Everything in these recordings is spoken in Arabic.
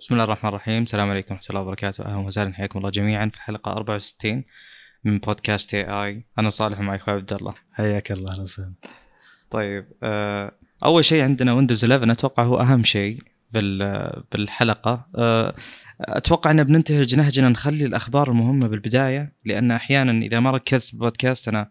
بسم الله الرحمن الرحيم. السلام عليكم ورحمة الله وبركاته. أهلا وسهلا. حياكم الله جميعا في الحلقة 64 من بودكاست اي اي أنا صالح ومعي أخوي عبد الله. حياك الله أهلا وسهلا. طيب آه، أول شيء عندنا ويندوز 11 أتوقع هو أهم شيء. بال- بالحلقة. آه، أتوقع أن بننتهج نهجنا نخلي الأخبار المهمة بالبداية لأن أحيانا إذا ما ركزت ببودكاست أنا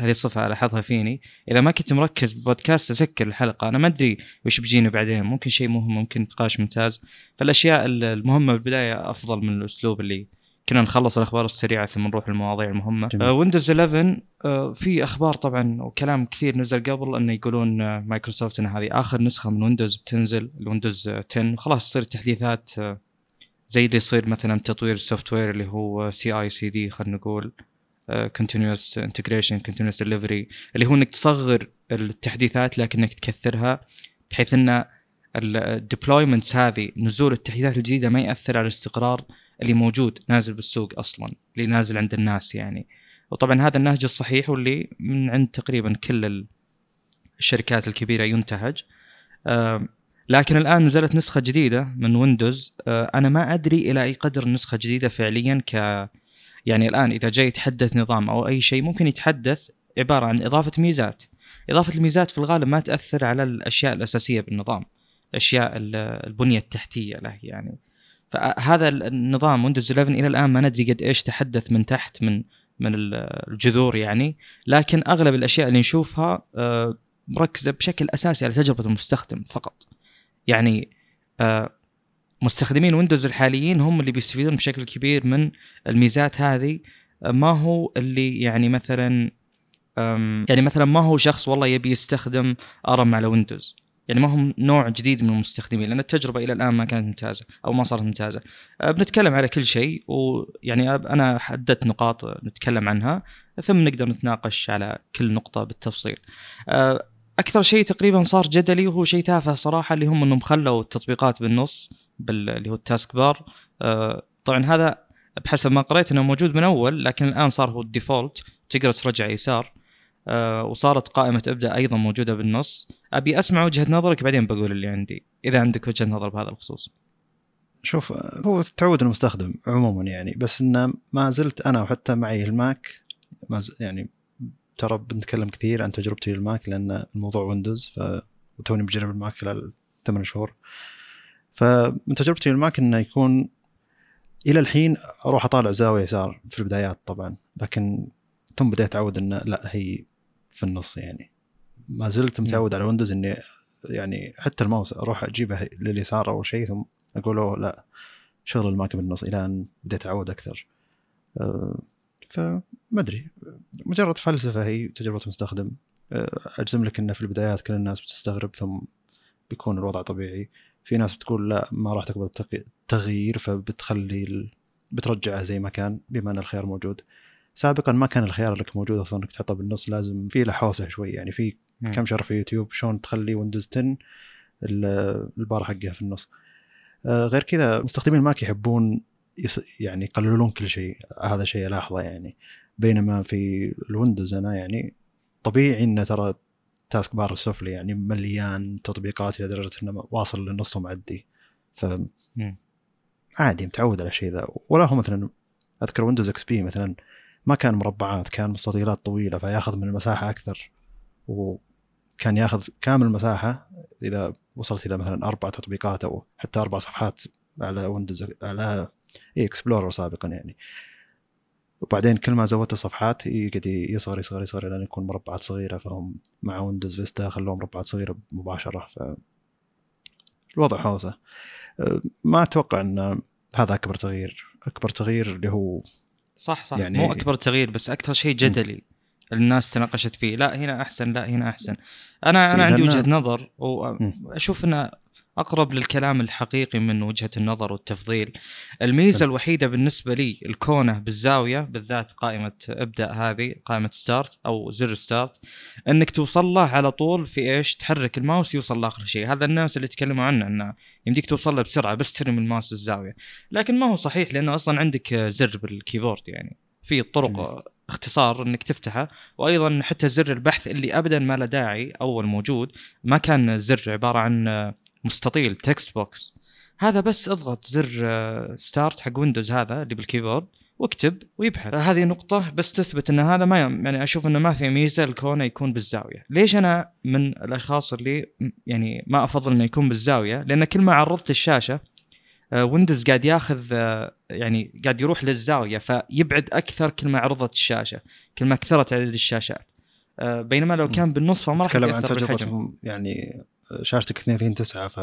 هذه صفة ألاحظها فيني. إذا ما كنت مركز ببودكاست أسكر الحلقة. أنا ما أدري وش بيجيني بعدين. ممكن شيء مهم ممكن نقاش ممتاز. فالأشياء ال- المهمة بالبداية أفضل من الأسلوب اللي كنا نخلص الأخبار السريعة ثم نروح للمواضيع المهمة. آه ويندوز 11 آه في أخبار طبعا وكلام كثير نزل قبل إنه يقولون آه مايكروسوفت إن هذه آخر نسخة من ويندوز بتنزل الويندوز آه 10 خلاص تصير تحديثات آه زي اللي يصير مثلا تطوير ال software اللي هو CI/CD خلينا نقول continuous integration continuous delivery اللي هو إنك تصغر التحديثات لكنك تكثرها بحيث إن ال deployments هذه نزول التحديثات الجديدة ما يأثر على الاستقرار اللي موجود نازل بالسوق أصلا اللي نازل عند الناس يعني. وطبعا هذا النهج الصحيح واللي من عند تقريبا كل ال- الشركات الكبيرة ينتهج. لكن الآن نزلت نسخة جديدة من ويندوز. آه، أنا ما أدري إلى أي قدر النسخة الجديده فعليا ك يعني الآن إذا جاي يتحدث نظام أو أي شيء ممكن يتحدث عبارة عن إضافة ميزات. إضافة الميزات في الغالب ما تأثر على الأشياء الأساسية بالنظام الاشياء ال- البنية التحتية له يعني. فهذا النظام ويندوز 11 إلى الآن ما ندري قد إيش تحدث من تحت من من ال- الجذور يعني. لكن أغلب الأشياء اللي نشوفها آه، مركزة بشكل أساسي على تجربة المستخدم فقط. يعني آه، مستخدمين ويندوز الحاليين هم اللي بيستفيدون بشكل كبير من الميزات هذه. آه، ما هو اللي يعني مثلا يعني مثلا ما هو شخص والله يبي يستخدم ARM على ويندوز؟ يعني ما هم نوع جديد من المستخدمين لأن التجربة إلى الآن ما كانت ممتازة أو ما صارت ممتازة. أه، بنتكلم على كل شيء ويعني أنا حددت نقاط نتكلم عنها ثم نقدر نتناقش على كل نقطة بالتفصيل. أه، أكثر شيء تقريبا صار جدلي وهو شيء تافه صراحة اللي هم إنهم خلوا التطبيقات بالنص بال- اللي هو ال taskbar. أه، طبعا هذا بحسب ما قريت إنه موجود من أول لكن الآن صار هو ال default تقدر ترجع يسار. وصارت قائمة ابدأ أيضا موجودة بالنص أبي أسمع وجهة نظرك بعدين بقول اللي عندي إذا عندك وجهة نظر بهذا الخصوص شوف هو تعود المستخدم عموما يعني بس إنه ما زلت أنا وحتى معي الماك ما. يعني ترى بنتكلم كثير عن تجربتي للماك لأن الموضوع ويندوز ف وتوني بجرب الماك خلال ثمان شهور فمن تجربتي للماك إنه يكون إلى الحين أروح أطالع زاوية يسار في البدايات طبعا لكن ثم بديت اتعود إنه لا هي في النص يعني. ما زلت متعود على ويندوز إني يعني حتى الماوس أروح أجيبه لليسار اول شيء ثم أقول له لا شغل الماك بالنص إلى أن بديت أعود أكثر. أه، فما أدري. مجرد فلسفة هي تجربة مستخدم. أه، أجزم لك إنه في البدايات كل الناس بتستغرب ثم بيكون الوضع طبيعي. في ناس بتقول لا ما راح تقبل التغيير فبتخلي ال... بترجعه زي ما كان بما أن الخيار موجود. سابقا ما كان الخيار لك موجود أصلا إنك تحطه بالنص لازم في له حوسه شوي يعني في. كم شهر في يوتيوب شلون تخلي ويندوز 10 ال- البار حقها في النص. آه، غير كذا مستخدمين الماك يحبون يعني يقللون كل شيء. هذا شيء الاحظه يعني. بينما في الويندوز أنا يعني طبيعي إنه ترى taskbar السفلي يعني مليان تطبيقات إلى درجة إنه واصل للنص ومعدي ف. عادي متعود على الشيء ذا. ولا هو مثلا أذكر ويندوز إكس بي مثلا ما كان مربعات كان مستطيلات طويلة فياخذ من المساحة أكثر. وكان ياخذ كامل المساحة إذا وصلت إلى مثلا أربع تطبيقات أو حتى أربع صفحات على ويندوز على اكسبلورر سابقا يعني. وبعدين كل ما زودت الصفحات يقعد يصغر يصغر يصغر لين يكون مربعات صغيرة. فهم مع ويندوز فيستا خلوه مربعات صغيرة مباشرة. ف الوضع حوسة. أه، ما أتوقع إن هذا أكبر تغيير. أكبر تغيير اللي هو صح صح. يعني- مو أكبر تغيير بس أكثر شيء جدلي الناس تناقشت فيه. لا هنا أحسن لا هنا أحسن. أنا أنا إيه، عندي وجهة نظر وأشوف أنه أقرب للكلام الحقيقي من وجهة النظر والتفضيل. الميزة حلو. الوحيدة بالنسبة لي ال corner بالزاوية بالذات قائمة ابدا هذه قائمة start أو زر start إنك توصل له على طول في إيش؟ تحرك الماوس يوصل لآخر شيء، هذا الناس اللي تكلموا عنه إنه يمديك توصل له بسرعة بس ترمي الماوس الزاوية، لكن ما هو صحيح لأنه أصلا عندك زر بال keyboard يعني في طرق. اختصار إنك تفتحه وأيضا حتى زر البحث اللي ابدا ما له داعي أول موجود ما كان زر عبارة عن مستطيل text box هذا بس اضغط زر start حق ويندوز هذا اللي بالكيبورد واكتب ويبحث. هذه نقطة بس تثبت إن هذا ما يعني أشوف إنه ما في ميزة لكونه يكون بالزاوية، ليش أنا من الأشخاص اللي يعني ما أفضل إنه يكون بالزاوية؟ لأن كل ما عرضت الشاشة ويندوز قاعد ياخذ يعني قاعد يروح للزاوية فيبعد أكثر كل ما عرضت الشاشة، كل ما كثرت عدد الشاشات. بينما لو كان بالنص فما راح تتكلم عن تجربتهم يعني شاشتك 21 9 ف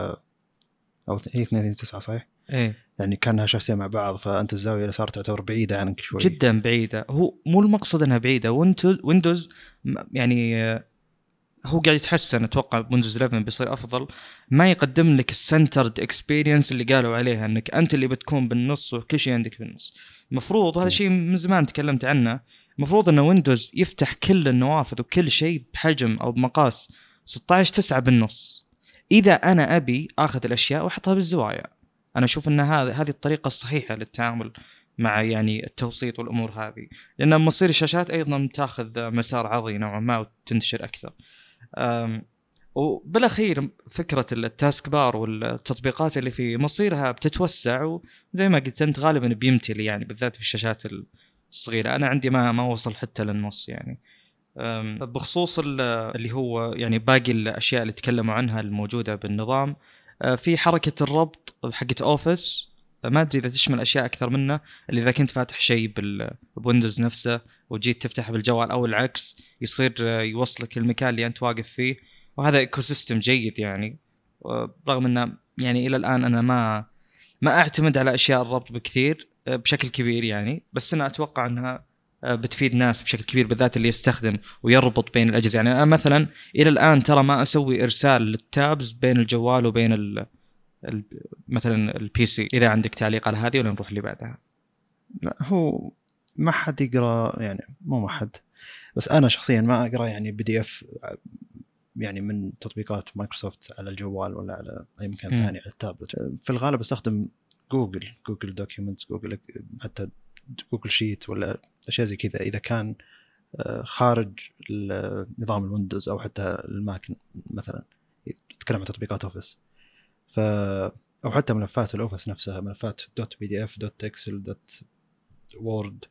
أو هي 21 9 صحيح؟ إيه. يعني كانها شاشتين مع بعض فأنت الزاوية اللي صارت تعتبر بعيدة عنك شوي. جدا بعيدة. هو مو المقصد إنها بعيدة. ويندوز يعني هو قاعد يتحسن أتوقع ويندوز 11 بيصير أفضل. ما يقدم لك ال centered experience اللي قالوا عليها إنك أنت اللي بتكون بالنص وكل شيء عندك بالنص. المفروض وهذا شيء من زمان تكلمت عنه المفروض إن ويندوز يفتح كل النوافذ وكل شيء بحجم أو بمقاس 16 9 بالنص. إذا أنا أبي آخذ الأشياء وأحطها بالزوايا. أنا أشوف إن هذا هذه الطريقة الصحيحة للتعامل مع يعني التوسيط والأمور هذه. لأن مصير الشاشات أيضا تأخذ مسار عرضي نوعا ما وتنتشر أكثر. وبالأخير فكرة ال taskbar والتطبيقات اللي في مصيرها بتتوسع وزي ما قلت أنت غالبا بيمتلي يعني بالذات في الشاشات الصغيرة. أنا عندي ما ما وصل حتى للنص يعني. بخصوص اللي هو يعني باقي الأشياء اللي تكلموا عنها الموجودة بالنظام آه، في حركة الربط حقت اوفيس ما أدري إذا تشمل أشياء أكثر منه اللي إذا كنت فاتح شيء بويندوز نفسه وجيت تفتح بالجوال أو العكس يصير يوصلك المكان اللي أنت واقف فيه وهذا ecosystem جيد يعني. رغم إنه يعني إلى الآن أنا ما ما أعتمد على أشياء الربط بكثير بشكل كبير يعني بس أنا أتوقع إنها بتفيد ناس بشكل كبير بالذات اللي يستخدم ويربط بين الأجهزة. يعني أنا مثلا إلى الآن ترى ما أسوي إرسال لل tabs بين الجوال وبين ال ال مثلا ال PC إذا عندك تعليق على هذه ولا نروح اللي بعدها؟ لا هو ما حد يقرأ يعني مو ما حد بس أنا شخصيا ما أقرأ يعني PDF يعني من تطبيقات مايكروسوفت على الجوال ولا على أي مكان. ثاني على التابلت. في الغالب أستخدم جوجل جوجل documents جوجل حتى جوجل sheet ولا أشياء زي كذا إذا كان آه، خارج نظام الويندوز أو حتى الماك مثلا تتكلم عن تطبيقات أوفيس ف أو حتى ملفات الأوفيس نفسها ملفات dot PDF dot إكسل dot وورد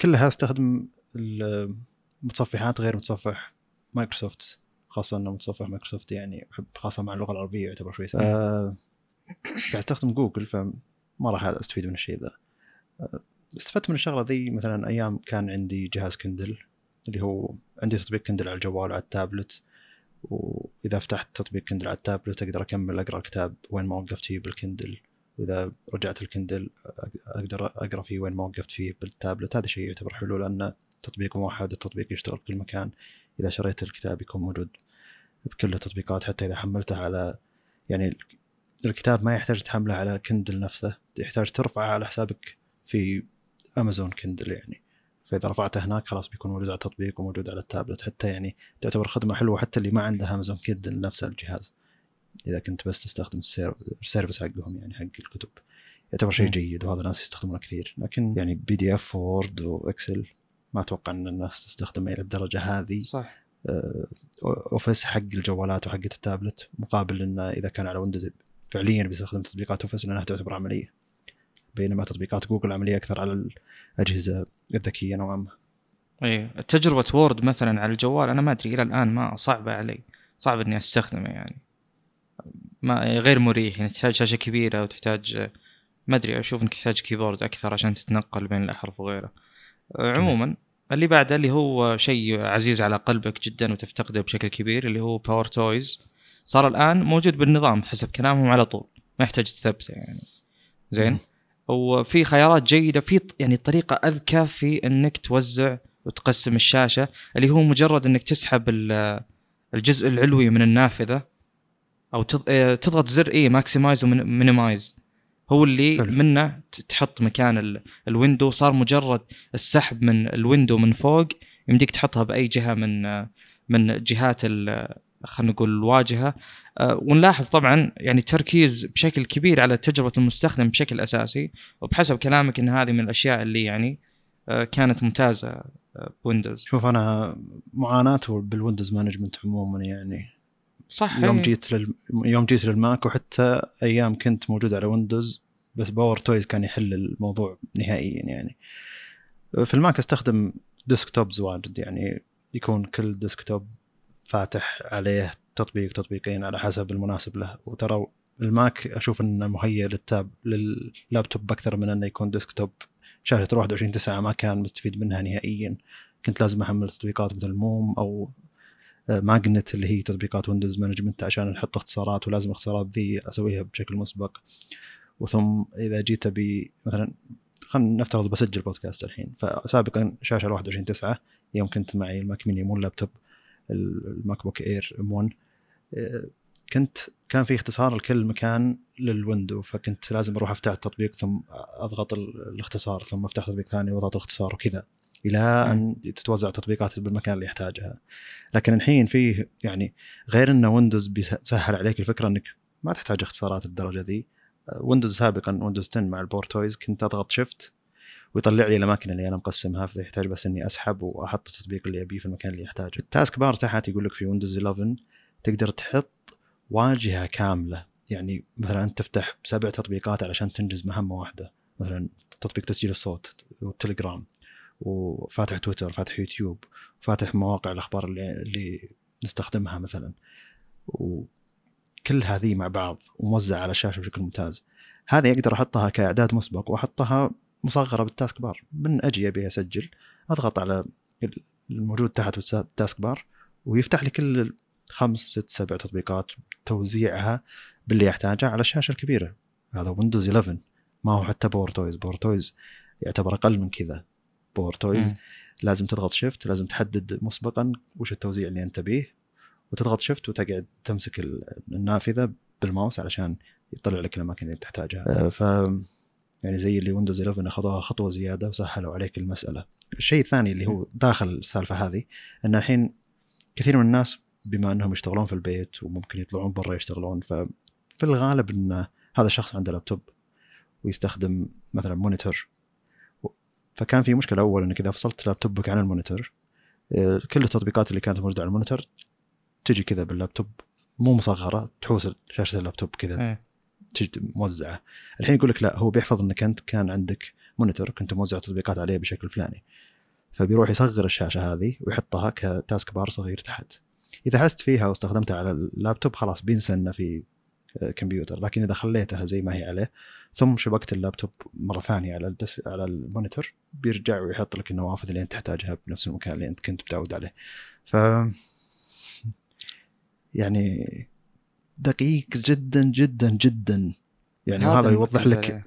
كلها أستخدم المتصفحات غير متصفح مايكروسوفت خاصة إنه متصفح مايكروسوفت يعني أحب خاصة مع اللغة العربية يعتبر شوي سهل. آه قاعد أستخدم جوجل فما راح أستفيد من الشيء ذا. استفدت من الشغلة ذي مثلا أيام كان عندي جهاز كندل اللي هو عندي تطبيق كندل على الجوال وعلى التابلت. وإذا فتحت تطبيق كندل على التابلت أقدر أكمل أقرأ الكتاب وين ما وقفت فيه بالكندل. وإذا رجعت الكندل أقدر أقرأ فيه وين ما وقفت فيه بالتابلت. هذا شيء يعتبر حلو لأن تطبيق موحد التطبيق يشتغل في كل مكان. إذا شريت الكتاب يكون موجود بكل التطبيقات حتى إذا حملته على يعني الكتاب ما يحتاج تحمله على كندل نفسه يحتاج ترفعه على حسابك في امازون كندل يعني. فإذا رفعته هناك خلاص بيكون موجود على التطبيق وموجود على التابلت. حتى يعني تعتبر خدمة حلوة حتى اللي ما عنده امازون كندل نفس الجهاز. إذا كنت بس تستخدم ال service حقهم يعني حق الكتب. يعتبر شيء جيد وهذا الناس يستخدمونه كثير. لكن يعني PDF وورد وإكسل ما أتوقع إن الناس تستخدمه إلى الدرجة هذه. صح. أوفيس حق الجوالات وحق التابلت مقابل إنه إذا كان على ويندوز فعليا بيستخدم تطبيقات أوفيس لأنها تعتبر عملية. بينما تطبيقات جوجل عملية أكثر على الاجهزه الذكية نوعا ما. اي تجربة وورد مثلا على الجوال أنا ما أدري إلى الآن ما صعبة علي. صعب إني أستخدمه يعني. ما غير مريح يعني تحتاج شاشة كبيرة وتحتاج ما أدري أشوف إنك تحتاج keyboard أكثر عشان تتنقل بين الأحرف وغيره. عموما اللي بعده اللي هو شيء عزيز على قلبك جدا وتفتقده بشكل كبير اللي هو باور تويز صار الآن موجود بالنظام حسب كلامهم على طول. ما يحتاج تثبته يعني. زين؟ وفي خيارات جيدة في يعني طريقة أذكى في إنك توزع وتقسم الشاشة اللي هو مجرد إنك تسحب الجزء العلوي من النافذة أو آه، تضغط زر اي maximize و minimize هو اللي حلو. منه تحط مكان ال window صار مجرد السحب من ال window من فوق يمديك تحطها بأي جهة من آه، من جهات خلينا نقول الواجهه أه ونلاحظ طبعا يعني تركيز بشكل كبير على تجربة المستخدم بشكل أساسي وبحسب كلامك إن هذه من الأشياء اللي يعني أه كانت ممتازة بويندوز. شوف أنا معاناته بال windows management عموما يعني. صح يوم إيه. جيت لل... يوم جيت للماك وحتى أيام كنت موجود على ويندوز بس باور تويز كان يحل الموضوع نهائيا يعني. في الماك أستخدم desktops واجد يعني يكون كل desktop فاتح عليه تطبيق تطبيقين على حسب المناسب له. وترى الماك أشوف إنه مهيئ للتاب لللابتوب أكثر من إنه يكون desktop. شاشة 21 9 ما كان مستفيد منها نهائيا. كنت لازم أحمل تطبيقات مثل Moom أو Magnet اللي هي تطبيقات window management عشان نحط اختصارات ولازم الاختصارات ذي أسويها بشكل مسبق. وثم إذا جيت أبي مثلا خلينا نفترض بسجل بودكاست الحين. فسابقا شاشة 21 9 يوم كنت معي ال Mac mini مو اللابتوب. ال MacBook Air M1 كنت كان في اختصار لكل مكان لل window فكنت لازم أروح أفتح التطبيق ثم أضغط الاختصار ثم أفتح تطبيق ثاني وأضغط الاختصار وكذا إلى أن تتوزع التطبيقات بالمكان اللي يحتاجها. لكن الحين فيه يعني غير إن ويندوز بيسهل عليك الفكرة إنك ما تحتاج اختصارات الدرجة ذي. ويندوز سابقا ويندوز 10 مع ال PowerToys كنت أضغط Shift ويطلع لي الأماكن اللي أنا مقسمها فيحتاج بس إني أسحب وأحط التطبيق اللي أبيه في المكان اللي يحتاجه. ال taskbar تحت يقول لك في ويندوز 11 تقدر تحط واجهة كاملة. يعني مثلا أنت تفتح سبع تطبيقات علشان تنجز مهمة واحدة. مثلا تطبيق تسجيل الصوت والتليجرام وفاتح تويتر فاتح يوتيوب فاتح مواقع الأخبار اللي, اللي نستخدمها مثلا. وكل هذه مع بعض وموزعة على الشاشة بشكل ممتاز. هذه أقدر أحطها كإعداد مسبق وأحطها مصغرة بال taskbar. من أجي أبي أسجل أضغط على الموجود تحت ال taskbar ويفتح لي كل خمس ست سبع تطبيقات توزيعها باللي يحتاجه على الشاشة الكبيرة. هذا ويندوز 11 ما هو حتى PowerToys PowerToys يعتبر أقل من كذا. PowerToys لازم تضغط Shift لازم تحدد مسبقا وش التوزيع اللي أنت تبيه وتضغط Shift وتقعد تمسك النافذة بالماوس علشان يطلع لك الأماكن اللي تحتاجها. آه، ف يعني زي اللي ويندوز 11 اخذوها خطوة زيادة وسهلوا عليك المسألة. الشيء الثاني اللي هو داخل السالفة هذه إن الحين كثير من الناس بما إنهم يشتغلون في البيت وممكن يطلعون برا يشتغلون ففي الغالب إن هذا الشخص عنده لابتوب ويستخدم مثلا monitor فكان في مشكلة أول إنك إذا فصلت لابتوبك عن ال monitor آه، كل التطبيقات اللي كانت موجودة على ال monitor تجي كذا باللابتوب مو مصغرة تحوس شاشة اللابتوب كذا. إيه. موزعة. الحين يقول لك لا هو بيحفظ إنك أنت كان عندك monitor كنت موزع تطبيقات عليه بشكل فلاني. فبيروح يصغر الشاشة هذه ويحطها ك taskbar صغير تحت. إذا حست فيها واستخدمتها على اللابتوب خلاص بينسى انه في آه، كمبيوتر. لكن إذا خليتها زي ما هي عليه ثم شبكت اللابتوب مرة ثانية على الدس على ال monitor بيرجع ويحط لك النوافذ اللي أنت تحتاجها بنفس المكان اللي أنت كنت متعود عليه. ف يعني دقيق جدا جدا جدا. يعني وهذا يوضح لك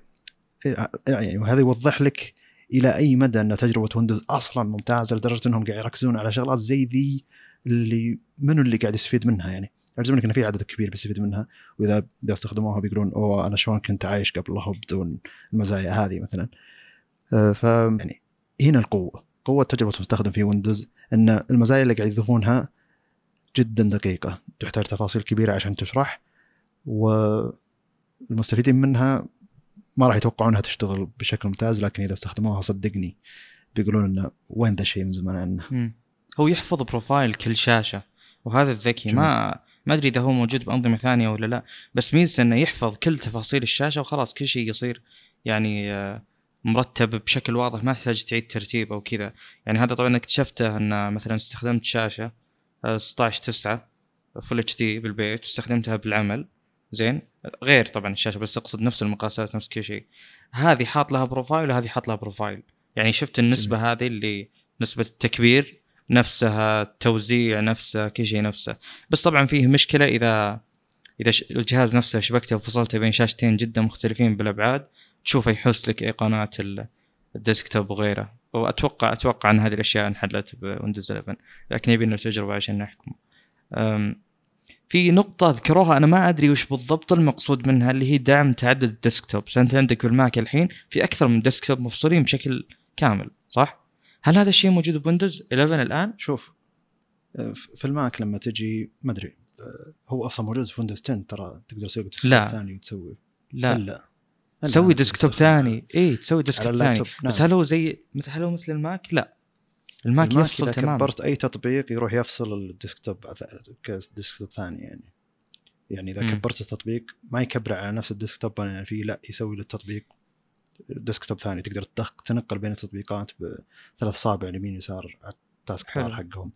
إيه، يعني وهذا يوضح لك إلى أي مدى أن تجربة ويندوز أصلا ممتازة لدرجة إنهم قاعد يركزون على شغلات زي ذي اللي منو اللي قاعد يستفيد منها يعني. يعجبني ان في عدد كبير بيستفيد منها وإذا إذا استخدموها بيقولون أوه أنا شلون كنت عايش قبل الله بدون المزايا هذه مثلا. آه، ف يعني هنا القوة قوة تجربة المستخدم في ويندوز إن المزايا اللي قاعد يضيفونها جدا دقيقة. تحتاج تفاصيل كبيرة عشان تشرح والمستفيدين منها ما راح يتوقعونها تشتغل بشكل ممتاز لكن إذا استخدموها صدقني بيقولون إنه وين ذا الشيء من زمان عنه هو يحفظ profile كل شاشة وهذا الذكي ما ما أدري إذا هو موجود بأنظمة ثانية ولا لا بس ميزته إنه يحفظ كل تفاصيل الشاشة وخلاص كل شيء يصير يعني آه، مرتب بشكل واضح ما تحتاج تعيد ترتيب أو كذا. يعني هذا طبعا اكتشفته إن مثلا استخدمت شاشة 16 9 Full HD بالبيت واستخدمتها بالعمل. زين؟ غير طبعا الشاشة بس أقصد نفس المقاسات نفس كل شيء. هذه حاط لها profile وهذه حاط لها profile يعني شفت النسبة جميل. هذه اللي نسبة التكبير نفسها التوزيع نفسه كل شيء نفسه. بس طبعا فيه مشكلة إذا إذا الجهاز نفسه شبكته وفصلته بين شاشتين جدا مختلفين بالأبعاد تشوفه يحوس لك ايقونات ال desktop وغيره. واتوقع أتوقع أن هذه الأشياء انحلت بويندوز 11 لكن يبي لنا تجربه عشان نحكم. في نقطة ذكروها أنا ما أدري وش بالضبط المقصود منها اللي هي دعم تعدد ال desktop أنت عندك بالماك الحين في أكثر من desktop مفصولين بشكل كامل صح؟ هل هذا الشيء موجود بويندوز 11 الآن؟ شوف في الماك لما تجي ما أدري آه، هو أصلا موجود في ويندوز 10 ترى تقدر تسوي لا. ثاني وتسوي. لا. لا تسوي desktop ثاني اي تسوي desktop ثاني نعم. بس هل هو زي مثل هل هو مثل الماك؟ لا الماك الماك يفصل إذا تماما كبرت أي تطبيق يروح يفصل ال desktop ك desktop ثاني يعني يعني إذا مم. كبرت التطبيق ما يكبر على نفس ال desktop اللي فيه لا يسوي للتطبيق desktop ثاني تقدر تنقل بين التطبيقات بثلاث اصابع اليمين يسار على ال taskbar حقهم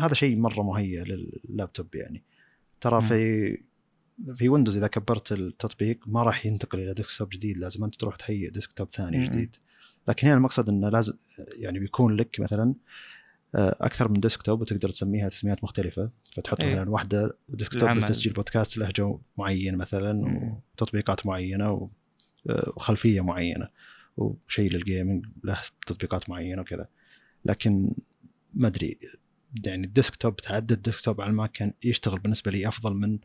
هذا شيء مرة مهيئ لللابتوب يعني ترى. في في ويندوز إذا كبرت التطبيق ما راح ينتقل إلى desktop جديد لازم أنت تروح تهيئ desktop ثاني مم. جديد لكن هنا المقصد إنه لازم يعني بيكون لك مثلا آه، أكثر من desktop وتقدر تسميها تسميات مختلفة فتحط إيه. مثلا واحدة desktop. لتسجيل بودكاست له جو معين مثلا مم. وتطبيقات معينة آه، وخلفية معينة وشيء لل gaming له تطبيقات معينة وكذا لكن ما أدري يعني ال desktop تعدد ال desktop على الماك كان يشتغل بالنسبة لي أفضل من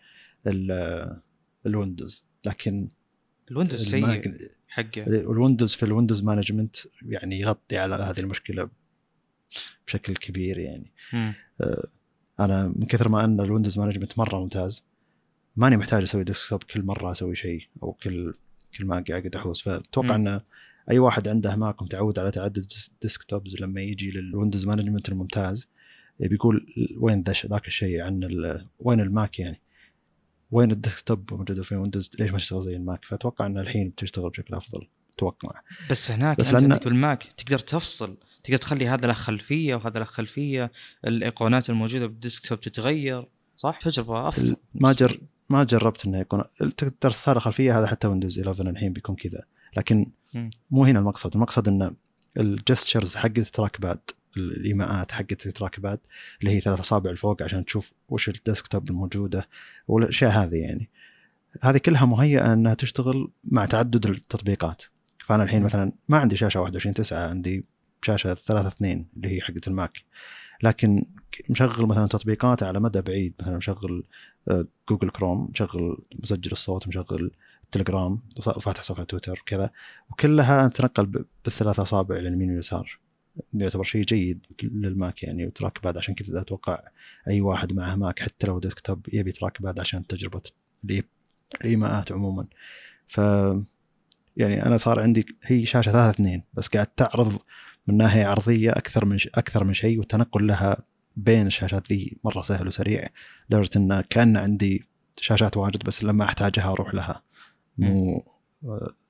الويندوز لكن الويندوز سيء حقه الويندوز في ال windows management يعني يغطي على هذه المشكلة بشكل كبير يعني مم. أنا من كثر ما أن ال windows management مرة ممتاز ماني محتاج أسوي desktop كل مرة أسوي شيء أو كل كل ما قاعد احوس فأتوقع. أن أي واحد عنده ماك ومتعود على تعدد desktops لما يجي لل windows management الممتاز بيقول وين ذا ذاك الشيء عن وين الماك يعني وين ال desktop موجوده في ويندوز ليش ما تشتغل زي الماك؟ فأتوقع إن الحين بتشتغل بشكل أفضل أتوقع بس هناك بس لأن- عندك بالماك تقدر تفصل تقدر تخلي هذا له خلفية وهذا له خلفية الايقونات الموجودة بال desktop تتغير صح؟ تجربة أفضل ما جر ما جربت إنه يكون تقدر تختار خلفيه هذا حتى ويندوز 11 الحين بيكون كذا. لكن. مو هنا المقصد المقصد إن ال gestures حقت ال trackpad الإيماءات حقت ال trackpad اللي هي ثلاث أصابع لفوق عشان تشوف وش ال desktop الموجودة والأشياء هذه يعني. هذه كلها مهيئة إنها تشتغل مع تعدد التطبيقات. فأنا الحين. مثلا ما عندي شاشة 21 9 عندي شاشة 3 2 اللي هي حقت الماك. لكن مشغل مثلا تطبيقات على مدى بعيد مثلا مشغل آه، جوجل كروم مشغل مسجل الصوت مشغل تليجرام وفاتح صفحة تويتر كذا. وكلها تنقل بالثلاث أصابع اليمين واليسار. يعتبر شيء جيد للماك يعني و trackpad عشان كذا أتوقع أي واحد معه ماك حتى لو desktop يبي trackpad عشان تجربة الإيماءات عموما. ف يعني أنا صار عندي هي شاشة ثلاثة اثنين بس قاعد تعرض من ناحية عرضية أكثر من ش... أكثر من شيء والتنقل لها بين الشاشات ذي مرة سهل وسريع لدرجة إن كان عندي شاشات واجد بس لما أحتاجها أروح لها. مو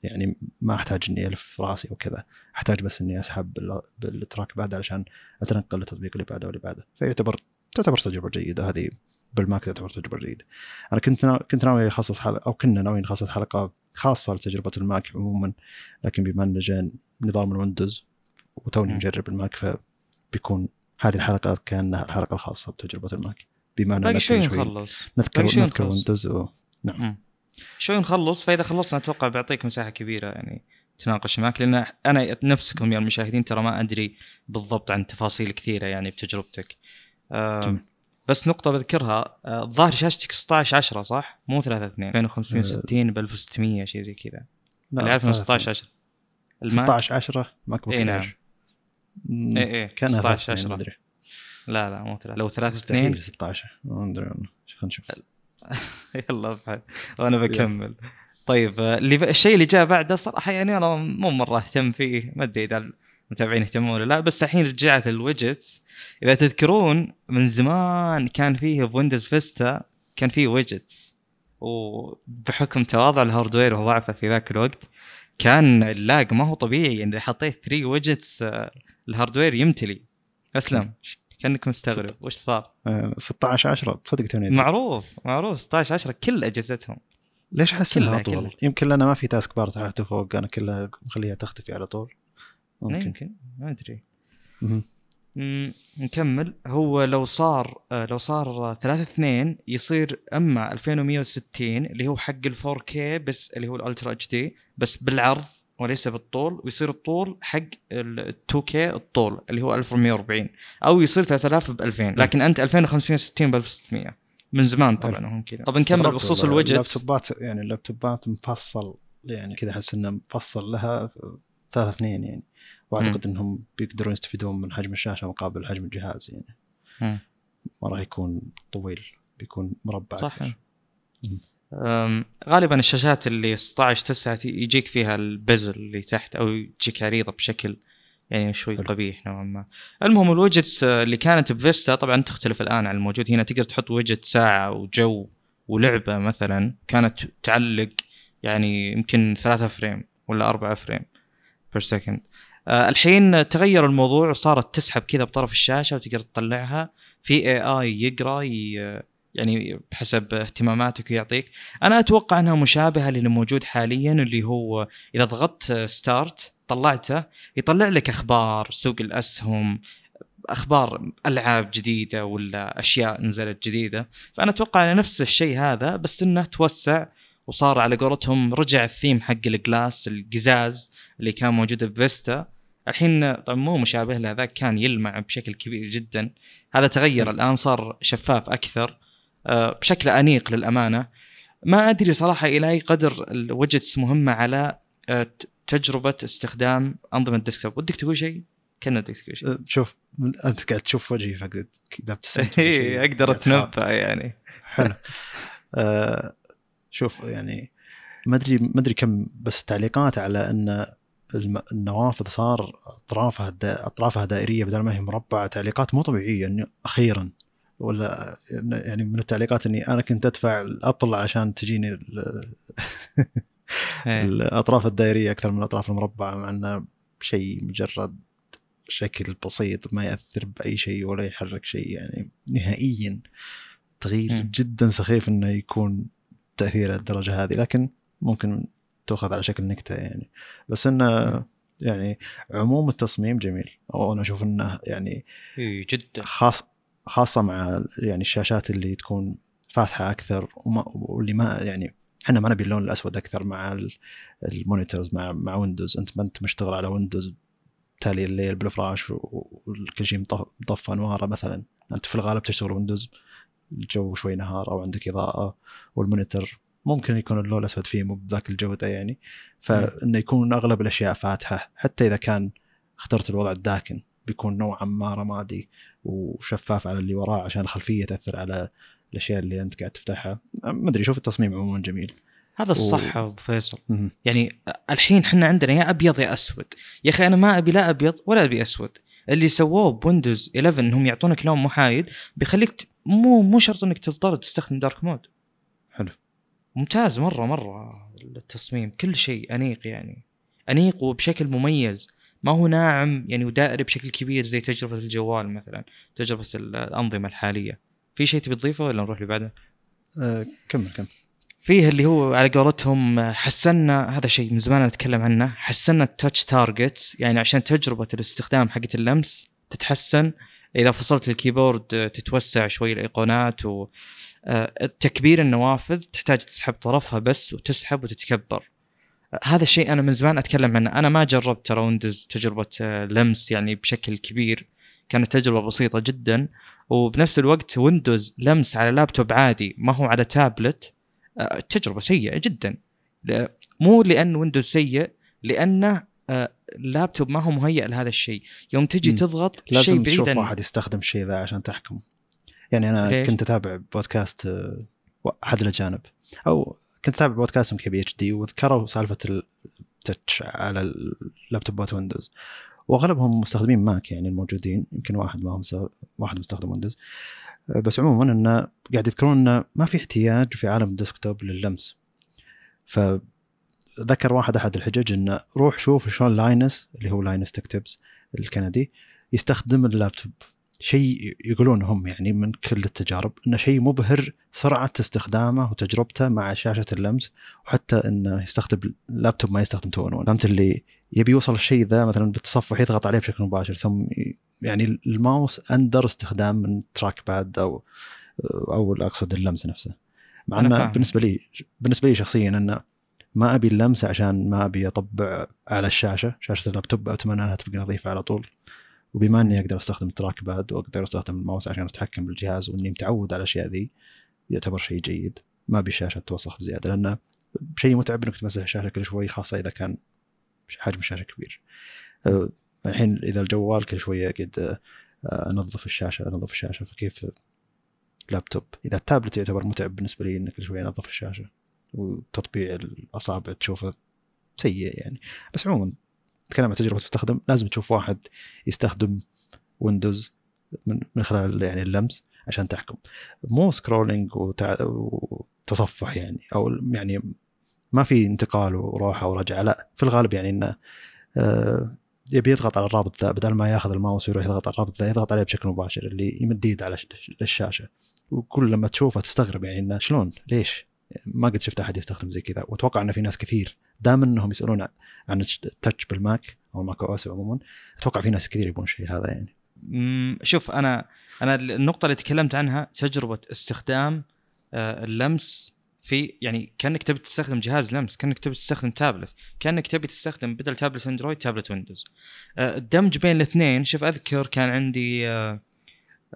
يعني ما أحتاج إني ألف رأسي وكذا أحتاج بس إني أسحب بال- بال trackpad علشان أتنقل للتطبيق اللي بعده واللي بعده. فيعتبر تعتبر تجربة جيدة. هذه بالماك تعتبر تجربة جيدة. أنا كنت نا... كنت ناوي أخصص حلقة أو كنا ناويين نخصص حلقة خاصة لتجربة الماك عموما لكن بما أن جاء نظام الويندوز وتوني. مجرب الماك فبيكون هذه الحلقة كأنها الحلقة الخاصة بتجربة الماك. بما أننا باقي شوي نخلص. نذكر نذكر. ويندوز و... نعم. مم. شوي نخلص فإذا خلصنا أتوقع بيعطيك مساحة كبيرة يعني تناقش معك لأن أنا نفسكم يا المشاهدين ترى ما أدري بالضبط عن تفاصيل كثيرة يعني بتجربتك. آه. بس نقطة بذكرها آه، الظاهر شاشتك 16 10 صح؟ مو 3 2 2560 ب 1600 شيء زي كذا. اللي عارف 16 10 الماك 16 10 ماك بوك إي نعم. إي، كان 16 16 10. ما أدري. لا لا مو 3 لو 3 2 مستحيل 16 ما أدري. خلينا نشوف. يلا افعل وأنا بكمل. طيب آه، اللي. الشيء اللي جاء بعده صراحة يعني أنا مو مرة أهتم فيه. ما أدري إذا المتابعين يهتمون ولا لا بس الحين رجعت ال widgets إذا تذكرون من زمان كان فيه بويندوز فيستا كان فيه widgets وبحكم تواضع ال hardware وضعفه في ذاك الوقت كان ال lag ما هو طبيعي يعني حطيت 3 widgets ال hardware يمتلي. أسلم. كأنك مستغرب. وش صار؟ آه، 16 10 تصدق توني؟ معروف معروف. 16 10 كل أجهزتهم. ليش أحس إنها أطول؟ يمكن لأن ما في taskbar تحت وفوق أنا كلها مخليها تختفي على طول. ممكن. يمكن. ما أدري. نكمل. هو لو صار آه، لو صار 3 2 يصير أما 2160 اللي هو حق ال 4K بس اللي هو ال Ultra HD بس بالعرض وليس بالطول ويصير الطول حق ال 2K الطول اللي هو 1440 أو يصير 3000 ب 2000 لكن أنت 2560 ب 1600 من زمان طبعا هم كذا. طب نكمل بخصوص. ال widgets اللابتوبات يعني اللابتوبات مفصل يعني كذا أحس إنه مفصل لها ثلاثة اثنين يعني. وأعتقد إنهم بيقدرون يستفيدون من حجم الشاشة مقابل حجم الجهاز يعني. ما راح يكون طويل بيكون مربع صح. غالبا الشاشات اللي 16 9 يجيك فيها البزل اللي تحت أو يجيك عريضة بشكل يعني شوي. قبيح نوعا ما. المهم الويجتس آه، اللي كانت بفيستا طبعا تختلف الآن عن الموجود. هنا تقدر تحط ويجت ساعة وجو ولعبة مثلا كانت تعلق يعني يمكن ثلاثة frame ولا أربعة frame per second آه الحين تغير الموضوع وصارت تسحب كذا بطرف الشاشة وتقدر تطلعها. في AI يقرأ ي- يعني بحسب اهتماماتك ويعطيك. أنا أتوقع أنها مشابهة للي موجود حاليا اللي هو إذا ضغطت start طلعته يطلع لك أخبار سوق الأسهم أخبار ألعاب جديدة ولا أشياء نزلت جديدة. فأنا أتوقع أن نفس الشيء هذا بس إنه توسع وصار على قولتهم رجع الثيم حق ال glass القزاز اللي كان موجود بفيستا. الحين طبعا مو مشابه له ذاك كان يلمع بشكل كبير جدا. هذا تغير الآن صار شفاف أكثر. بشكل أنيق للأمانة ما أدري صراحة إلى أي قدر ال widgets مهمة على آه، تجربة استخدام أنظمة ال desktop ودك تقول شيء؟ كان ودك تقول شيء أه، شوف أنت قاعد تشوف وجهي فقد كذا ابتسمت شيء. أقدر قاعد تحاول. أتنبأ يعني حلو آه شوف يعني ما أدري ما أدري كم بس التعليقات على أن النوافذ صار أطرافها دا أطرافها دائرية بدل ما هي مربعة تعليقات مو طبيعية إنه أخيرا ولا يعني من التعليقات إني أنا كنت أدفع الأبل عشان تجيني إيه. الأطراف الدائرية أكثر من الأطراف المربعة مع إنه شيء مجرد شكل بسيط ما يأثر بأي شيء ولا يحرك شيء يعني نهائيا تغيير. جدا سخيف إنه يكون تأثير الدرجة هذه لكن ممكن تؤخذ على شكل نكتة يعني بس إنه. يعني عموم التصميم جميل أو أنا أشوف إنه يعني إيه، جدا خاص خاصة مع يعني الشاشات اللي تكون فاتحة أكثر وما واللي ما يعني إحنا ما نبي اللون الأسود أكثر مع ال- ال monitors مع مع ويندوز. أنت ما أنت مشتغل على ويندوز تالي الليل بالفلاش و- وكل شيء مطف- مطفى أنواره مثلا. أنت في الغالب تشتغل Windows الجو شوي نهار أو عندك إضاءة وال monitor ممكن يكون اللون الأسود فيه مو بذاك الجوده يعني. فإنه يكون أغلب الأشياء فاتحة حتى إذا كان اخترت الوضع الداكن بيكون نوعا ما رمادي. وشفاف على اللي وراه عشان الخلفية تأثر على الأشياء اللي أنت قاعد تفتحها. ما أدري شوف التصميم عموما جميل. هذا الصح أبو فيصل. يعني الحين إحنا عندنا يا أبيض يا أسود. يا أخي أنا ما أبي لا أبيض ولا أبي أسود. اللي سووه ب Windows 11 انهم يعطونك لون محايد بيخليك مو مو شرط إنك تضطر تستخدم dark mode حلو. ممتاز مرة مرة التصميم. كل شيء أنيق يعني. أنيق وبشكل مميز. ما هو ناعم يعني ودائري بشكل كبير زي تجربة الجوال مثلا تجربة الأنظمة الحالية. في شيء تبي تضيفه ولا نروح اللي بعده؟ آه كمل كمل. فيه اللي هو على قولتهم حسنا هذا شيء من زمان نتكلم عنه حسنا ال touch targets يعني عشان تجربة الاستخدام حقت اللمس تتحسن. إذا فصلت ال keyboard تتوسع شوي الإيقونات و آه، تكبير النوافذ تحتاج تسحب طرفها بس وتسحب وتتكبر. آه، هذا الشيء أنا من زمان أتكلم عنه. أنا ما جربت ترى Windows تجربة آه، لمس يعني بشكل كبير. كانت تجربة بسيطة جدا. وبنفس الوقت Windows لمس على لابتوب عادي ما هو على تابلت. آه، تجربة سيئة جدا. مو لأن Windows سيء لأنه آه، اللابتوب ما هو مهيئ لهذا الشيء. يوم تجي. تضغط شيء لازم بعيد تشوف واحد يستخدم الشيء ذا عشان تحكم. يعني أنا؟ كنت أتابع بودكاست آه، احد الأجانب. أو كنت أتابع بودكاست MKBHD وذكروا سالفة ال touch على اللابتوبات Windows. وأغلبهم مستخدمين Mac يعني الموجودين يمكن واحد ما هو مس- واحد مستخدم Windows. بس عموما إنه قاعد يذكرون إنه ما في احتياج في عالم ال desktop لللمس. فذكر واحد أحد الحجج إنه روح شوف شلون Linus اللي هو Linus Tech Tips الكندي يستخدم اللابتوب شيء يقولون هم يعني من كل التجارب إنه شيء مبهر سرعة استخدامه وتجربته مع شاشة اللمس وحتى إنه يستخدم اللابتوب ما يستخدم two in فهمت؟ اللي يبي يوصل الشيء ذا مثلا بالتصفح يضغط عليه بشكل مباشر ثم يعني الماوس أندر استخدام من trackpad أو أو أقصد اللمس نفسه. مع أنا إنه. بالنسبة لي بالنسبة لي شخصيا إنه ما أبي اللمس عشان ما أبي أطبع على الشاشة شاشة اللابتوب أتمنى إنها تبقى نظيفة على طول. وبما إني أقدر أستخدم ال trackpad وأقدر أستخدم الماوس عشان أتحكم بالجهاز وإني متعود على الأشياء ذي يعتبر شيء جيد. ما أبي الشاشة توسخ بزيادة لأنه شيء متعب إنك تمسح الشاشة كل شوي خاصة إذا كان حجم الشاشة كبير. أه، الحين إذا الجوال كل شوية قد أه، أنظف الشاشة أنظف الشاشة فكيف لابتوب؟ إذا التابلت يعتبر متعب بالنسبة لي انك كل شوية أنظف الشاشة وتطبيع الأصابع تشوفه سيء يعني. بس عموما تتكلم عن تجربة مستخدم لازم تشوف واحد يستخدم ويندوز من من خلال يعني اللمس عشان تحكم. مو scrolling وتع... وتصفح يعني أو يعني ما في انتقال وروحه ورجعة لا. في الغالب يعني إنه آه يبي يضغط على الرابط ذا بدل ما ياخذ الماوس ويروح يضغط على الرابط ذا يضغط عليه بشكل مباشر اللي يمد ايده على الشاشه وكل لما تشوفه تستغرب يعني إنه شلون؟ ليش؟ ما قد شفت أحد يستخدم زي كذا. وأتوقع إنه في ناس كثير دائما إنهم يسألون عن ال touch بال Mac أو ال Mac OS عموما. أتوقع في ناس كثير يبون الشيء هذا يعني. شوف أنا أنا النقطة اللي تكلمت عنها تجربة استخدام آه، اللمس في يعني كأنك تبي تستخدم جهاز لمس كأنك تبي تستخدم تابلت كأنك تبي تستخدم بدل tablet Android tablet Windows آه، الدمج بين الاثنين شوف أذكر كان عندي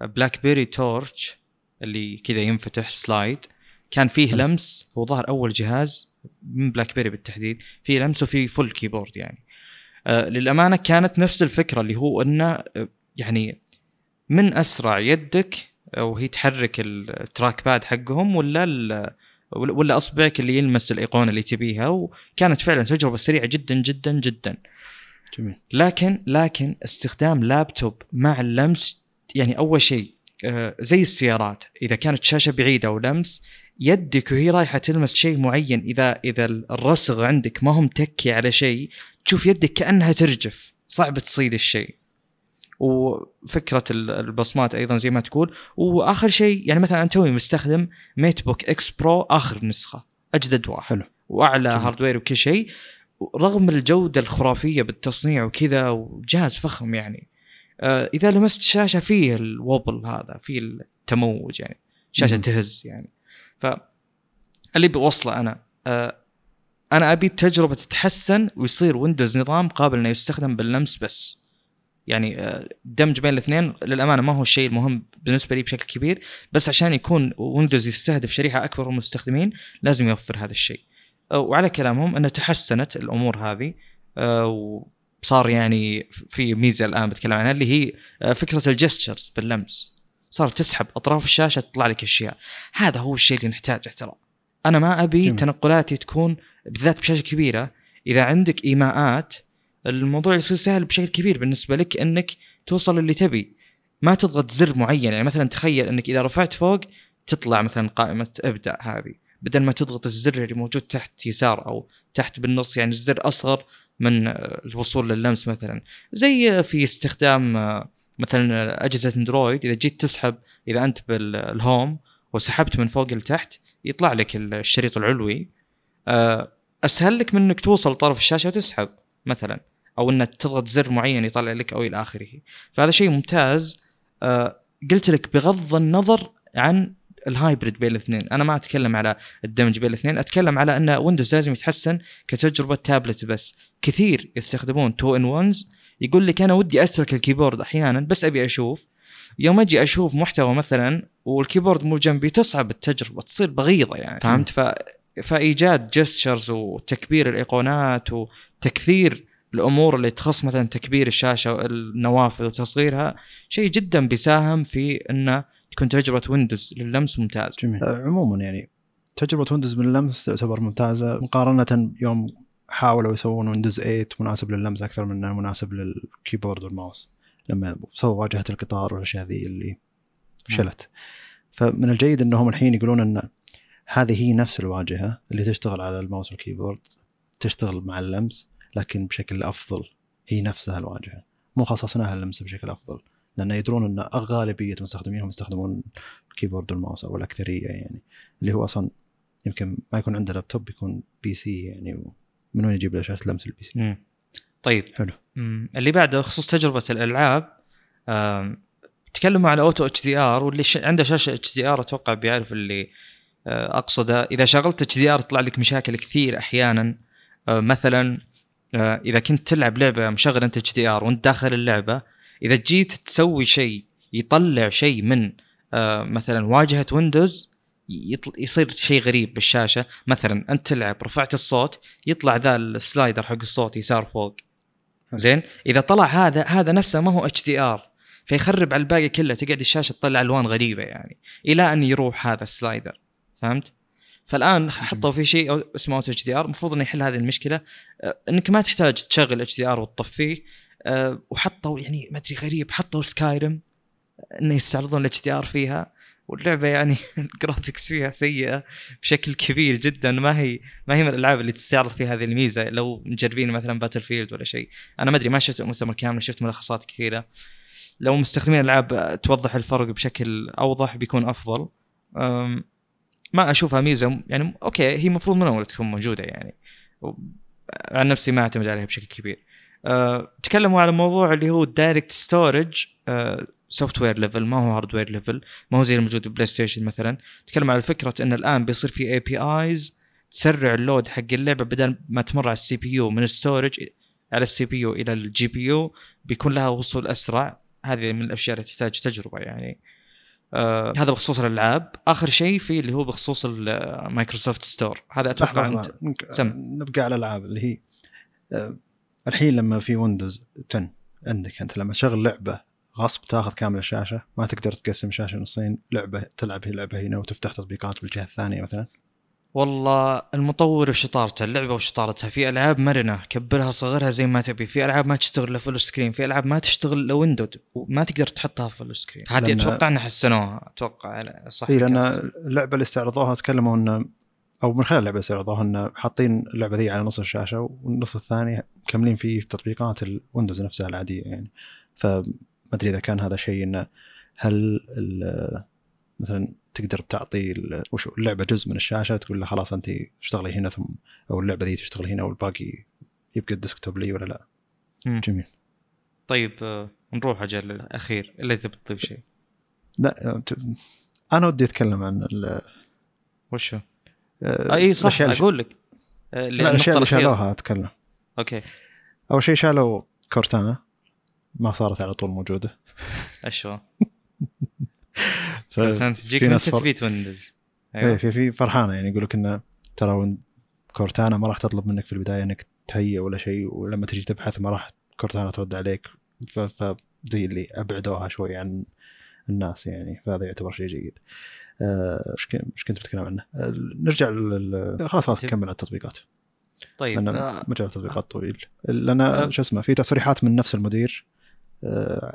BlackBerry Torch اللي كذا ينفتح slide. كان فيه لمس هو ظهر أول جهاز. من BlackBerry بالتحديد فيه لمس وفي full keyboard يعني. آه للأمانة كانت نفس الفكرة اللي هو إنه آه، يعني من أسرع يدك وهي تحرك ال trackpad حقهم ولا ولا أصبعك اللي يلمس الإيقونة اللي تبيها. وكانت فعلا تجربة سريعة جدا جدا جدا. جميل. لكن لكن استخدام لابتوب مع اللمس يعني أول شيء آه، زي السيارات. إذا كانت شاشة بعيدة ولمس يدك وهي رايحة تلمس شيء معين إذا إذا الرسغ عندك ما هو متكي على شيء تشوف يدك كأنها ترجف صعب تصيد الشيء. وفكرة البصمات أيضا زي ما تقول. وآخر شيء يعني مثلا أنا توي مستخدم MateBook X Pro آخر نسخة أجدد واحد. حلو. وأعلى hardware وكل شيء. رغم الجودة الخرافية بالتصنيع وكذا وجهاز فخم يعني. آه إذا لمست الشاشه فيه ال wobble هذا فيه التموج يعني شاشة مم. تهز يعني. ف اللي بوصله أنا آه أنا أبي التجربة تتحسن ويصير Windows نظام قابل إنه يستخدم باللمس بس. يعني آه، دمج بين الاثنين للأمانة ما هو الشيء المهم بالنسبة لي بشكل كبير بس عشان يكون Windows يستهدف شريحة أكبر من المستخدمين لازم يوفر هذا الشيء. آه، وعلى كلامهم إنه تحسنت الأمور هذه. وصار يعني في ميزة الآن بتكلم عنها اللي هي فكرة ال gestures باللمس. صار تسحب أطراف الشاشة تطلع لك أشياء. هذا هو الشيء اللي نحتاجه ترى. أنا ما أبي جميل. تنقلاتي تكون بالذات بشاشة كبيرة. إذا عندك إيماءات الموضوع يصير سهل بشكل كبير بالنسبة لك إنك توصل اللي تبي. ما تضغط زر معين يعني مثلا تخيل إنك إذا رفعت فوق تطلع مثلا قائمة ابدا هذه. بدل ما تضغط الزر اللي موجود تحت يسار أو تحت بالنص يعني الزر أصغر من الوصول لللمس مثلا. زي في استخدام مثلا أجهزة Android إذا جيت تسحب إذا أنت بال home وسحبت من فوق لتحت يطلع لك الشريط العلوي. أسهل لك من إنك توصل طرف الشاشة وتسحب مثلا أو انك تضغط زر معين يطلع لك أو إلى آخره. فهذا شيء ممتاز. آه قلت لك بغض النظر عن ال hybrid بين الاثنين. أنا ما أتكلم على الدمج بين الاثنين أتكلم على إن Windows لازم يتحسن كتجربة تابلت بس. كثير يستخدمون two in ones يقول لك أنا ودي أترك ال keyboard أحيانا بس أبي أشوف يوم أجي أشوف محتوى مثلا وال keyboard مو جنبي تصعب التجربة تصير بغيضة يعني فهمت ف فإيجاد gestures وتكبير الإيقونات وتكثير الأمور اللي تخص مثلا تكبير الشاشة النوافذ وتصغيرها شيء جدا بيساهم في انه تكون تجربة ويندوز لللمس ممتاز. جميل. آه، عموما يعني تجربة ويندوز باللمس تعتبر ممتازة مقارنة يوم حاولوا يسوون ويندوز 8 مناسب لللمس أكثر من إنه مناسب لل keyboard وال mouse لما سووا واجهة القطار والأشياء ذي اللي فشلت. فمن الجيد إنهم الحين يقولون إن هذه هي نفس الواجهة اللي تشتغل على ال mouse وال keyboard تشتغل مع اللمس لكن بشكل أفضل. هي نفسها الواجهة. مو خصصناها اللمس بشكل أفضل. لأن يدرون إن غالبيه مستخدمينهم يستخدمون ال keyboard وال mouse أو الاكثريه يعني اللي هو أصلا يمكن ما يكون عنده لابتوب يكون PC يعني من وين يجيب شاشه لمس ال PC؟ طيب. حلو. مم. اللي بعده بخصوص تجربة الألعاب تكلموا على auto HDR واللي عنده شاشة HDR أتوقع بيعرف اللي آه، أقصده. إذا شغلت HDR يطلع لك مشاكل كثير أحيانا. آه، مثلا آه، إذا كنت تلعب لعبة مشغل أنت HDR وأنت داخل اللعبة إذا جيت تسوي شيء يطلع شيء من مثلا واجهة ويندوز يصير شيء غريب بالشاشة. مثلا أنت تلعب رفعت الصوت يطلع ذا ال slider حق الصوت يسار فوق. زين؟ إذا طلع هذا هذا نفسه ما هو HDR. فيخرب على الباقي كله تقعد الشاشة تطلع ألوان غريبة يعني إلى أن يروح هذا ال slider. فهمت؟ فالآن حطوا في شيء اسمه HDR. المفروض إنه يحل هذه المشكلة. آه، إنك ما تحتاج تشغل HDR وتطفيه. آه، وحطوا يعني ما أدري غريب حطوا سكايرم إنه يستعرضون ال HDR فيها. واللعبة يعني ال graphics فيها سيئة بشكل كبير جدا. ما هي ما هي من الألعاب اللي تستعرض فيها هذه الميزة. لو مجربين مثلا باتل فيلد ولا شيء. أنا ما أدري ما شفت المؤتمر كامل شفت ملخصات كثيرة. لو مستخدمين ألعاب توضح الفرق بشكل أوضح بيكون أفضل. ما أشوفها ميزة. يعني okay هي المفروض من أول تكون موجودة يعني. عن نفسي ما أعتمد عليها بشكل كبير. أه تكلموا على موضوع اللي هو ال DirectStorage software level ما هو hardware level ما هو زي الموجود ببلاي ستيشن مثلا. تكلم على فكره إن الآن بيصير في APIs تسرع ال load حق اللعبة بدل ما تمر على ال CPU من ال storage على ال CPU إلى ال GPU بيكون لها وصول أسرع. هذه من الأشياء اللي تحتاج تجربة يعني. آه هذا بخصوص الألعاب. آخر شيء في اللي هو بخصوص ال Microsoft Store هذا أتوقع سم. نبقى على الألعاب اللي هي آه الحين لما في ويندوز 10 عندك أنت لما تشغل لعبة غصب تاخذ كامل الشاشة ما تقدر تقسم الشاشه نصين لعبة تلعب هي لعبة هنا وتفتح تطبيقات بالجهة الثانية مثلا. والله المطور وشطارته اللعبة وشطارتها في ألعاب مرنة كبرها صغرها زي ما تبي في ألعاب ما تشتغل full screen في ألعاب ما تشتغل الا window وما تقدر تحطها فل سكرين هذه أتوقع إنها حسنوها أتوقع صح إي لأن اللعبة اللي استعرضوها تكلموا انه أو من خلال اللعبة اللي استعرضوها انه حاطين اللعبة ذي على نص الشاشة والنص الثاني مكملين فيه تطبيقات الويندوز نفسها العادية يعني. فما أدري إذا كان هذا شيء إنه هل مثلا تقدر تعطي وش اللعبة جزء من الشاشة تقول له خلاص انت اشتغلي هنا ثم أو اللعبة ذي تشتغلي هنا والباقي يبقى ال desktop لي ولا لا؟ مم. جميل. طيب آه، نروح أجل الأخير. إلا إذا بتضيف شيء. لا آه، أنا ودي أتكلم عن ال وشو؟ آه إي صح أقول لك. آه لا الأشياء اللي شالوها أتكلم. okay. أول شيء شالوا كورتانا. ما صارت على طول موجودة. اشوى تجيك من تثبيت ويندوز. أيوه. في في فرحانة يعني يقول لك انه ترى كورتانا ما راح تطلب منك في البداية إنك تهيئ ولا شيء ولما تجي تبحث ما راح كورتانا ترد عليك. فزي اللي أبعدوها شوي عن الناس يعني فهذا يعتبر شيء جيد. إيش آه كنت بتكلم عنه؟ آه نرجع لل خلاص خلاص نكمل التطبيقات. طيب لأن آه. مجال التطبيقات طويل. لأن آه. شو اسمه في تصريحات من نفس المدير. آه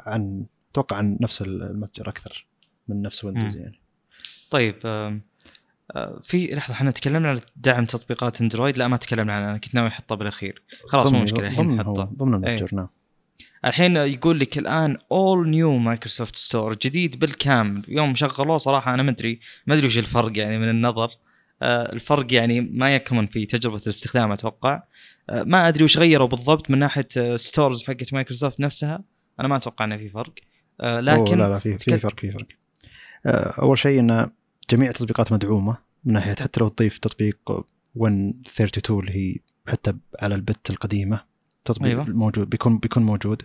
عن أتوقع عن نفس المتجر أكثر من نفس ويندوز يعني. طيب آه في لحظة إحنا تكلمنا عن دعم تطبيقات اندرويد لا ما تكلمنا عنه أنا كنت ناوي احطه بالأخير. خلاص مو مشكلة الحين نحطه ضمن المتجر نعم. الحين يقول لك الآن اول new Microsoft Store جديد بالكامل. يوم شغلوه صراحة أنا ما ادري ما أدري وش الفرق يعني من النظر. آه الفرق يعني ما يكمن في تجربة الاستخدام أتوقع. آه ما أدري وش غيروا بالضبط من ناحية stores حقت مايكروسوفت نفسها. أنا ما أتوقع إنه في فرق. آه لكن لا لا في في فرق في فرق. آه، أول شيء إن جميع التطبيقات مدعومة من ناحية حتى لو تضيف تطبيق 132 اللي هي حتى على البت القديمة تطبيق أيوة. موجود بيكون بيكون موجود.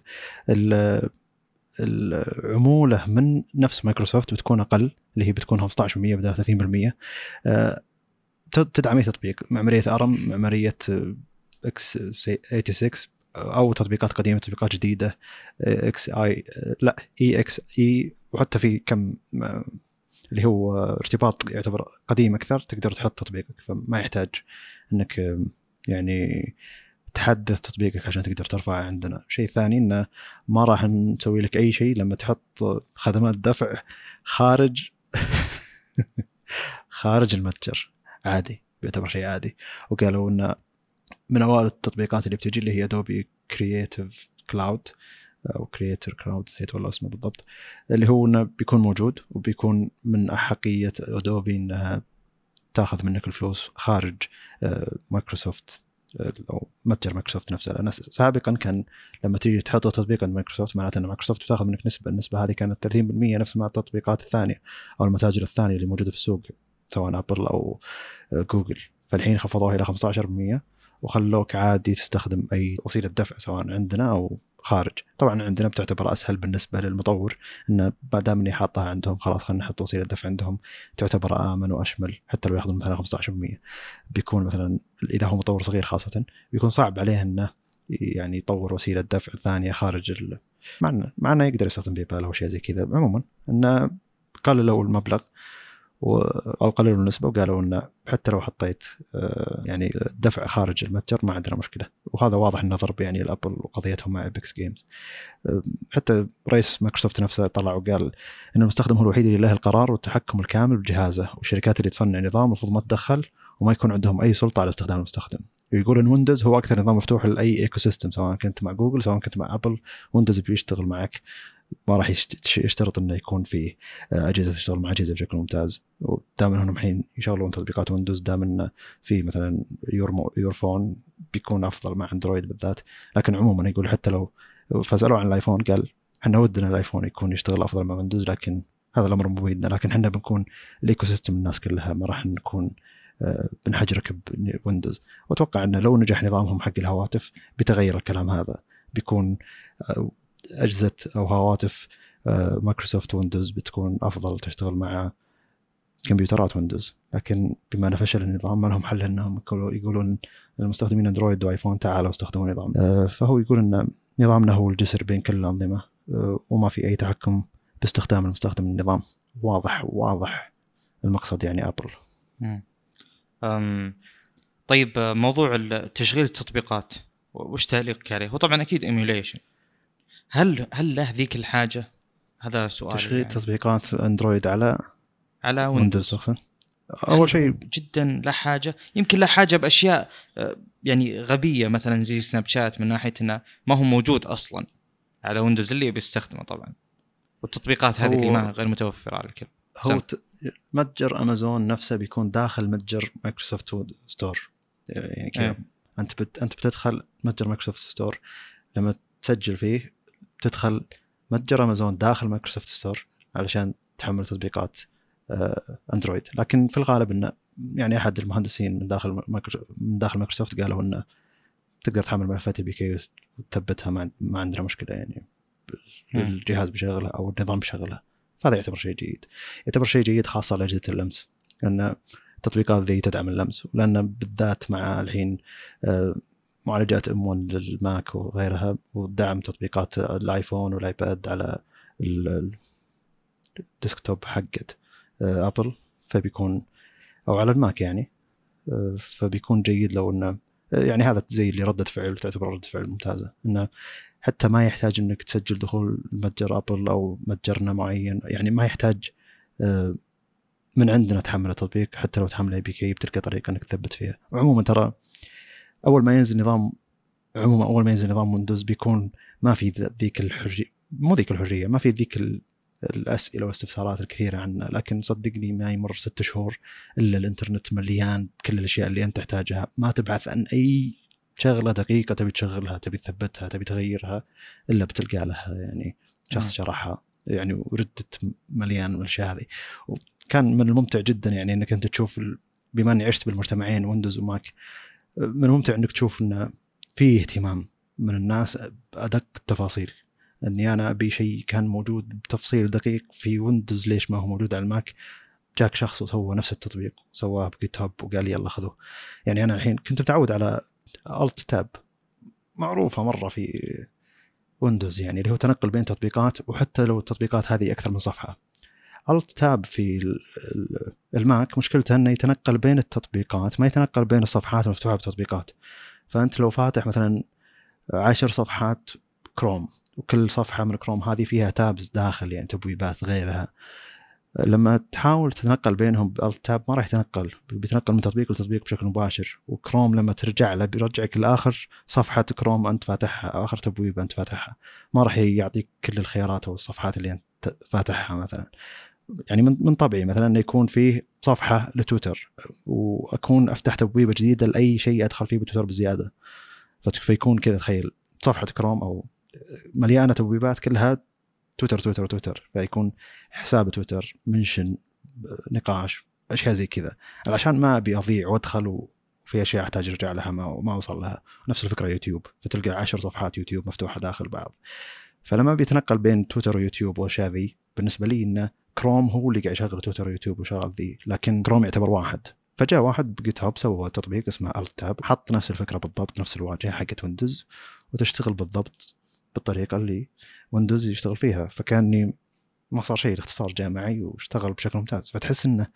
العموله من نفس مايكروسوفت بتكون أقل اللي هي بتكون 15% بدل 30% آه، تدعم اي تطبيق. معمارية أرم معمارية إكس 86 أو تطبيقات قديمة تطبيقات جديدة إكس إي لا إي إكس إي وحتى في كم اللي هو ارتباط يعتبر قديم أكثر تقدر تحط تطبيقك فما يحتاج إنك يعني تحدث تطبيقك عشان تقدر ترفعه عندنا. شيء ثاني إنه ما راح نسوي لك أي شيء لما تحط خدمات دفع خارج خارج المتجر عادي بيعتبر شيء عادي. وقالوا إنه من اوائل التطبيقات اللي بتجي اللي هي Adobe Creative Cloud أو Creator Cloud نسيت والله اسمه بالضبط. اللي هو إنه بيكون موجود وبيكون من أحقية ادوبي إنها تاخذ منك الفلوس خارج مايكروسوفت آه، آه، أو متجر مايكروسوفت نفسه. لأن سابقا كان لما تيجي تحط تطبيق عند مايكروسوفت معناته إن مايكروسوفت بتاخذ منك نسبة النسبة هذه كانت 30% نفس ما التطبيقات الثانية أو المتاجر الثانية اللي موجودة في السوق سواء ابل أو آه، جوجل فالحين خفضوها إلى 15% وخلوك عادي تستخدم أي وسيلة دفع سواء عندنا أو خارج. طبعا عندنا بتعتبر أسهل بالنسبة للمطور إنه ما دام إني حاطها عندهم خلاص خلينا نحط وسيلة دفع عندهم تعتبر آمن وأشمل حتى لو ياخذون مثلا 15% بيكون مثلا إذا هو مطور صغير خاصة بيكون صعب عليه إنه يعني يطور وسيلة دفع ثانية خارج ال... مع انه مع إنه يقدر يستخدم PayPal أو شيء زي كذا. عموما إنه قللوا المبلغ أو قللوا النسبة وقالوا إنه حتى لو حطيت آه، يعني دفع خارج المتجر ما عندنا مشكلة. وهذا واضح إنه ضرب يعني ال Apple وقضيتهم مع Epic Games حتى رئيس مايكروسوفت نفسه طلع وقال إن المستخدم هو الوحيد اللي له القرار والتحكم الكامل بجهازه والشركات اللي تصنع نظام المفروض ما تدخل وما يكون عندهم أي سلطة على استخدام المستخدم. ويقول إن Windows هو أكثر نظام مفتوح لأي ecosystem سواء كنت مع جوجل سواء كنت مع Apple Windows بيشتغل معك. ما راح يشت- يشترط إنه يكون في آه، أجهزة تشتغل مع أجهزة بشكل ممتاز. ودائما انهم الحين يشغلون تطبيقات Windows دام إنه في مثلا Your Phone بيكون أفضل مع Android بالذات. لكن عموما يقول حتى لو فسالوه عن ال iPhone قال إحنا ودنا ال iPhone يكون يشتغل أفضل مع Windows لكن هذا الأمر مو بيدنا. لكن إحنا بنكون ال ecosystem الناس كلها ما راح نكون آه، بنحجرك ب Windows وأتوقع إنه لو نجح نظامهم حق الهواتف بيتغير الكلام هذا. بيكون آه، اجهزه أو هواتف آه، Microsoft Windows بتكون أفضل تشتغل مع كمبيوترات Windows. لكن بما إنه فشل النظام ما لهم حل إنهم يقولون للمستخدمين Android و iPhone تعالوا استخدموا نظام آه، فهو يقول إن نظامنا هو الجسر بين كل الأنظمة آه، وما في أي تحكم باستخدام المستخدم النظام. واضح واضح المقصد يعني Apple طيب موضوع تشغيل التطبيقات وش تعليقك عليه؟ هو طبعا أكيد emulation. هل هل له ذيك الحاجة؟ هذا سؤال تشغيل يعني. تطبيقات Android على على Windows أول شيء جدا له حاجة يمكن له حاجة بأشياء آه، يعني غبية مثلا زي Snapchat من ناحية إنه ما هو موجود أصلا على Windows اللي بيستخدمه طبعا والتطبيقات هذه اللي ما غير متوفرة على الكل هو. ت- متجر امازون نفسه بيكون داخل متجر Microsoft Store يعني كذا إيه. أنت بت... أنت بتدخل متجر Microsoft Store لما تسجل فيه تدخل متجر امازون داخل Microsoft Store علشان تحمل تطبيقات آه، Android لكن في الغالب إنه يعني أحد المهندسين من داخل. من داخل مايكروسوفت قالوا إنه تقدر تحمل ملفات APK وتثبتها ما, عندنا مشكلة يعني. الجهاز بيشغلها أو النظام بيشغلها فهذا يعتبر شيء جيد يعتبر شيء جيد خاصة لاجهزه اللمس لأن التطبيقات ذي تدعم اللمس ولأن بالذات مع الحين آه، معالجات M1 لل Mac وغيرها ودعم تطبيقات ال iPhone وال iPad على ال- الـ desktop حقت آه، Apple. فبيكون أو على ال Mac يعني. آه، فبيكون جيد لو إنه آه، يعني هذا زي اللي ردة فعل تعتبر ردة فعل ممتازة. إنه حتى ما يحتاج إنك تسجل دخول متجر Apple أو متجر معين. يعني ما يحتاج من عندنا تحمل التطبيق. حتى لو تحمل APK بتلقى طريقة إنك تثبت فيها. وعموما ترى أول ما ينزل نظام عموما أول ما ينزل نظام Windows بيكون ما في ذيك الحرية مو ذيك الحرية ما في ذيك ال- الأسئلة والاستفسارات الكثيرة عنه لكن صدقني ما يمر ست شهور إلا الإنترنت مليان بكل الأشياء اللي أنت تحتاجها ما تبحث عن أي شغلة دقيقة تبي تشغلها تبي تثبتها تبي تغيرها إلا بتلقى لها يعني. شخص شرحها يعني Reddit مليان من الأشياء هذه وكان من الممتع جدا يعني إنك أنت تشوف بما إني عشت بالمجتمعين Windows و Mac من الممتع إنك تشوف انه في اهتمام من الناس. بادق التفاصيل. إني أنا أبي شيء كان موجود بتفصيل دقيق في Windows ليش ما هو موجود على ال Mac جاك شخص وسوى نفس التطبيق. سواه ب GitHub وقال يلا خذوه. يعني أنا الحين كنت متعود على Alt Tab معروفة مرة في Windows يعني اللي هو تنقل بين تطبيقات وحتى لو التطبيقات هذه أكثر من صفحة. Alt Tab في ال- ال- ال Mac مشكلته إنه يتنقل بين التطبيقات ما يتنقل بين الصفحات المفتوحة بالتطبيقات. فأنت لو فاتح مثلا عشر صفحات كروم وكل صفحة من كروم هذه فيها tabs داخل يعني تبويبات غيرها. لما تحاول تتنقل بينهم ب Alt Tab ما راح يتنقل بيتنقل من تطبيق لتطبيق بشكل مباشر. وكروم لما ترجع له بيرجعك لآخر صفحة كروم أنت فاتحها أو آخر تبويبه أنت فاتحها. ما راح يعطيك كل الخيارات أو الصفحات اللي أنت فاتحها مثلا. يعني من من طبيعي مثلا إنه يكون فيه صفحة لتويتر وأكون أفتح تبويبة جديدة لأي شيء أدخل فيه بتويتر بزيادة. فيكون كذا تخيل صفحة كروم أو مليانة تبويبات كلها Twitter Twitter Twitter. فيكون حساب Twitter mention نقاش أشياء زي كذا. عشان ما أبي أضيع وأدخل وفي أشياء أحتاج أرجع لها ما ما أوصل لها. نفس الفكرة يوتيوب. فتلقى عشر صفحات يوتيوب مفتوحة داخل بعض. فلما بيتنقل بين Twitter و YouTube والاشياء ذي بالنسبة لي إنه كروم هو اللي قاعد يشغل Twitter و YouTube والشغلات ذي لكن كروم يعتبر واحد. فجاء واحد ب GitHub سوى تطبيق اسمه Alt Tab حط نفس الفكرة بالضبط نفس الواجهة حقت Windows وتشتغل بالضبط بالطريقة اللي Windows يشتغل فيها. فكأني ما صار شيء الاختصار جاء معي واشتغل بشكل ممتاز. فتحس انه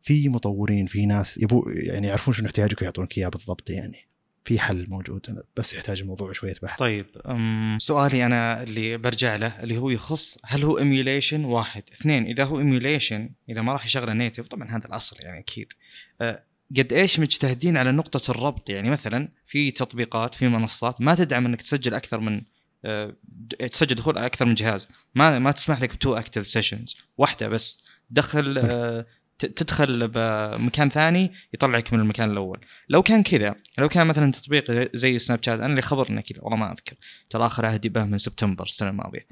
في مطورين في ناس يبو يعني يعرفون شنو احتياجك ويعطونك إياه بالضبط يعني. في حل موجود بس يحتاج الموضوع شوية بحث. طيب سؤالي أنا اللي برجع له اللي هو يخص هل هو emulation واحد؟ اثنين إذا هو emulation إذا ما راح يشغله native طبعا هذا الأصل يعني أكيد. أه قد إيش مجتهدين على نقطة الربط؟ يعني مثلا في تطبيقات في منصات ما تدعم إنك تسجل أكثر من أه تسجل دخول أكثر من جهاز. ما ما تسمح لك ب two active sessions واحدة بس. دخل أه تدخل بمكان ثاني يطلعك من المكان الأول. لو كان كذا لو كان مثلا تطبيق زي سناب شات أنا اللي خبرنا كذا والله ما أذكر. ترى آخر عهدي به من سبتمبر السنة الماضية.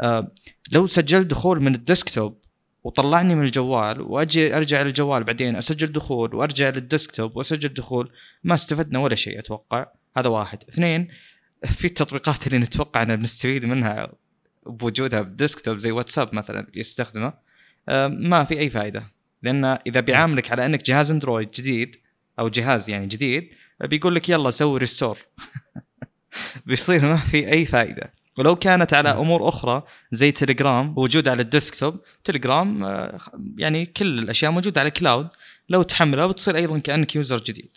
أه لو سجلت دخول من ال desktop وطلعني من الجوال وأجي أرجع للجوال بعدين أسجل دخول وأرجع لل desktop وأسجل دخول ما استفدنا ولا شيء أتوقع. هذا واحد. اثنين في التطبيقات اللي نتوقع إن بنستفيد منها بوجودها بال desktop زي واتساب مثلا يستخدمه. أه ما في أي فائده لأن إذا بيعاملك على أنك جهاز أندرويد جديد أو جهاز يعني جديد بيقول لك يلا سوي restore بيصير ما في أي فائده ولو كانت على أمور أخرى زي تليجرام وجود على ال desktop تليجرام آه، يعني كل الأشياء موجودة على cloud لو تحملها بتصير أيضا كأنك user جديد.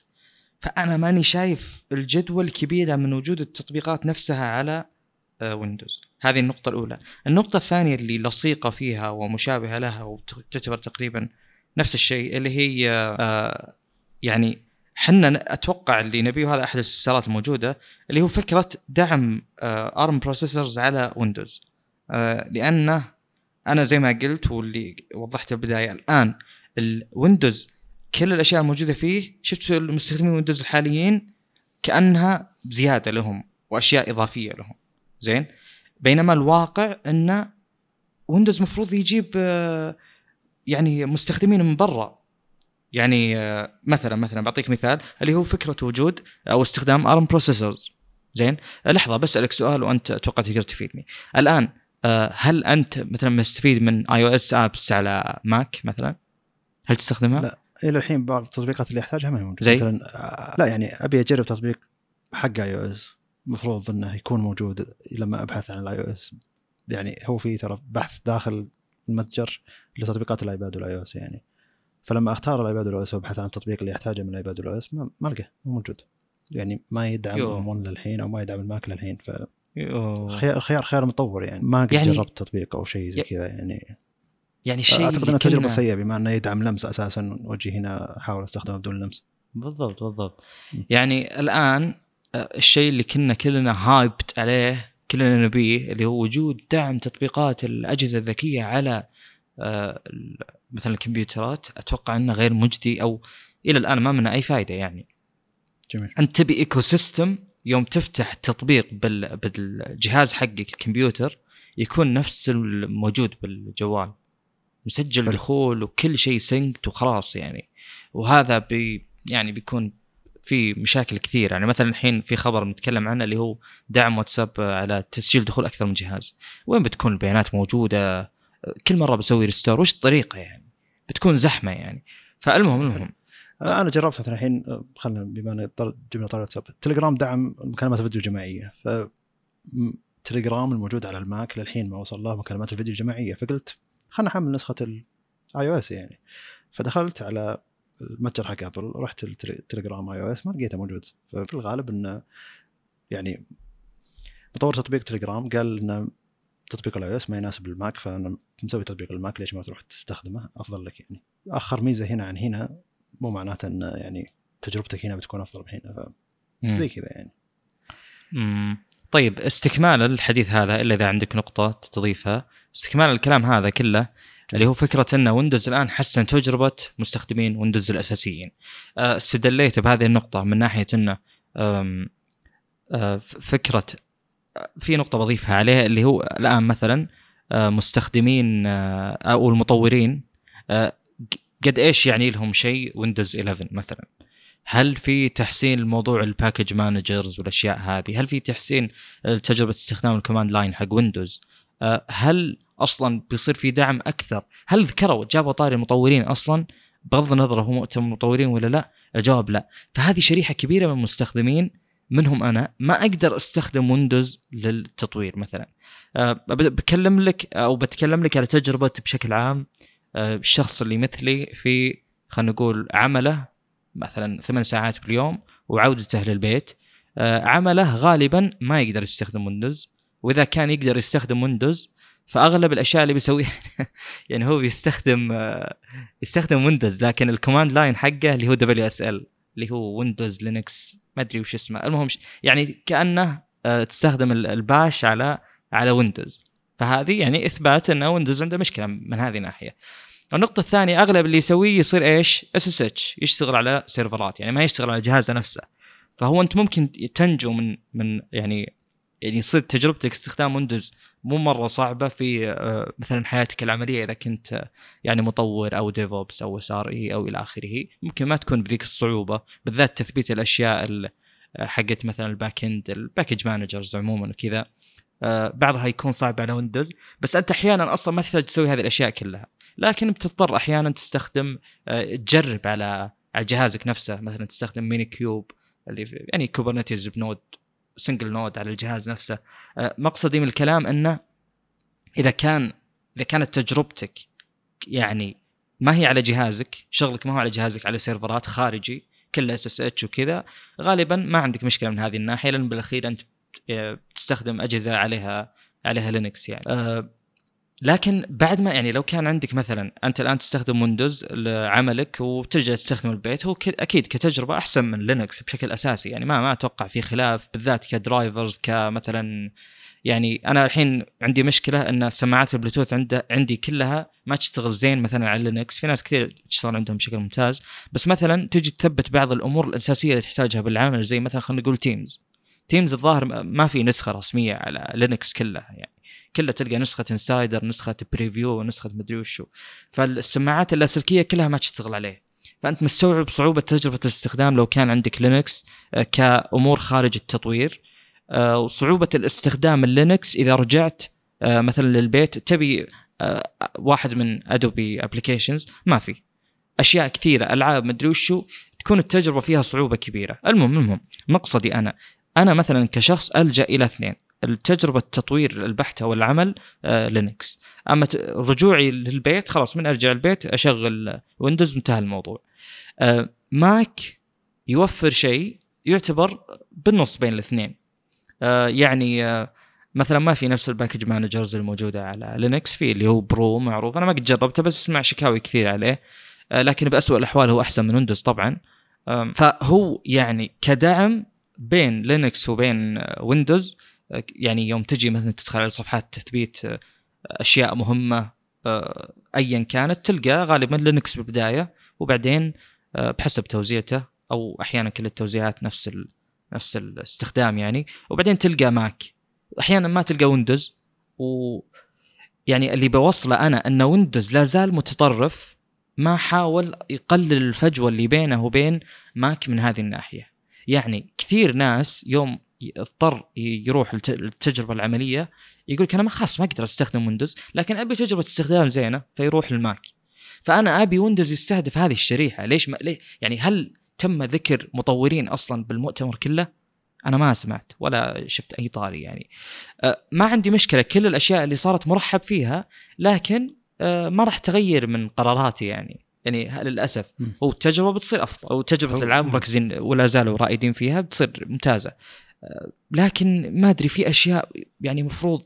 فأنا ماني شايف الجدوى الكبيره من وجود التطبيقات نفسها على ويندوز آه، هذه النقطة الأولى. النقطة الثانية اللي لصيقة فيها ومشابهة لها وتعتبر تقريبا نفس الشيء اللي هي آه يعني حنا أتوقع اللي نبيه هذا أحد الاستفسارات الموجودة اللي هو فكرة دعم آه ARM processors على ويندوز آه لأنه أنا زي ما قلت واللي وضحته البدايه الآن الويندوز كل الأشياء الموجودة فيه شفت المستخدمين ويندوز الحاليين كأنها زيادة لهم وأشياء إضافية لهم. زين؟ بينما الواقع ان ويندوز مفروض يجيب آه يعني مستخدمين من برا. يعني آه، مثلا مثلا بعطيك مثال اللي هو فكرة وجود أو استخدام ARM processors زين؟ لحظة بسألك سؤال وأنت أتوقع تقدر تفيدني الآن آه، هل أنت مثلا مستفيد من iOS apps على ماك مثلا؟ هل تستخدمها؟ لا إلى الحين بعض التطبيقات اللي احتاجها ما هي موجودة. مثلا آه، لا يعني أبي أجرب تطبيق حق iOS المفروض إنه يكون موجود لما أبحث عن ال iOS يعني هو في ترى بحث داخل المتجر لتطبيقات الآيباد وال iOS يعني. فلما أختار الآيباد وال iOS وأبحث عن التطبيق اللي يحتاجه من الآيباد وال iOS ما, القاه مو موجود. يعني ما يدعم M للحين أو ما يدعم الماك للحين ف خيار خيار خيار مطور يعني. ما قد يعني جربت تطبيق أو شيء زي كذا يعني. يعني شيء أعتقد إنها تجربة سيئة بما إنه يدعم لمس أساسا. واجي هنا أحاول أستخدمه بدون لمس. بالضبط بالضبط. يعني الآن آه، الشيء اللي كنا كلنا hyped عليه كلنا نبيه اللي هو وجود دعم تطبيقات الأجهزة الذكية على آه، مثلا الكمبيوترات أتوقع إنه غير مجدي أو إلى الآن ما منه أي فائده يعني. جميل. أنت تبي ecosystem يوم تفتح التطبيق بالجهاز حقك الكمبيوتر يكون نفس الموجود بالجوال. مسجل دخول وكل شيء synced وخلاص يعني. وهذا بي يعني بيكون في مشاكل كثير يعني مثلا الحين في خبر نتكلم عنه اللي هو دعم واتساب على تسجيل دخول أكثر من جهاز. وين بتكون البيانات موجودة؟ كل مرة بسوي restore وش الطريقة يعني؟ بتكون زحمة يعني. فالمهم المهم. أنا جربت مثلا الحين خلينا بما إن جبنا طار واتساب التليجرام دعم مكالمات الفيديو الجماعية. ف تليجرام الموجود على الماك للحين ما وصل له مكالمات الفيديو الجماعية. فقلت خلنا احمل نسخة ال iOS يعني. فدخلت على المتجر حق أبل رحت التليجرام iOS ما لقيته موجود. ففي الغالب إنه يعني مطور تطبيق تليجرام قال ان تطبيق ال iOS ما يناسب الماك فأنا مسوي تطبيق الماك ليش ما تروح تستخدمه؟ أفضل لك يعني. آخر ميزة هنا عن هنا مو معناته ان يعني تجربتك هنا بتكون أفضل من هنا زي كذا يعني. امم طيب استكمالا الحديث هذا إلا إذا عندك نقطة تضيفها. استكمال الكلام هذا كله اللي هو فكرة أن ويندوز الآن حسن تجربة مستخدمين ويندوز الأساسيين. آه، استدليت بهذه النقطة من ناحية انه آه، فكرة في نقطة بضيفها عليها اللي هو الآن مثلا آه، مستخدمين أو المطورين قد إيش يعني لهم شيء ويندوز 11 مثلا؟ هل في تحسين الموضوع ال package managers والأشياء هذه؟ هل في تحسين تجربه استخدام ال command line حق ويندوز هل أصلا بيصير في دعم أكثر. هل ذكروا جابوا طاري المطورين أصلا؟ بغض النظر هم مطورين ولا لا الجواب لا. فهذه شريحة كبيرة من المستخدمين منهم أنا ما أقدر أستخدم ويندوز للتطوير مثلا. أه بكلم لك أو بتكلم لك على تجربة بشكل عام أه الشخص اللي مثلي في خلينا نقول عمله مثلا ثمان ساعات باليوم وعودته للبيت أه عمله غالبا ما يقدر يستخدم ويندوز. وإذا كان يقدر يستخدم ويندوز فأغلب الأشياء اللي بيسويها يعني هو بيستخدم يستخدم ويندوز لكن ال command line حقه اللي هو WSL اللي هو ويندوز لينكس ما أدري وش اسمه. المهم يعني كأنه آه، تستخدم ال bash على على ويندوز فهذه يعني إثبات إن ويندوز عنده مشكلة من هذه الناحية. النقطة الثانية أغلب اللي يسويه يصير إيش؟ SSH يشتغل على سيرفرات يعني ما يشتغل على جهازه نفسه. فهو أنت ممكن تنجو من من يعني يعني يصير تجربتك استخدام Windows مو مرة صعبة في آه، مثلا حياتك العملية إذا كنت آه، يعني مطور أو DevOps أو SRE أو إلى آخره. ممكن ما تكون بذيك الصعوبة بالذات تثبيت الأشياء آه، حقت مثلا ال back end ال package managers عموما وكذا. بعضها يكون صعب على Windows بس أنت أحيانا أصلا ما تحتاج تسوي هذه الأشياء كلها. لكن بتضطر أحيانا تستخدم تجرب على على جهازك نفسه. مثلا تستخدم Minikube اللي يعني Kubernetes ب node single node على الجهاز نفسه. آه، مقصدي من الكلام إنه إذا كان إذا كانت تجربتك يعني ما هي على جهازك شغلك ما هو على جهازك على سيرفرات خارجي كله SSH وكذا غالبا ما عندك مشكلة من هذه الناحية لأن بالأخير أنت آه، تستخدم أجهزة عليها عليها Linux يعني. أه لكن بعد ما يعني لو كان عندك مثلا أنت الآن تستخدم Windows لعملك وترجع تستخدم البيت هو أكيد كتجربة أحسن من Linux بشكل أساسي. يعني ما ما أتوقع في خلاف بالذات ك drivers كمثلا يعني أنا الحين عندي مشكلة إن سماعات البلوتوث عند عندي كلها ما تشتغل زين مثلا على Linux. في ناس كثير تشتغل عندهم بشكل ممتاز. بس مثلا تجي تثبت بعض الأمور الأساسية اللي تحتاجها بالعمل زي مثلا خلينا نقول Teams Teams الظاهر ما في نسخة رسمية على Linux كلها يعني. كلها تلقى نسخة insider نسخة preview نسخة مدري وشو. فالسماعات اللاسلكيه كلها ما تشتغل عليه. فأنت مستوعب صعوبة تجربة الاستخدام لو كان عندك Linux آه، كأمور خارج التطوير. آه، وصعوبة الاستخدام ال Linux إذا رجعت آه، مثلا للبيت تبي واحد من Adobe applications ما في. أشياء كثيرة ألعاب مدري وشو تكون التجربة فيها صعوبة كبيرة. المهم المهم مقصدي أنا. أنا مثلا كشخص ألجأ إلى اثنين. التجربه التطوير البحته والعمل آه Linux. أما رجوعي للبيت خلاص من أرجع البيت أشغل Windows وانتهى الموضوع. آه Mac يوفر شيء يعتبر بالنص بين الاثنين. آه يعني مثلا ما في نفس ال package managers الموجودة على Linux في اللي هو brew معروف. أنا ما قد جربته بس أسمع شكاوي كثير عليه. لكن باسوء الأحوال هو أحسن من Windows طبعا. فهو يعني كدعم بين Linux وبين Windows يعني يوم تجي مثلا تدخل على صفحات تثبيت آه، أشياء مهمة آه، ايا كانت تلقى غالبا Linux بالبداية وبعدين آه، بحسب توزيعته أو أحيانا كل التوزيعات نفس ال... نفس الاستخدام يعني وبعدين تلقى Mac. أحيانا ما تلقى Windows و يعني اللي بوصله أنا أن Windows لا زال متطرف ما حاول يقلل الفجوة اللي بينه وبين Mac من هذه الناحية. يعني كثير ناس يوم اضطر يروح التجربه العملية يقول لك أنا ما خلاص ما أقدر أستخدم Windows لكن أبي تجربه استخدام زينة فيروح ال Mac فأنا أبي Windows يستهدف هذه الشريحة. ليش ما ليه؟ يعني هل تم ذكر مطورين أصلا بالمؤتمر كله؟ أنا ما سمعت ولا شفت أي طاري يعني. أه ما عندي مشكلة كل الأشياء اللي صارت مرحب فيها لكن أه ما راح تغير من قراراتي يعني. يعني للأسف. هو التجربة بتصير أفضل أو تجربة ألعاب مركزين ولا زالوا رائدين فيها بتصير ممتازة. لكن ما أدري في أشياء يعني مفروض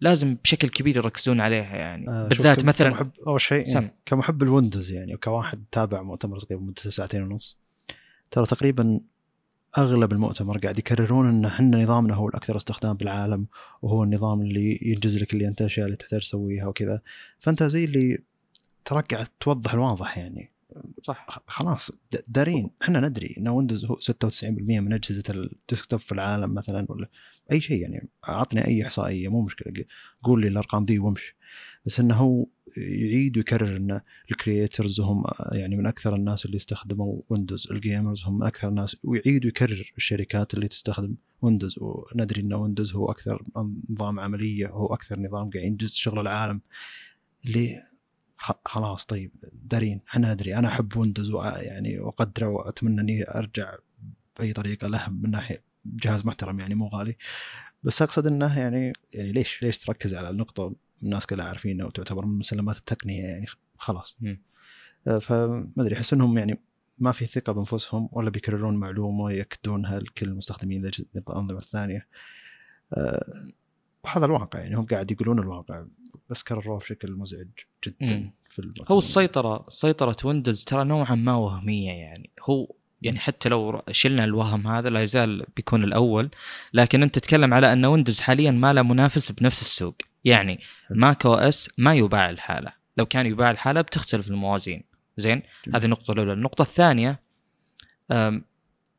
لازم بشكل كبير يركزون عليها يعني. آه بالذات مثلا كمحب أول شيء يعني كمحب الويندوز يعني وكواحد تابع مؤتمر تقريبا مدة ساعتين ونص ترى تقريبا أغلب المؤتمر قاعد يكررون إن إحنا نظامنا هو الأكثر استخدام بالعالم وهو النظام اللي ينجز لك اللي أنت الاشياء اللي تحتاج تسويها وكذا. فأنت زي اللي ترى قاعد توضح الواضح يعني. صح. خلاص دارين. إحنا ندري إن Windows هو 96% من أجهزة ال desktop في العالم مثلا ولا أي شيء يعني. أعطني أي إحصائية مو مشكلة. قول لي الأرقام دي وامشي. بس إنه هو يعيد ويكرر إن ال creators هم يعني من أكثر الناس اللي يستخدموا Windows ال gamers هم من أكثر الناس. ويعيد ويكرر الشركات اللي تستخدم Windows وندري إن Windows هو أكثر نظام عملية هو أكثر نظام قاعد ينجز شغل العالم. اللي خلاص طيب دارين إحنا ندري أنا أحب ويندوز يعني وأقدره وأتمنى إني أرجع بأي طريقة له من ناحية جهاز محترم يعني مو غالي. بس أقصد إنه يعني يعني ليش ليش تركز على النقطة الناس كلها عارفينها وتعتبر من مسلمات التقنية يعني خلاص. آه، فما أدري أحس إنهم يعني ما في ثقة بأنفسهم ولا بيكررون معلومة ياكدونها لكل المستخدمين الأنظمة الثانية. وهذا الواقع يعني هم قاعد يقولون الواقع بس كرروه بشكل مزعج جدا مم. في الوقت هو الماضي. السيطرة سيطرة Windows ترى نوعا ما وهمية يعني. هو يعني حتى لو شلنا الوهم هذا لا يزال بيكون الأول لكن أنت تتكلم على أن Windows حاليا ما له منافس بنفس السوق. يعني macOS ما يباع لحاله. لو كان يباع لحاله بتختلف الموازين. زين. هذه النقطة الأولى. النقطة الثانية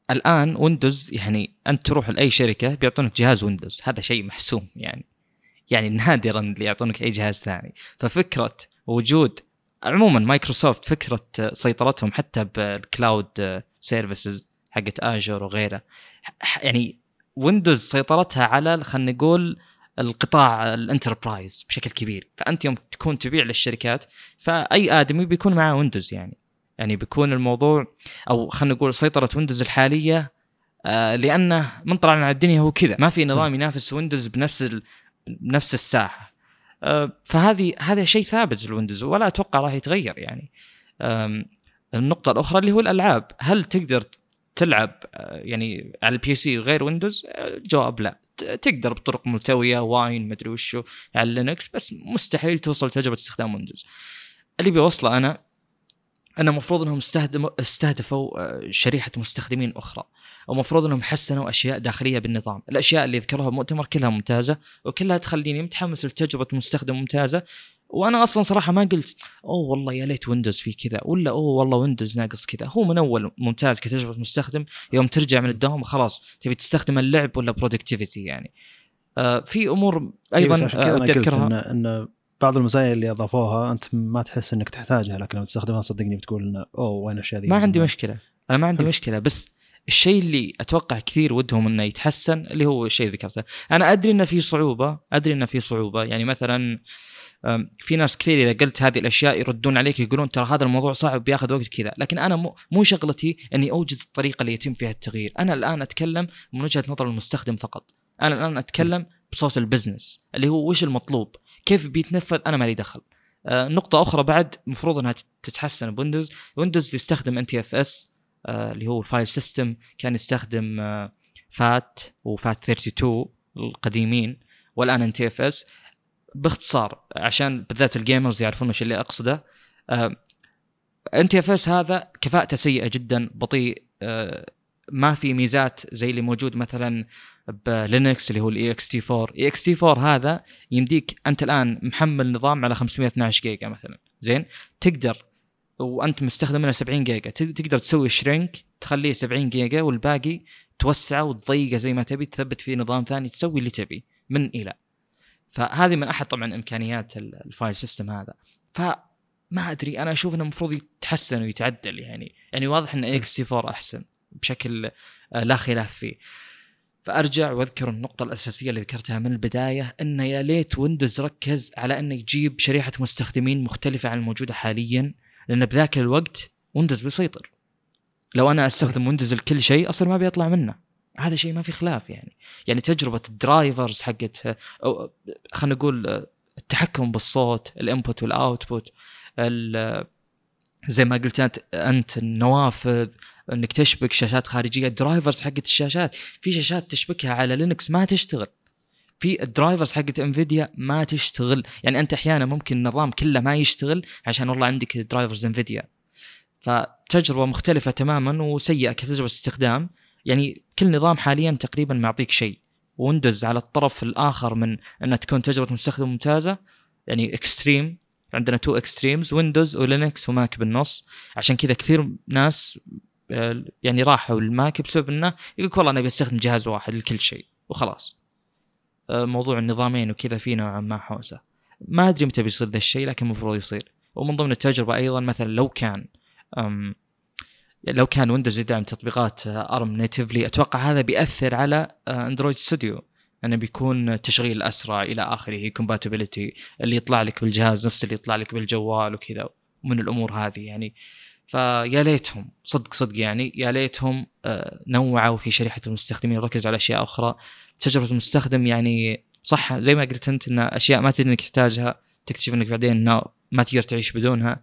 أم، الآن Windows يعني أنت تروح لأي شركة بيعطونك جهاز Windows. هذا شيء محسوم يعني. يعني نادرا اللي يعطونك أي جهاز ثاني. ففكرة وجود عموما مايكروسوفت فكرة سيطرتهم حتى بال cloud services حقت Azure وغيره. يعني Windows سيطرتها على خلينا نقول القطاع ال enterprise بشكل كبير. فأنت يوم تكون تبيع للشركات فأي آدمي بيكون معاه Windows يعني. يعني بيكون الموضوع أو خلينا نقول سيطرة Windows الحالية آه لأنه من طلعنا على الدنيا هو كذا. ما في نظام ينافس Windows بنفس ال... بنفس الساحة. آه فهذه هذا شيء ثابت ال Windows ولا أتوقع راح يتغير يعني. النقطة الأخرى اللي هو الألعاب. هل تقدر تلعب آه، يعني على ال PC غير Windows؟ آه، الجواب لا. تقدر بطرق ملتوية Wine مدري وشو على Linux بس مستحيل توصل تجربه استخدام Windows. اللي بيوصله أنا أنا المفروض إنهم استهدفوا آه، شريحة مستخدمين أخرى. ومفروض إنهم حسنوا أشياء داخلية بالنظام. الأشياء اللي ذكرها بمؤتمر كلها ممتازة وكلها تخليني متحمس لتجربة مستخدم ممتازة. وأنا أصلا صراحة ما قلت أوه والله يا ليت Windows في كذا. ولا أوه والله Windows ناقص كذا. هو من أول ممتاز كتجربة مستخدم يوم ترجع من الدوام خلاص تبي تستخدم اللعب ولا productivity يعني. آه في أمور بس أيضا آه ودي أذكرها. ان إن بعض المزايا اللي أضافوها أنت ما تحس إنك تحتاجها لكن لما تستخدمها صدقني بتقول إنه أوه وين الأشياء ذي ما عندي. مشكلة. أنا ما عندي حلو. مشكلة بس الشيء اللي أتوقع كثير ودهم إنه يتحسن اللي هو الشيء اللي ذكرته. أنا أدري إنه في صعوبة أدري إنه في صعوبة. يعني مثلا في ناس كثير إذا قلت هذه الأشياء يردون عليك يقولون ترى هذا الموضوع صعب بياخذ وقت كذا. لكن أنا مو مو شغلتي إني أوجد الطريقة اللي يتم فيها التغيير. أنا الآن أتكلم من وجهة نظر المستخدم فقط. أنا الآن أتكلم بصوت ال business اللي هو وش المطلوب. كيف بيتنفذ أنا مالي دخل. آه، نقطة أخرى بعد المفروض أنها تتحسن. بويندوز، ويندوز يستخدم NTFS اللي هو ال file system كان يستخدم آه، FAT و FAT 32 القديمين والآن NTFS. باختصار عشان بالذات ال gamers يعرفون إيش اللي أقصده NTFS هذا كفاءته سيئة جدا بطيء آه، ما في ميزات زي اللي موجود مثلا بلينكس اللي هو ال ext 4 ext 4 هذا يمديك أنت الآن محمل نظام على 512 جيجا مثلا. زين؟ تقدر وأنت مستخدم منه 70 جيجا. تق- تقدر تسوي shrink تخليه 70 جيجا والباقي توسعه وتضيقه زي ما تبي تثبت فيه نظام ثاني تسوي اللي تبي من إلى. فهذه من أحد طبعا إمكانيات ال- ال file system هذا. فما أدري أنا أشوف إنه المفروض يتحسن ويتعدل يعني. يعني واضح إن ext 4 أحسن بشكل آه، لا خلاف فيه. فأرجع وأذكر النقطة الأساسية اللي ذكرتها من البداية أن يا ليت ويندوز ركز على أنه يجيب شريحة مستخدمين مختلفة عن الموجودة حاليا لأن بذاك الوقت ويندوز بيسيطر. لو أنا أستخدم ويندوز لكل شيء أصلا ما بيطلع منه. هذا شيء ما في خلاف يعني. يعني تجربة ال drivers حقت أو خلينا نقول التحكم بالصوت ال input وال output ال- زي ما قلت انت أنت النوافذ إنك تشبك شاشات خارجية. ال drivers حقت الشاشات في شاشات تشبكها على لينكس ما تشتغل. في ال drivers حقت Nvidia ما تشتغل. يعني أنت أحيانا ممكن النظام كله ما يشتغل عشان والله عندك drivers Nvidia. فتجربة مختلفة تماما وسيئة كتجربة استخدام. يعني كل نظام حاليا تقريبا معطيك شيء. ويندوز على الطرف الآخر من إنها تكون تجربة مستخدم ممتازة. يعني extreme عندنا two extremes ويندوز ولينكس وماك بالنص. عشان كذا كثير ناس آه، يعني راحوا الماك بسبب إنه يقول والله أنا بستخدم جهاز واحد لكل شيء وخلاص. آه، موضوع النظامين وكذا في نوعا ما حوسة. ما أدري متى بيصير ذا الشيء لكن المفروض يصير. ومن ضمن التجربة أيضا مثلا لو كان لو كان ويندوز يدعم تطبيقات ARM natively أتوقع هذا بيأثر على Android Studio انه بيكون تشغيل أسرع إلى آخره كومباتيبلتي اللي يطلع لك بالجهاز نفس اللي يطلع لك بالجوال وكذا ومن الأمور هذه يعني. فيا ليتهم صدق صدق يعني يا ليتهم آه، نوعوا في شريحة المستخدمين. وركزوا على أشياء أخرى. تجربة المستخدم يعني صح زي ما قلت أنت إن أشياء ما تدري إنك تحتاجها تكتشف إنك بعدين انه ما تقدر تعيش بدونها.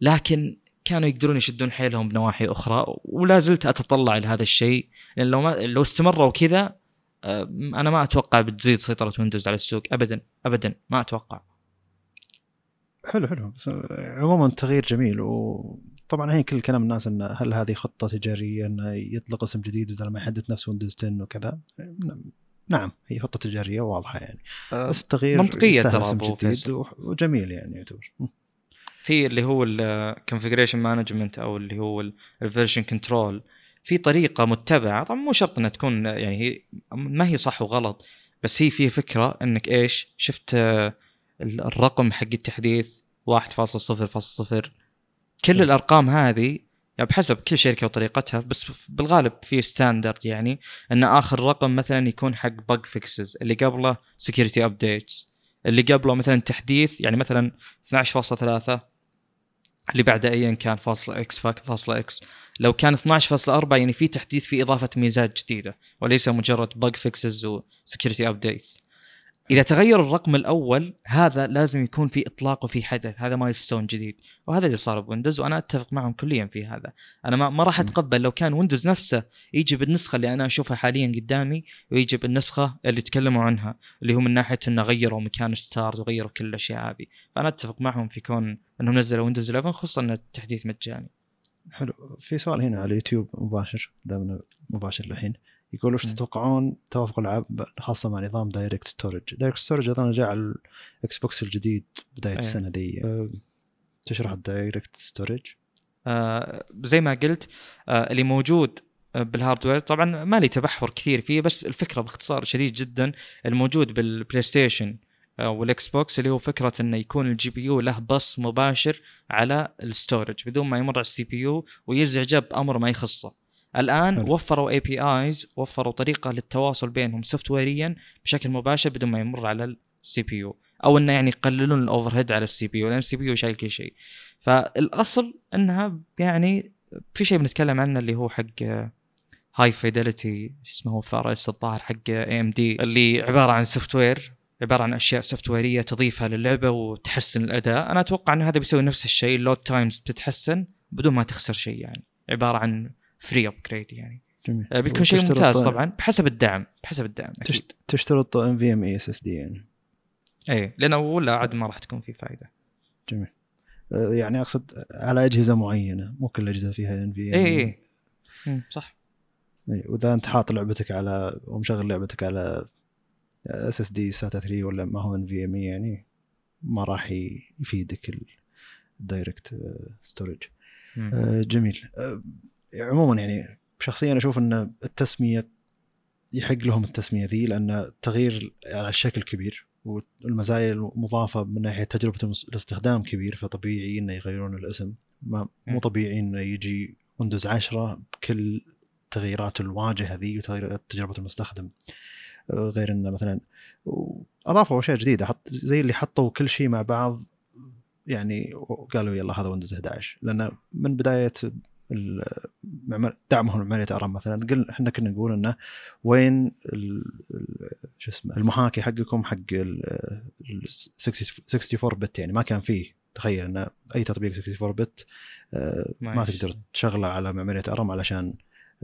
لكن كانوا يقدرون يشدون حيلهم بنواحي أخرى ولا زلت أتطلع لهذا الشيء. لأن لو ما لو استمروا كذا أنا ما أتوقع بتزيد سيطرة ويندوز على السوق. ابدا ابدا ما أتوقع. حلو حلو. بس عموما تغيير جميل. وطبعا الحين كل كلام الناس انه هل هذه خطة تجارية انه يطلق اسم جديد بدل ما يحدث نفسه ويندوز 10 وكذا؟ نعم هي خطة تجارية واضحة يعني. آه، بس التغيير منطقية يستاهل ترى اسم جديد وجميل يعني يعتبر. في اللي هو ال configuration management أو اللي هو ال version control في طريقة متبعة. طبعا مو شرط إنها تكون يعني هي ما هي صح وغلط بس هي في فكرة إنك إيش؟ شفت آه، الرقم حق التحديث 1.0.0 كل الأرقام هذه يعني بحسب كل شركة وطريقتها بس بالغالب في standard يعني إن آخر رقم مثلا يكون حق bug fixes اللي قبله security updates اللي قبله مثلا تحديث يعني مثلا 12.3 اللي بعده ايا كان فاصلة إكس فاصلة إكس. لو كان 12.4 يعني في تحديث في إضافة ميزات جديدة وليس مجرد bug fixes و security updates إذا تغير الرقم الأول هذا لازم يكون في إطلاق وفي حدث. هذا milestone جديد. وهذا اللي صار بويندوز وأنا أتفق معهم كليا في هذا. أنا ما, ما راح. أتقبل لو كان ويندوز نفسه يجي بالنسخة اللي أنا أشوفها حاليا قدامي ويجي بالنسخة اللي تكلموا عنها اللي هو من ناحية إنه غيروا مكان start وغيروا كل الأشياء هذه. فأنا أتفق معهم في كون إنهم نزلوا ويندوز 11 خصوصا التحديث مجاني. حلو. في سؤال هنا على اليوتيوب مباشر دامنا مباشر الحين يقول وش. تتوقعون توافق العاب خاصة مع نظام DirectStorage DirectStorage أظن جاء على ال Xbox الجديد بداية أيه. السنة دي. أه، تشرح ال DirectStorage آه زي ما قلت آه اللي موجود آه، بال hardware طبعا ما لي تبحر كثير فيه بس الفكرة باختصار شديد جدا الموجود بال PlayStation آه، وال Xbox اللي هو فكرة إنه يكون ال GPU له بص مباشر على ال storage بدون ما يمر على ال CPU ويزعجه بأمر ما يخصه الآن حلو. وفروا APIs وفروا طريقة للتواصل بينهم سوفت ويريا بشكل مباشر بدون ما يمر على ال CPU أو إنه يعني يقللون ال overhead على ال CPU لأن ال CPU شايل كل شيء فالأصل إنها يعني في شيء بنتكلم عنه اللي هو حق high fidelity اسمه هو FSR الظاهر حق AMD اللي عبارة عن software عبارة عن أشياء سوفت ويريه تضيفها للعبة وتحسن الأداء. أنا أتوقع ان هذا بيسوي نفس الشيء ال load times بتتحسن بدون ما تخسر شيء يعني. عبارة عن free upgrade يعني. جميل. آه، بيكون شيء ممتاز طبعا بحسب الدعم بحسب الدعم أكيد. تشت- تشترط ام في ام اي اس اس دي يعني. اي لأنه ولا عاد ما راح تكون في فائده جميل. أه، يعني أقصد على أجهزة معينة مو كل الاجهزه فيها NVMe اي صح. وإذا أنت حاط لعبتك على ومشغل لعبتك على SSD SATA 3 ولا ما هو NVMe يعني ما راح يفيدك ال DirectStorage مم. آه، جميل آه، عموما يعني شخصيا أشوف إن التسمية يحق لهم التسمية ذي لأن التغيير على الشكل كبير والمزايا المضافة من ناحية تجربة الاستخدام كبير فطبيعي إنه يغيرون الاسم ما مو. طبيعي إنه يجي Windows 10 بكل تغييرات الواجهة ذي وتغييرات تجربة المستخدم آه، غير إنه مثلا أضافوا أشياء جديدة حط زي اللي حطوا كل شيء مع بعض يعني قالوا يلا هذا Windows 11 لأن من بداية دعمهم لعمليه ARM مثلا قلنا إحنا كنا نقول إنه وين شو اسمه المحاكي حقكم حق ال ال 64 بت يعني ما كان فيه تخيل إن أي تطبيق 64 بت آه، ما. تقدر تشغله على معماريه ارم علشان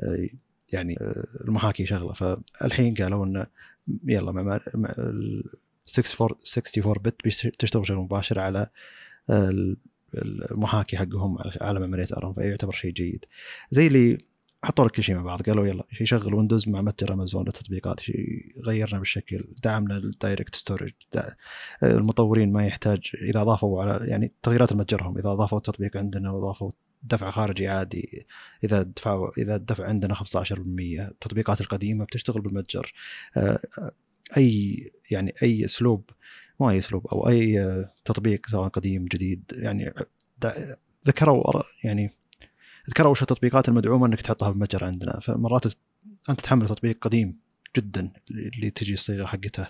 آه، يعني آه، المحاكي شغلة. فالحين قالوا إنه يلا مع- ال 64 64 بت تشتغل بشكل مباشر على ال- المحاكي حقهم على- معمارية أرم فيعتبر شيء جيد. زي اللي حطوا لك كل شيء مع بعض قالوا يلا يشغل ويندوز مع متجر امازون للتطبيقات غيرنا بالشكل دعمنا ال DirectStorage المطورين ما يحتاج إذا اضافوا على يعني تغييرات متجرهم إذا اضافوا التطبيق عندنا واضافوا دفع خارجي عادي. إذا دفعوا إذا الدفع عندنا 15% التطبيقات القديمة بتشتغل بالمتجر. آه، آه، أي يعني أي أسلوب ما أي أسلوب أو أي آه، تطبيق سواء قديم جديد يعني ذكروا يعني ذكروا وش التطبيقات المدعومة إنك تحطها بالمتجر عندنا. فمرات أنت تحمل تطبيق قديم جدا اللي تجي الصيغة حقته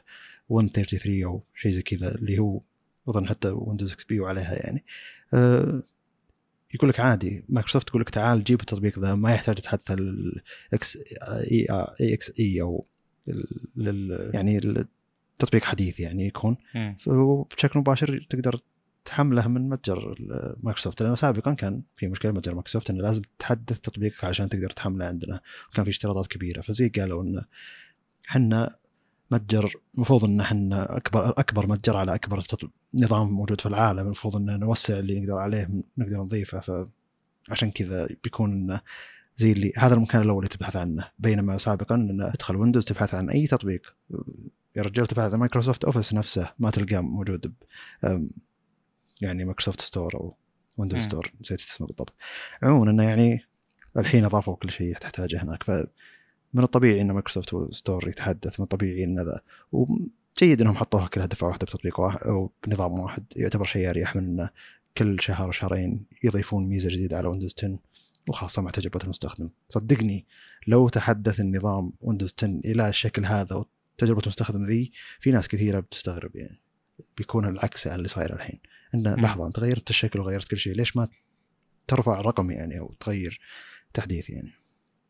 133 أو شيء زي كذا اللي هو أظن حتى Windows XP وعليها يعني. أه يقول لك عادي مايكروسوفت تقول لك تعال جيب التطبيق ذا ما يحتاج تحدث الاكس اي اي إكس اي أو لل يعني التطبيق حديث يعني يكون. وبشكل مباشر تقدر تحمله من متجر مايكروسوفت. لأنه سابقا كان في مشكلة متجر مايكروسوفت إنه لازم تحدث تطبيقك عشان تقدر تحمله عندنا. وكان في اشتراطات كبيرة. فزي قالوا انه إحنا متجر المفروض إن إحنا أكبر أكبر متجر على أكبر نظام موجود في العالم المفروض ان نوسع اللي نقدر عليه نقدر نضيفه فعشان كذا بيكون زي اللي هذا المكان الأول اللي تبحث عنه. بينما سابقا ان تدخل Windows تبحث عن أي تطبيق. يا رجال تبحث عن Microsoft Office نفسه ما تلقاه موجود يعني Microsoft Store أو Windows Store نسيت اسمه بالضبط. عموما إنه يعني الحين أضافوا كل شيء تحتاجه هناك. ف من الطبيعي إن Microsoft Store يتحدث من الطبيعي إن ذا وجيد إنهم حطوها كلها دفعه واحدة بتطبيق واحد أو بنظام واحد يعتبر شيء أريح من إنه كل شهر وشهرين يضيفون ميزة جديدة على Windows 10 وخاصة مع تجربة المستخدم. صدقني لو تحدث النظام Windows 10 إلى الشكل هذا وتجربة المستخدم ذي في ناس كثيرة بتستغرب يعني بيكون العكس عن اللي صاير الحين. انه لحظة أنت غيرت الشكل وغيرت كل شيء ليش ما ترفع رقم يعني أو تغير تحديث يعني؟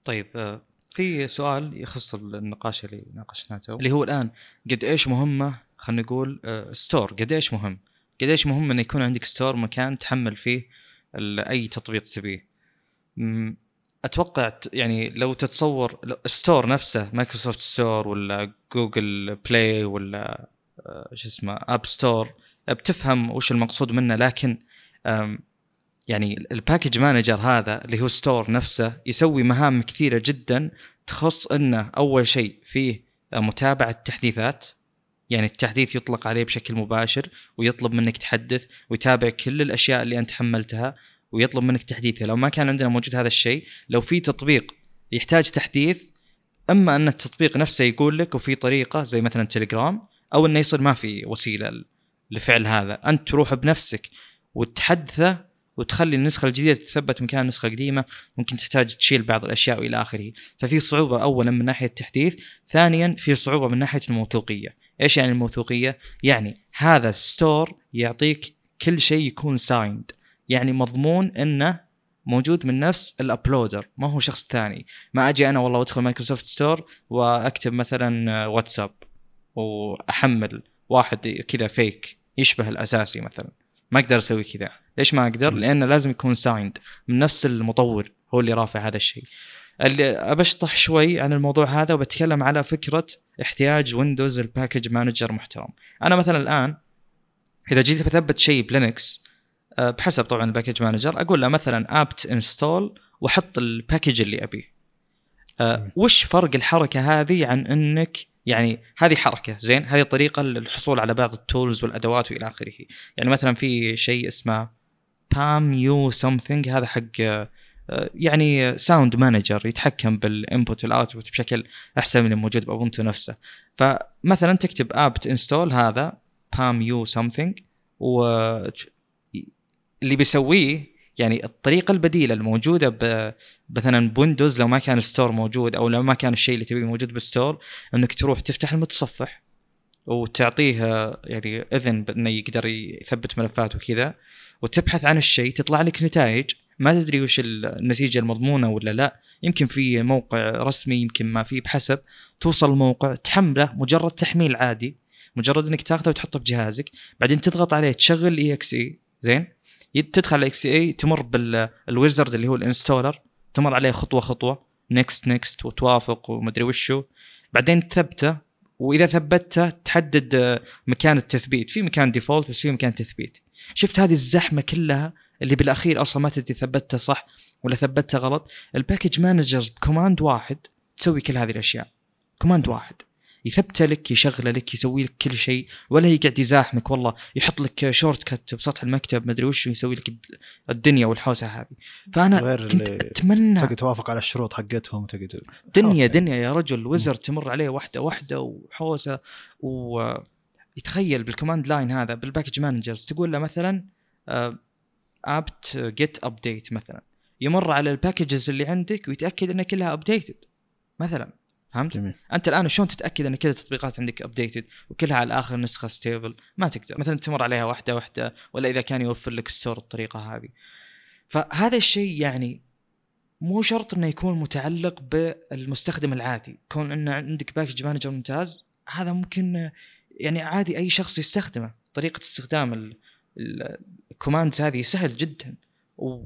طيب آه، في سؤال يخص النقاش اللي ناقشناه اللي هو الآن قد إيش مهمة خلينا نقول store قد إيش مهم؟ قد إيش مهم انه يكون عندك store مكان تحمل فيه أي تطبيق تبيه؟ أتوقع يعني لو تتصور store نفسه Microsoft Store ولا Google Play ولا آه، شو اسمه App Store بتفهم وش المقصود منه لكن يعني ال package manager هذا اللي هو store نفسه يسوي مهام كثيرة جدا تخص إنه أول شيء فيه متابعة تحديثات يعني التحديث يطلق عليه بشكل مباشر ويطلب منك تحدث ويتابع كل الأشياء اللي أنت حملتها ويطلب منك تحديثها. لو ما كان عندنا موجود هذا الشيء لو في تطبيق يحتاج تحديث إما أن التطبيق نفسه يقول لك وفي طريقة زي مثلا تليجرام أو إنه يصير ما في وسيلة لفعل هذا. أنت تروح بنفسك وتحدثه وتخلي النسخة الجديدة تثبت مكان النسخة القديمة ممكن تحتاج تشيل بعض الأشياء وإلى آخره. ففي صعوبة اولا من ناحية التحديث ثانيا في صعوبة من ناحية الموثوقية. إيش يعني الموثوقية؟ يعني هذا ال store يعطيك كل شيء يكون signed يعني مضمون إنه موجود من نفس ال uploader ما هو شخص ثاني. ما أجي أنا والله ادخل Microsoft Store وأكتب مثلا واتساب وأحمل واحد كذا فيك يشبه الأساسي مثلا. ما أقدر أسوي كذا. ليش ما أقدر؟ لأنه لازم يكون signed من نفس المطور هو اللي رافع هذا الشيء. اللي أبشطح شوي عن الموضوع هذا وبتكلم على فكرة احتياج Windows ال package manager محترم. أنا مثلا الآن إذا جيت بثبت شيء ب Linux آه، بحسب طبعا ال package manager أقول له مثلا apt install واحط ال package اللي أبيه. أه وش فرق الحركة هذه عن إنك يعني هذه حركة زين؟ هذه طريقة للحصول على بعض ال tools والأدوات وإلى آخره. يعني مثلا في شيء اسمه pavu something هذا حق آه، يعني sound manager يتحكم بال input وال output بشكل أحسن من الموجود ب Ubuntu نفسه. فمثلا تكتب apt install هذا pavu something و اللي بيسويه يعني الطريقة البديلة الموجودة ب مثلا ب Windows لو ما كان store موجود أو لو ما كان الشيء اللي تبيه موجود بال store إنك تروح تفتح المتصفح. وتعطيه يعني إذن بأنه يقدر يثبت ملفات وكذا. وتبحث عن الشيء تطلع لك نتائج. ما تدري وش النتيجة المضمونة ولا لا. يمكن في موقع رسمي يمكن ما في بحسب. توصل الموقع تحمله مجرد تحميل عادي. مجرد إنك تاخذه وتحطه بجهازك. بعدين تضغط عليه تشغل EXE زين؟ تدخل XE تمر بال wizard اللي هو ال installer. تمر عليه خطوة خطوة. next next وتوافق ومدري وشو. بعدين تثبته. وإذا ثبته تحدد مكان التثبيت. في مكان default بس في مكان تثبيت. شفت هذه الزحمة كلها اللي بالأخير أصلا ما تدري ثبتها صح ولا ثبتها غلط. ال package managers ب command واحد تسوي كل هذه الأشياء. command واحد. يثبت لك يشغله لك يسوي لك كل شيء ولا يقعد يزاحمك والله يحط لك shortcut بسطح المكتب مدري وش يسوي لك الدنيا والحوسة هذه. فأنا كنت أتمنى تقدر توافق على الشروط حقتهم تقدر دنيا. دنيا يا رجل. wizard تمر عليه واحدة واحدة وحوسة ويتخيل بال command line هذا بال package managers. تقول له مثلا apt-get update مثلا. يمر على ال packages اللي عندك ويتأكد انها كلها updated مثلا. فهمت؟ جميل. أنت الآن شلون تتأكد إن كل التطبيقات عندك updated وكلها على آخر نسخة stable؟ ما تقدر، مثلا تمر عليها واحدة واحدة ولا إذا كان يوفر لك ال store الطريقة هذه. فهذا الشيء يعني مو شرط إنه يكون متعلق بالمستخدم العادي كون إن عندك package manager ممتاز هذا ممكن يعني عادي أي شخص يستخدمه طريقة استخدام ال commands هذه سهل جدا و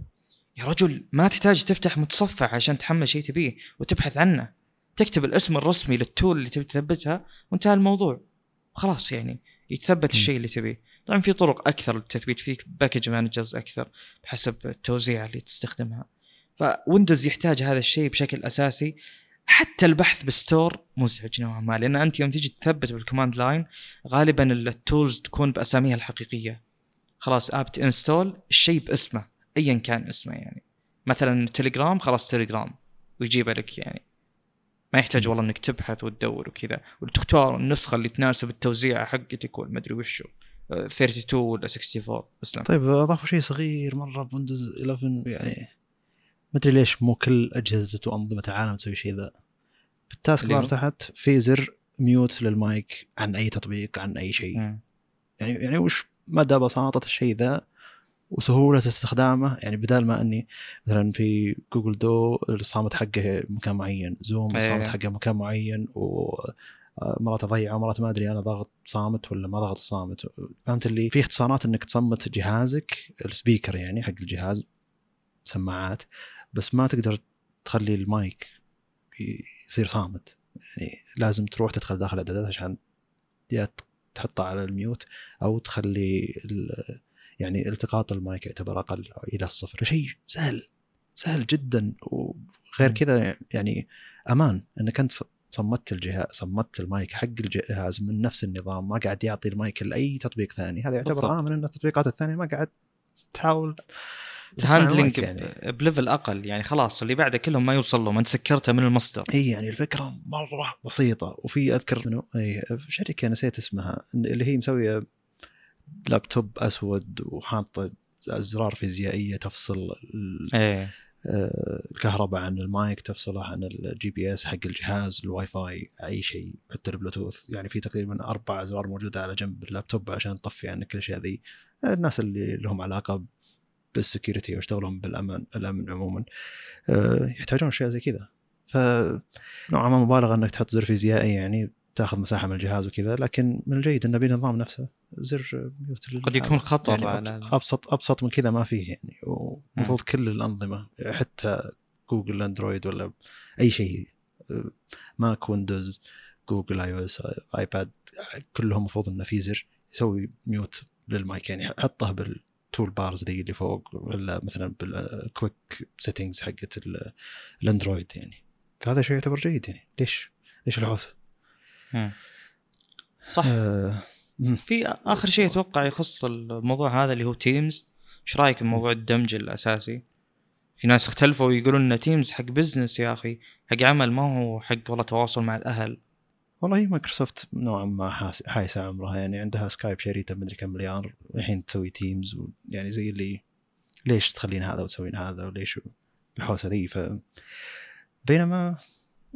يا رجل ما تحتاج تفتح متصفح عشان تحمل شيء تبيه وتبحث عنه تكتب الاسم الرسمي لل tool اللي تبي تثبتها وانتهى الموضوع. خلاص يعني يتثبت الشيء اللي تبيه. طبعا في طرق أكثر للتثبيت فيك package managers أكثر بحسب التوزيع اللي تستخدمها. فويندوز يحتاج هذا الشيء بشكل أساسي. حتى البحث بال store مزعج نوعا ما لأن أنت يوم تيجي تثبت بال command line غالبا ال tools تكون بأساميها الحقيقية. خلاص apt install الشيء باسمه ايا كان اسمه يعني. مثلا تليجرام خلاص تليجرام ويجيبه لك يعني. ما يحتاج والله إنك تبحث وتدور وكذا. وتختار النسخة اللي تناسب التوزيع حقتك ولا مدري وشو. 32 ولا 64 اسلم طيب أضافوا شيء صغير مرة بويندوز 11 يعني ما أدري ليش مو كل أجهزة وأنظمة العالم تسوي شيء ذا. بال taskbar تحت في زر mute لل mic عن أي تطبيق عن أي شيء. يعني يعني وش مدى بساطة الشيء ذا وسهولة استخدامه. يعني بدال ما إني مثلا في جوجل دو الصامت حقه مكان معين زوم الصامت أيه. حقه مكان معين و مرات أضيعه ومرات ما أدري أنا ضاغط صامت ولا ما ضغط صامت. فهمت اللي؟ في اختصارات إنك تصمت جهازك ال speaker يعني حق الجهاز سماعات بس ما تقدر تخلي المايك يصير صامت. يعني لازم تروح تدخل داخل الإعدادات عشان يا تحطه على ال mute أو تخلي يعني التقاط المايك يعتبر أقل إلى الصفر. شيء سهل سهل جدا وغير كذا يعني أمان إنك أنت صمت الجهاز صمت المايك حق الجهاز من نفس النظام ما قاعد يعطي المايك لأي تطبيق ثاني. هذا يعتبر آمن إن التطبيقات الثانية ما قاعد تحاول handling يعني. ب level أقل يعني خلاص اللي بعده كلهم ما يوصل له ما أنت سكرته من المصدر. إي يعني الفكرة مرة بسيطة. وفي أذكر منه إي شركة نسيت اسمها اللي هي مسوية لابتوب أسود وحاطة أزرار فيزيائية تفصل إيه. الكهرباء عن المايك تفصله عن ال GPS حق الجهاز الواي فاي أي شيء حتى البلوتوث يعني في تقريبا أربع أزرار موجودة على جنب اللابتوب عشان تطفي عنك الاشياء ذي الناس اللي لهم علاقة بال security ويشتغلون بالامان الأمن عموما آه، يحتاجون اشياء زي كذا. ف نوعا ما مبالغة إنك تحط زر فيزيائي يعني تاخذ مساحة من الجهاز وكذا لكن من الجيد إنه بالنظام نفسه. زر mute قد يكون خطر يعني على ابسط ابسط من كذا ما فيه يعني. ومفروض كل الأنظمة حتى جوجل أندرويد ولا أي شيء ماك ويندوز جوجل iOS آيباد كلهم المفروض إنه في زر يسوي mute لل mic. يعني حطه بال toolbars ذي اللي فوق ولا مثلا بال quick settings حقت الأندرويد يعني. فهذا شيء يعتبر جيد يعني. ليش؟ ليش العوثه؟ صح. آه في آخر شيء أتوقع يخص الموضوع هذا اللي هو تيمز إيش رأيك بموضوع الدمج الأساسي؟ في ناس اختلفوا ويقولون إن تيمز حق business يا أخي حق عمل ما هو حق والله تواصل مع الأهل. والله هي مايكروسوفت نوعا ما حايسة عمرها يعني عندها سكايب شريته مدري كم مليار الحين تسوي تيمز يعني زي اللي ليش تخلين هذا وتسوين هذا وليش الحوسة ذي؟ ف بينما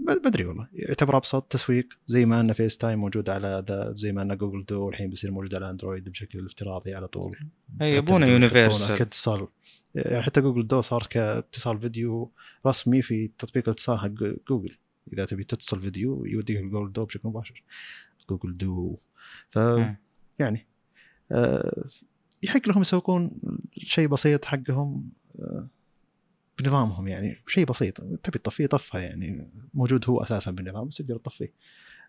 ما أدري والله. يعتبر أبسط تسويق زي ما أن فيس تايم موجود على ذا زي ما أن جوجل دو الحين بيصير موجود على اندرويد بشكل افتراضي على طول. اي يبونه universal كاتصال. يعني حتى جوجل دو صار كاتصال فيديو رسمي في تطبيق الاتصال حق جوجل إذا تبي تتصل فيديو يوديك جوجل دو بشكل مباشر. جوجل دو ف يعني أه يحق لهم يسوقون شيء بسيط حقهم. أه بنظامهم يعني شيء بسيط تبي تطفيه طفها يعني موجود هو أساسا بالنظام بس تقدر تطفيه.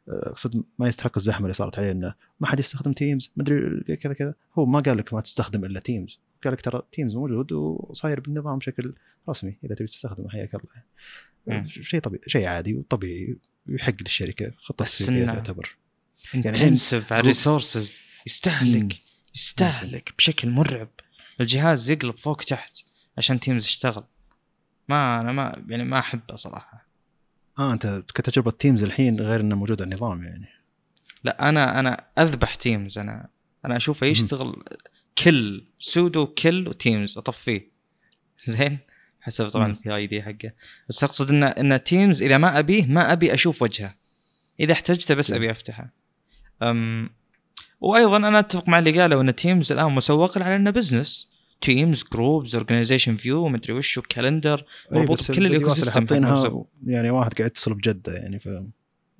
اقصد ما يستحق الزحمة اللي صارت عليه إنه ما حد يستخدم تيمز مدري كذا كذا. هو ما قال لك ما تستخدم إلا تيمز قال لك ترى تيمز موجود وصاير بالنظام بشكل رسمي إذا تبي تستخدمه حياك الله. شيء طبيعي شيء عادي وطبيعي ويحق للشركة خطة تسويقيه تعتبر. يعني انتنسف على ال resources يستهلك يستهلك بشكل مرعب. الجهاز يقلب فوق تحت عشان تيمز يشتغل. ما أنا ما يعني ما أحبه صراحة. آه أنت كتجربه تيمز الحين غير إنه موجود على النظام يعني. لا أنا أنا أذبح تيمز أنا أنا أشوفه يشتغل كل سودو كل وتيمز أطفيه. زين؟ حسب طبعا في اي دي حقه. بس أقصد إن إن تيمز إذا ما أبيه ما أبي أشوف وجهه. إذا احتجته بس أبي أفتحه. أم وأيضا أنا أتفق مع اللي قالوا إن تيمز الآن مسوق على إنه business teams groups organization فيو مدري وشو calendar مربوط بكل ال ecosystem حق يعني واحد قاعد يتصل بجدة يعني ف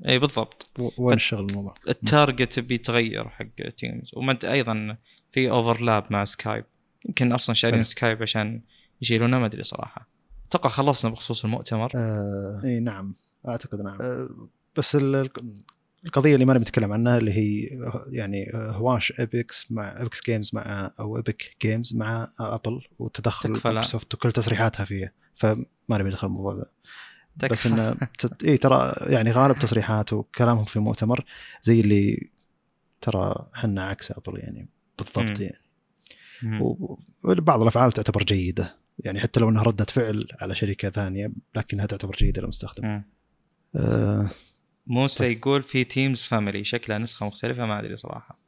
إي بالضبط. وين الشغل الموضوع؟ ال target بيتغير حق تيمز ومد أيضا في overlap مع سكايب يمكن أصلا شايلين حلو. سكايب عشان يشيلونه ما أدري صراحة. أتوقع خلصنا بخصوص المؤتمر. آه إي نعم. أعتقد نعم. آه بس القضية اللي ما نتكلم عنها اللي هي يعني هواش Epic مع Epic Games مع أو Epic Games مع ابل وتدخل. مايكروسوفت وكل تصريحاتها فيها فما نبي ندخل الموضوع ذا بس. إنه تت... إي ترى يعني غالب تصريحات وكلامهم في مؤتمر زي اللي ترى حنا عكس ابل يعني بالضبط. يعني وبعض الأفعال تعتبر جيدة يعني حتى لو إنها ردة فعل على شركة ثانية لكنها تعتبر جيدة للمستخدم. آه موسى طيب. يقول في تيمز family شكلها نسخة مختلفة ما أدري صراحة.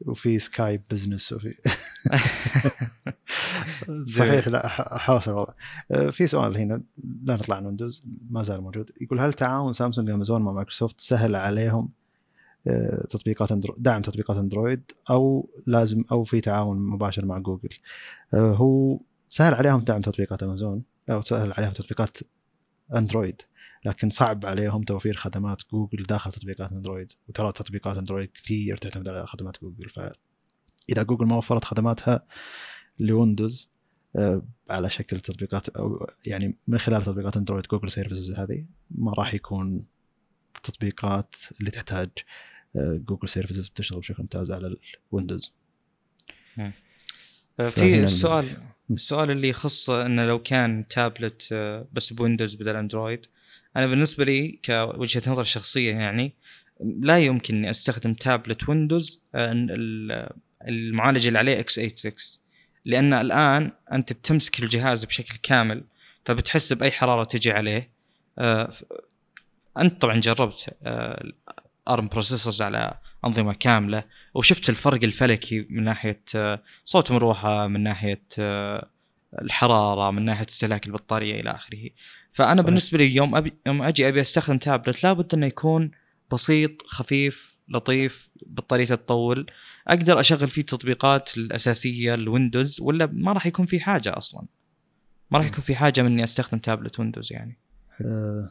وفي سكايب business وفي صحيح لا احاول الوضع آه، في سؤال هنا لا نطلع عن ويندوز ما زال موجود. يقول هل تعاون سامسونج وأمازون مع مايكروسوفت سهل عليهم آه، تطبيقات اندرويد دعم تطبيقات اندرويد أو لازم أو في تعاون مباشر مع جوجل آه، هو سهل عليهم دعم تطبيقات امازون أو سهل عليهم تطبيقات اندرويد لكن صعب عليهم توفير خدمات جوجل داخل تطبيقات اندرويد وترى تطبيقات اندرويد كثير تعتمد على خدمات جوجل. فإذا جوجل ما وفرت خدماتها لويندوز آه، على شكل تطبيقات أو يعني من خلال تطبيقات اندرويد جوجل services هذه ما راح يكون تطبيقات اللي تحتاج آه، جوجل services بتشتغل بشكل ممتاز على الويندوز. آه، في ال- السؤال السؤال اللي يخص إنه لو كان تابلت بس بويندوز بدل اندرويد أنا بالنسبة لي كوجهه نظر شخصية يعني لا يمكن إني أستخدم تابلت ويندوز آه، ال- المعالج اللي عليه x 86 لأن الآن أنت بتمسك الجهاز بشكل كامل فبتحس بأي حرارة تجي عليه. آه، أنت طبعا جربت ARM processors على أنظمة كاملة وشفت الفرق الفلكي من ناحية آه، صوت مروحة من ناحية آه، الحرارة من ناحية استهلاك البطارية إلى آخره. فأنا صحيح. بالنسبة لي يوم ابي يوم أجي أبي أستخدم تابلت لابد إنه يكون بسيط خفيف لطيف بطاريته تطول. أقدر أشغل فيه التطبيقات الأساسية الويندوز ولا ما راح يكون في حاجة أصلا. ما راح يكون في حاجة من اني أستخدم تابلت ويندوز يعني. آه،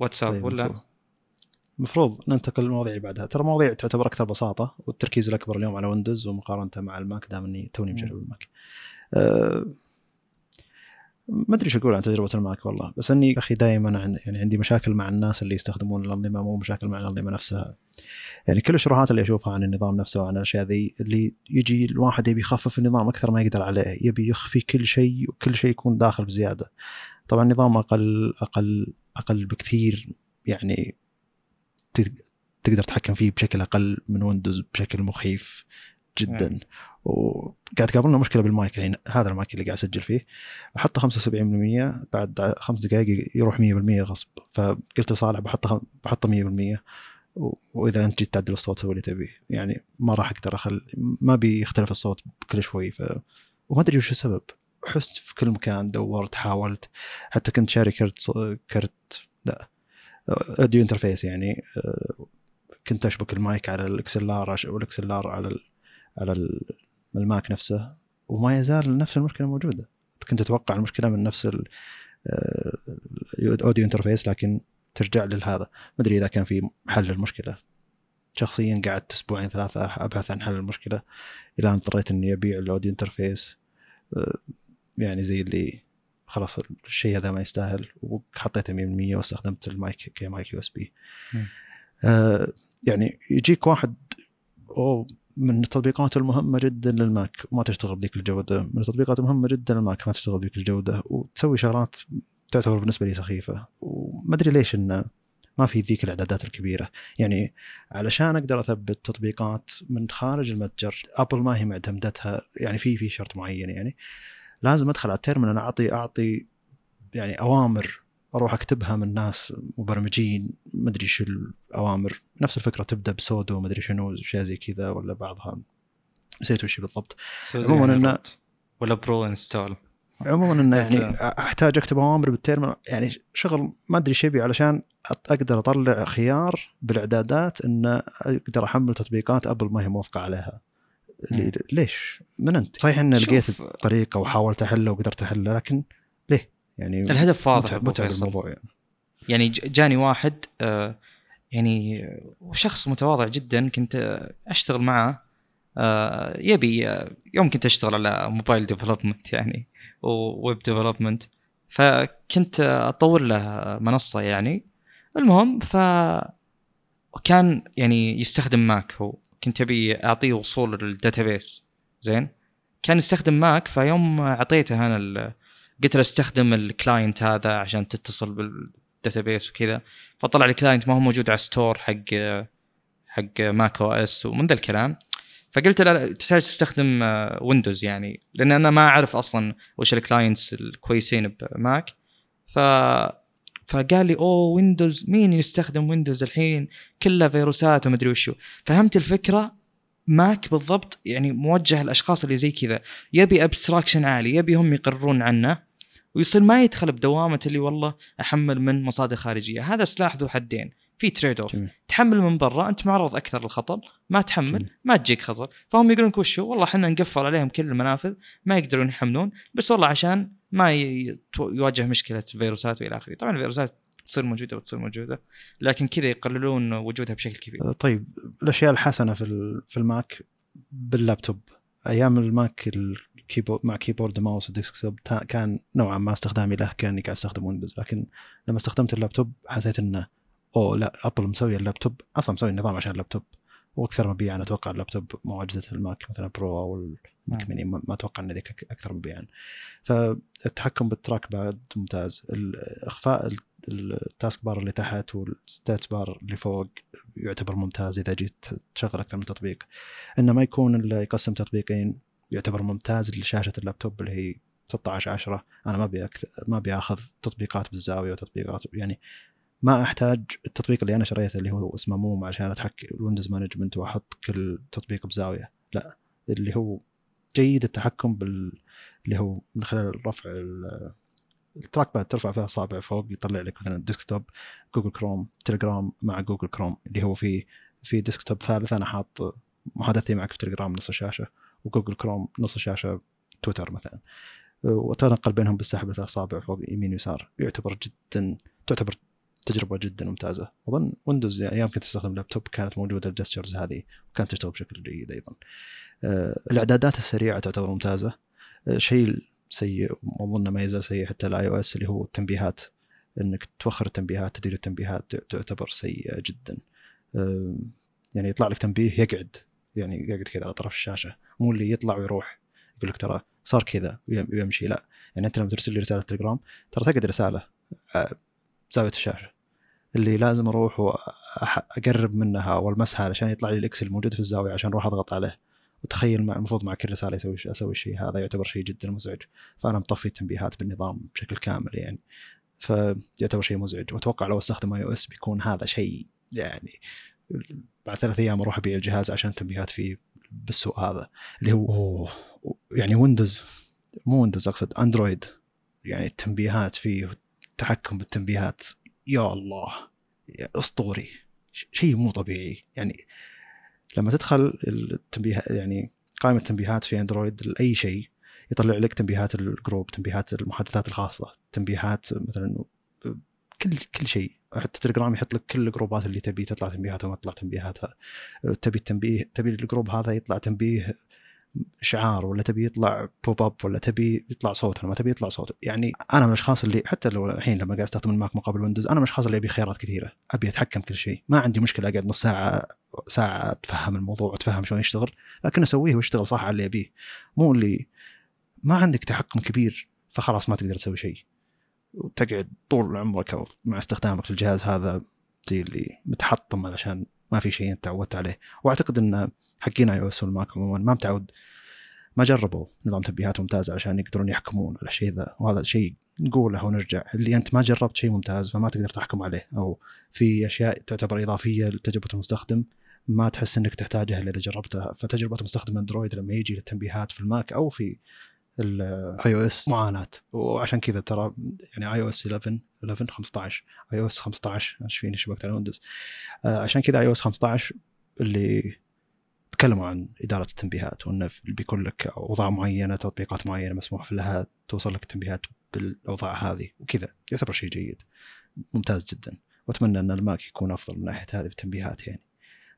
واتساب طيب ولا؟ المفروض- ننتقل للمواضيع اللي بعدها. ترى مواضيع تعتبر أكثر بساطة والتركيز الأكبر اليوم على ويندوز ومقارنة مع الماك دام إني توني مجرب. الماك. أه ما أدري إيش أقول عن تجربة الماك والله بس إني أخي دائما عن يعني عندي مشاكل مع الناس اللي يستخدمون الأنظمة مو مشاكل مع الأنظمة نفسها. يعني كل الشروحات اللي أشوفها عن النظام نفسه وعن الأشياء ذي اللي يجي الواحد يبي يخفف النظام أكثر ما يقدر عليه يبي يخفي كل شيء وكل شيء يكون داخل بزيادة. طبعا النظام أقل أقل أقل بكثير يعني تقدر تتحكم فيه بشكل أقل من ويندوز بشكل مخيف. جدا. وقاعد تقابلنا مشكلة بالمايك الحين هذا المايك اللي قاعد أسجل فيه. أحطه 75% بعد خمس دقائق يروح 100% غصب. فقلت لصالح بحطه بحطه 100% و- وإذا أنت جيت تعدل الصوت سوي اللي تبيه يعني ما راح أقدر اخل ما بيختلف الصوت كل شوي. ف وما أدري وش السبب. حست في كل مكان دورت حاولت. حتى كنت شاري كرت كرت لا audio interface يعني. آه، كنت أشبك المايك على ال XLR وال XLR على على ال- الماك نفسه وما يزال نفس المشكلة موجودة. كنت أتوقع المشكلة من نفس ال- آه، ال audio interface لكن ترجع لهذا ما أدري إذا كان في حل للمشكلة. شخصيا قعدت أسبوعين ثلاثة أبحث عن حل المشكلة إلى أن اضطريت إني أبيع ال audio interface آه، يعني زي اللي خلاص الشيء هذا ما يستاهل وحطيته 100% واستخدمت ال mic ك mic USB. آه يعني يجيك واحد أوه من التطبيقات المهمة جدا للماك. ما تشتغل بذيك الجودة. من التطبيقات المهمة جدا للماك ما تشتغل بذيك الجودة. وتسوي شغلات تعتبر بالنسبة لي سخيفة. وما أدري ليش إنه ما في ذيك الإعدادات الكبيرة. يعني علشان أقدر أثبت تطبيقات من خارج المتجر أبل ما هي معتمدتها. يعني في في شرط معين يعني. لازم أدخل على ال terminal أعطي أعطي يعني أوامر أروح أكتبها من ناس مبرمجين ما أدري شو الأوامر. نفس الفكرة تبدأ ب sudo ما أدري شنو أشياء زي كذا ولا بعضها. نسيت وش بالضبط. عموماً عموما إنه- ولا brew install عموما إنه يعني أحتاج أكتب أوامر بال terminal يعني شغل ما أدري إيش يبي علشان أقدر أطلع خيار بالإعدادات إن أقدر أحمل تطبيقات أبل ما هي موافقة عليها. ليش؟ من أنت؟ صحيح إن لقيت طريقة وحاولت احله وقدرت احله لكن ليه؟ يعني الهدف واضح متعب. الموضوع يعني. يعني جاني واحد آه، يعني وشخص متواضع جدا كنت أشتغل معه آه، يبي آه، يوم كنت أشتغل على mobile development يعني و web development فكنت أطور له منصة يعني. المهم ف كان يعني يستخدم ماك هو. كنت أبي أعطيه وصول لل database. زين؟ كان يستخدم ماك فيوم أعطيته أنا قلت له استخدم ال client هذا عشان تتصل بال database وكذا. فطلع لي client ما هو موجود على store حق حق macOS ومن ذا الكلام. فقلت له تحتاج تستخدم ويندوز يعني لأن أنا ما أعرف أصلا وش ال clients الكويسين بماك ف فقال لي أوه ويندوز مين يستخدم ويندوز الحين؟ كلها فيروسات ومدري وشو. فهمت الفكرة؟ ماك بالضبط يعني موجه الأشخاص اللي زي كذا. يبي abstraction عالي يبي هم يقررون عنه. ويصير ما يدخل بدوامة اللي والله أحمل من مصادر خارجية. هذا سلاح ذو حدين. في trade off. تحمل من برا أنت معرض أكثر للخطر ما تحمل جميل. ما تجيك خطر. فهم يقولون وشو؟ والله إحنا نقفل عليهم كل المنافذ ما يقدرون يحملون بس والله عشان ما يواجه مشكلة فيروسات وإلى آخره. طبعا الفيروسات تصير موجودة وتصير موجودة لكن كذا يقللون وجودها بشكل كبير. طيب الأشياء الحسنة في في الماك باللابتوب. أيام الماك ال keyboard مع keyboard mouse و desktop كان نوعا ما استخدامي له كأني قاعد أستخدم ويندوز. لكن لما استخدمت اللابتوب حسيت إنه أوه لا أبل مسوي اللابتوب أصلا مسوي النظام عشان اللابتوب. وأكثر مبيعا أتوقع اللابتوب مو اجهزه الماك مثلا Pro أو الماك نعم. ميني ما أتوقع إن ذيك أكثر مبيعا. فالتحكم بال trackpad ممتاز. إخفاء ال- ال task bar اللي تحت وال status bar اللي فوق يعتبر ممتاز إذا جيت تشغل أكثر من تطبيق. إنه ما يكون إلا يقسم تطبيقين. يعتبر ممتاز لشاشة اللابتوب اللي هي 16 10 أنا ما أبي ما أبي أخذ تطبيقات بالزاوية وتطبيقات يعني ما أحتاج التطبيق اللي أنا شريته اللي هو اسمه Moom عشان اتحكم ال window management وأحط كل تطبيق بزاوية. لا اللي هو جيد التحكم بال اللي هو من خلال رفع ال- ال trackpad ترفع فيها اصابع فوق يطلع لك مثلا desktop جوجل كروم تليجرام مع جوجل كروم اللي هو في في desktop ثالث أنا حاط محادثتي معك في تليجرام نص الشاشة. وجوجل كروم نص الشاشه تويتر مثلا. وتنقل بينهم بالسحب ثلاث اصابع فوق يمين ويسار. يعتبر جدا تعتبر تجربة جدا ممتازة. اظن ويندوز أيام كنت أستخدم لابتوب كانت موجودة ال gestures هذه وكانت تشتغل بشكل جيد أيضا. آه، الإعدادات السريعة تعتبر ممتازة. آه، شيء سيء وأظن ما يزال سيء حتى ال iOS اللي هو التنبيهات. إنك توخر التنبيهات تدير التنبيهات تعتبر سيئة جدا. آه، يعني يطلع لك تنبيه يقعد يعني يقعد كذا على طرف الشاشة. مو اللي يطلع ويروح. يقول لك ترى صار كذا ويم- ويمشي. لا يعني أنت لما ترسل لي رسالة تليجرام ترى تقعد رسالة آه، زاوية الشاشة. اللي لازم أروح واقرب منها والمسها علشان يطلع لي ال X الموجود في الزاوية عشان أروح أضغط عليه. وتخيل المفروض مع كل رساله يسوي أسوي الشيء هذا يعتبر شيء جدا مزعج. فأنا مطفي التنبيهات بالنظام بشكل كامل يعني. فيعتبر شيء مزعج. وأتوقع لو استخدم iOS بيكون هذا شيء يعني. بعد ثلاث أيام أروح أبيع الجهاز عشان التنبيهات فيه بالسوء هذا اللي هو أوه. يعني ويندوز مو ويندوز أقصد اندرويد يعني التنبيهات فيه التحكم بالتنبيهات. يا الله يا أسطوري. شيء مو طبيعي. يعني لما تدخل التنبيه يعني قائمة التنبيهات في اندرويد لأي شيء يطلع لك تنبيهات ال group تنبيهات المحادثات الخاصة تنبيهات مثلا كل كل شيء. حتى تليجرام يحط لك كل الجروبات اللي تبي تطلع تنبيهاتها وما تطلع تنبيهاتها. تبي التنبيه تبي ال group هذا يطلع تنبيه اشعار ولا تبي يطلع pop up ولا تبي يطلع صوت ولا ما تبي يطلع صوت. يعني أنا من الأشخاص اللي حتى لو الحين لما قاعد أستخدم الماك مقابل ويندوز أنا من الأشخاص اللي أبي خيارات كثيرة. أبي أتحكم كل شيء. ما عندي مشكلة أقعد نص ساعة ساعة أتفهم الموضوع واتفهم شلون يشتغل لكن أسويه ويشتغل صح على اللي أبيه. مو اللي ما عندك تحكم كبير فخلاص ما تقدر تسوي شيء. وتقعد طول عمرك مع استخدامك للجهاز هذا زي اللي متحطم علشان ما في شيء أنت تعودت عليه. وأعتقد إن حقين iOS والماك عموما ما متعود ما جربوا نظام تنبيهات ممتاز عشان يقدرون يحكمون على الشيء ذا. وهذا شيء نقوله ونرجع. اللي أنت ما جربت شيء ممتاز فما تقدر تحكم عليه. أو في أشياء تعتبر إضافية لتجربة المستخدم ما تحس إنك تحتاجها إلا إذا جربتها. فتجربة مستخدم أندرويد لما يجي للتنبيهات في الماك أو في ال iOS معاناة. وعشان كذا ترى يعني اي أو اس 11 11 15 اي أو اس 15 إيش فيني شبكت على ويندوز عشان كذا iOS 15 اللي تكلموا عن إدارة التنبيهات وإنه بيكون لك أوضاع معينة تطبيقات معينة مسموح لها توصل لك تنبيهات بالأوضاع هذه وكذا. يعتبر شيء جيد. ممتاز جدا. وأتمنى إن الماك يكون أفضل من ناحية هذه التنبيهات يعني.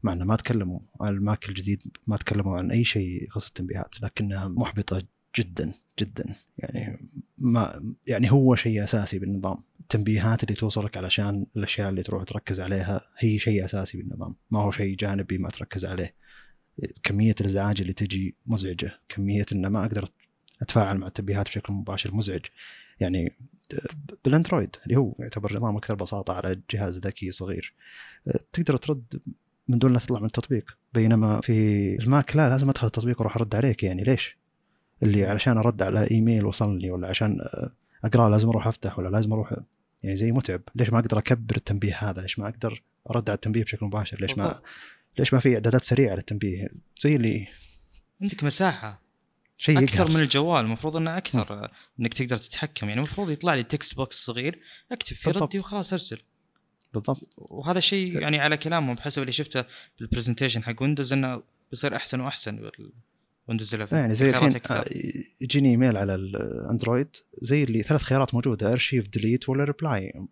مع إنه ما تكلموا عن الماك الجديد ما تكلموا عن أي شيء يخص التنبيهات لكنها محبطة جدا جدا. يعني ما يعني هو شيء أساسي بالنظام. التنبيهات اللي توصلك علشان الأشياء اللي تروح تركز عليها هي شيء أساسي بالنظام. ما هو شيء جانبي ما تركز عليه. كمية الإزعاج اللي تجي مزعجة. كمية إن ما أقدر أتفاعل مع التنبيهات بشكل مباشر مزعج. يعني بالأندرويد اللي هو يعتبر نظام أكثر بساطة على جهاز ذكي صغير. تقدر ترد من دون لا تطلع من التطبيق. بينما في الماك لا لازم أدخل التطبيق وأروح أرد عليك يعني ليش؟ اللي علشان أرد على إيميل وصلني ولا عشان أقرأ لازم أروح أفتح ولا لازم أروح يعني زي متعب. ليش ما أقدر أكبر التنبيه هذا؟ ليش ما أقدر أرد على التنبيه بشكل مباشر؟ ليش ما ليش ما في إعدادات سريعة للتنبيه؟ زي اللي عندك مساحة. شيء أكثر يقهر. من الجوال. المفروض إنه أكثر م. إنك تقدر تتحكم. يعني المفروض يطلع لي text box صغير أكتب فيه ردي وخلاص أرسل. بالضبط. وهذا شيء يعني على كلامهم بحسب اللي شفته في ال presentation حق ويندوز إنه بيصير أحسن وأحسن. ويندوز 11 يعني زي الحين آه، يجيني إيميل على الأندرويد زي اللي ثلاث خيارات موجودة archive delete ولا reply.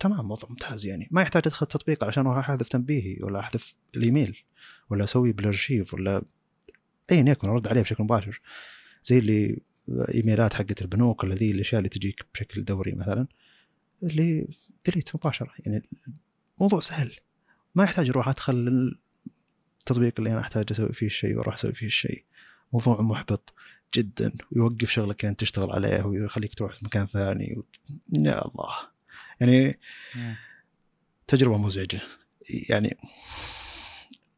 تمام وضع ممتاز يعني. ما يحتاج أدخل التطبيق علشان أروح أحذف تنبيهي ولا أحذف الإيميل ولا أسوي بال archive ولا ايا يكن أرد عليه بشكل مباشر. زي اللي إيميلات حقت البنوك ولا ذي الأشياء اللي تجيك بشكل دوري مثلا اللي delete مباشرة. يعني الموضوع سهل. ما يحتاج أروح أدخل التطبيق اللي أنا أحتاج أسوي فيه الشيء وأروح أسوي فيه الشيء. موضوع محبط جدا ويوقف شغلك انت تشتغل عليه ويخليك تروح مكان ثاني و... يا الله. يعني تجربة مزعجة. يعني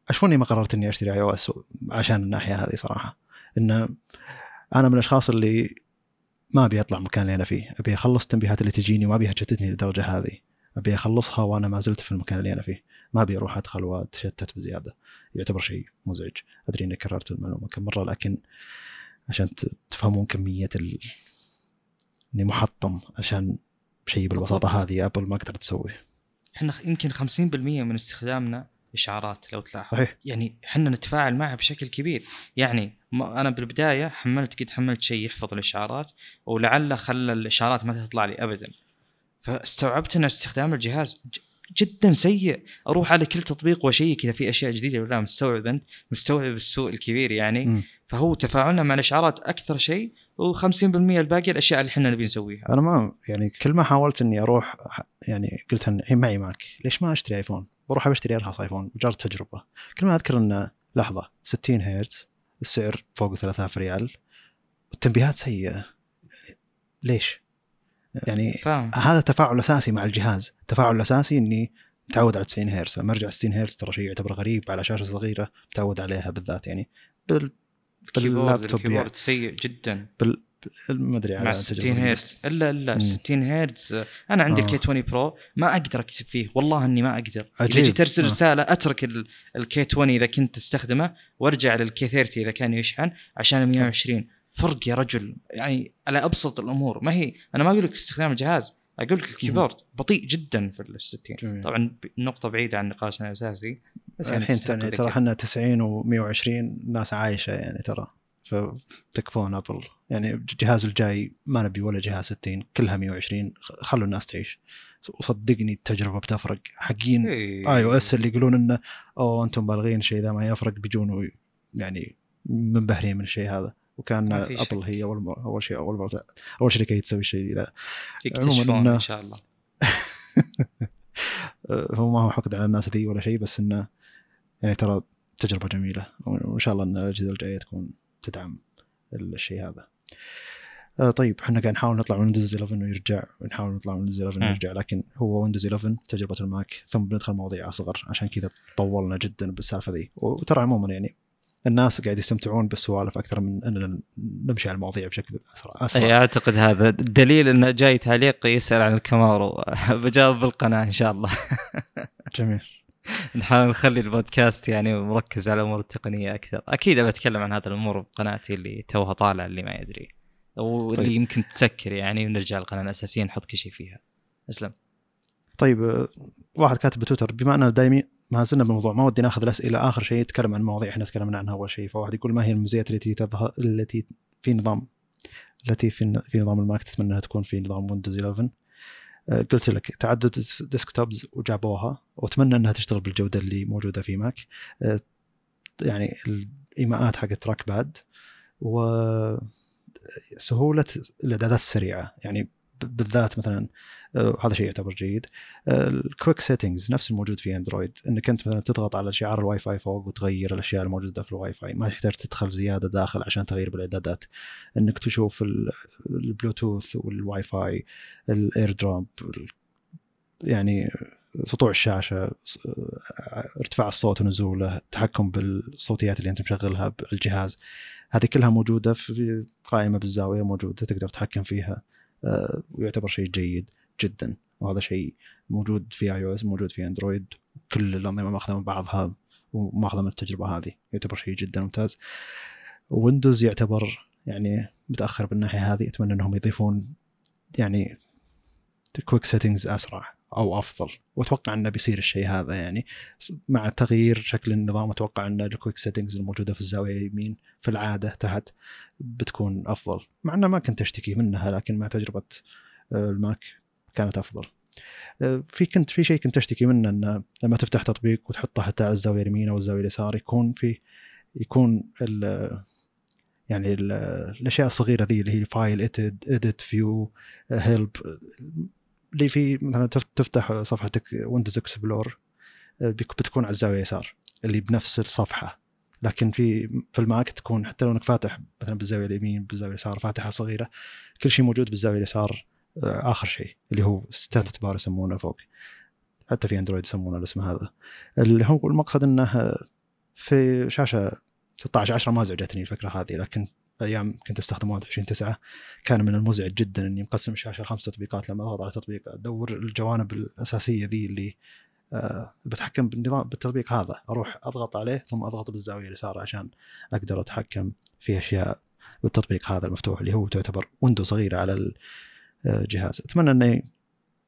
اشوفني ما قررت إني أشتري اي أو اس عشان الناحية هذه صراحة. إن أنا من الأشخاص اللي ما أبي أطلع مكان اللي أنا فيه. أبي أخلص التنبيهات اللي تجيني وما ابيها تشتتني للدرجه هذه. أبي أخلصها وأنا ما زلت في المكان اللي أنا فيه. ما أبي أروح أدخل وأتشتت بزيادة. يعتبر شيء مزعج. أدري إني كررت المعلومة كم مرة لكن عشان تفهمون كمية ال... إني محطم عشان شيء بالبساطة هذه ابل ما قدرت تسويه. إحنا يمكن 50% من استخدامنا إشعارات لو تلاحظ. صحيح. يعني إحنا نتفاعل معها بشكل كبير. يعني أنا بالبداية حملت قد حملت شيء يحفظ الإشعارات ولعله خلى الإشعارات ما تطلع لي ابدا. فاستوعبت إن استخدام الجهاز جدا سيء. أروح على كل تطبيق وأشيك إذا في أشياء جديدة ولا مستوعب انت مستوعب السوء الكبير يعني. م. فهو تفاعلنا مع الإشعارات أكثر شيء و50% الباقي الأشياء اللي إحنا نبي نسويها. أنا ما يعني كل ما حاولت إني أروح يعني قلت الحين معي ماك ليش ما أشتري آيفون؟ بروح بشتري ارخص آيفون مجرد تجربة. كل ما أذكر انه لحظة 60 هرتز السعر فوق 3000 ريال والتنبيهات سيئة. ليش؟ يعني فهم. هذا تفاعل أساسي مع الجهاز. التفاعل الاساسي إني متعود على 90 هرتز لما أرجع 60 هرتز ترى شيء يعتبر غريب على شاشة صغيرة متعود عليها بالذات. يعني بال بال laptop ال keyboard يعني. سيء جدا. بال ما أدري مع 60 هرتز الا إلا 60 هرتز أنا عندي آه. الكي 20 برو. ما أقدر أكتب فيه. والله إني ما أقدر. عجيب. اذا جيت أرسل آه. رسالة أترك الكي 20 إذا كنت تستخدمه وأرجع للكي 30 إذا كان يشحن عشان 120 فرق يا رجل. يعني على أبسط الأمور. ما هي أنا ما أقول لك استخدام الجهاز أقول لك ال keyboard. بطيء جدا في ال 60 طبعا نقطة بعيدة عن نقاشنا الأساسي. بس يعني الحين ترى إحنا 90 و120 ناس عايشة يعني ترى. فتكفون أبل. يعني الجهاز الجاي ما نبي ولا جهاز 60 كلها 120 خلوا الناس تعيش. وصدقني التجربة بتفرق. حقين iOS اللي يقولون إنه أوه أنتم مبالغين الشيء ذا ما يفرق. بيجون يعني منبهرين من الشيء هذا. وكان أبل هي أول أول شيء أول أول شركة هي تسوي الشيء ذا يكتشفون إن شاء الله. هو ما هو حقد على الناس ذي ولا شيء بس إنه يعني ترى تجربة جميلة. وإن شاء الله إن الاجهزه الجاية تكون تدعم الشيء هذا. آه طيب إحنا قاعد نحاول نطلع من ويندوز 11 ويرجع ونحاول نطلع من ويندوز 11 ويرجع لكن هو ويندوز 11 تجربة الماك ثم بندخل مواضيع أصغر عشان كذا طولنا جدا بالسالفة ذي. وترى عموما يعني الناس قاعد يستمتعون بالسوالف أكثر من اننا نمشي على المواضيع بشكل اسرع, أسرع. أي أعتقد هذا الدليل إنه جاي تعليق يسأل عن الكامارو بجاوب بالقناة إن شاء الله. جميل. نحاول نخلي البودكاست يعني مركز على الأمور التقنية أكثر. أكيد بتكلم عن هذه الأمور بقناتي اللي توها طالع اللي ما يدري. واللي طيب. يمكن تسكر يعني ونرجع القناه الأساسية نحط كل شيء فيها. أسلم. طيب واحد كاتب بتويتر بما أننا دايمين ما زلنا بالموضوع ما ودي ناخذ الأسئلة آخر شيء يتكلم عن مواضيع إحنا تكلمنا عنها أول شيء. فواحد يقول ما هي المميزات التي تظهر التي في نظام التي في في نظام الماك تتمنى أنها تكون في نظام ويندوز 11 آه، قلت لك تعدد desktops وجابوها وأتمنى أنها تشتغل بالجودة اللي موجودة في ماك. آه، يعني الإيماءات حق trackpad وسهوله الإعدادات السريعة. يعني بالذات مثلا آه، هذا شيء يعتبر جيد. ال quick settings نفس الموجود في اندرويد إنك أنت مثلا تضغط على شعار الواي فاي فوق وتغير الأشياء الموجودة في الواي فاي ما تحتاج تدخل زيادة داخل عشان تغير بالإعدادات. إنك تشوف البلوتوث وال Wi-Fi ال AirDrop يعني سطوع الشاشة ارتفاع الصوت ونزوله التحكم بالصوتيات اللي أنت مشغلها بالجهاز هذه كلها موجودة في قائمة بالزاوية موجودة تقدر تتحكم فيها. آه، ويعتبر شيء جيد جدا. وهذا شيء موجود في iOS موجود في اندرويد كل الأنظمة ماخذة من بعضها وماخذة من التجربة هذه. يعتبر شيء جدا ممتاز. ويندوز يعتبر يعني متأخر بالناحية هذه. أتمنى أنهم يضيفون يعني quick settings أسرع. أو أفضل. وأتوقع إنه بيصير الشيء هذا يعني. مع تغيير شكل النظام أتوقع إن ال quick settings الموجودة في الزاوية اليمين في العادة تحت بتكون أفضل. مع إنه ما كنت أشتكي منها لكن مع تجربة آه، الماك كانت أفضل. آه، في كنت في شيء كنت أشتكي منه انه لما تفتح تطبيق وتحطه حتى على الزاوية اليمين أو الزاوية اليسار يكون في يكون ال يعني ال الأشياء الصغيرة ذي اللي هي file edit view help اللي في مثلا تفتح صفحتك Windows Explorer آه، بتكون على الزاوية اليسار اللي بنفس الصفحة. لكن في في الماك تكون حتى لو إنك فاتح مثلا بالزاوية اليمين بالزاوية اليسار فاتحة صغيرة كل شيء موجود بالزاوية اليسار آه، آخر شيء اللي هو status bar يسمونه فوق. حتى في اندرويد يسمونه الاسم هذا. اللي هو المقصد إنه في شاشة 16 10 ما ازعجتني الفكرة هذه لكن أيام كنت أستخدم 21 9 كان من المزعج جدا إني مقسم الشاشة لخمس تطبيقات لما اضغط على تطبيق. أدور الجوانب الأساسية ذي اللي أه بتحكم بالنظام بالتطبيق هذا. أروح أضغط عليه ثم أضغط بالزاوية اليسار عشان أقدر أتحكم في أشياء بالتطبيق هذا المفتوح اللي هو تعتبر window صغيرة على الجهاز أتمنى انه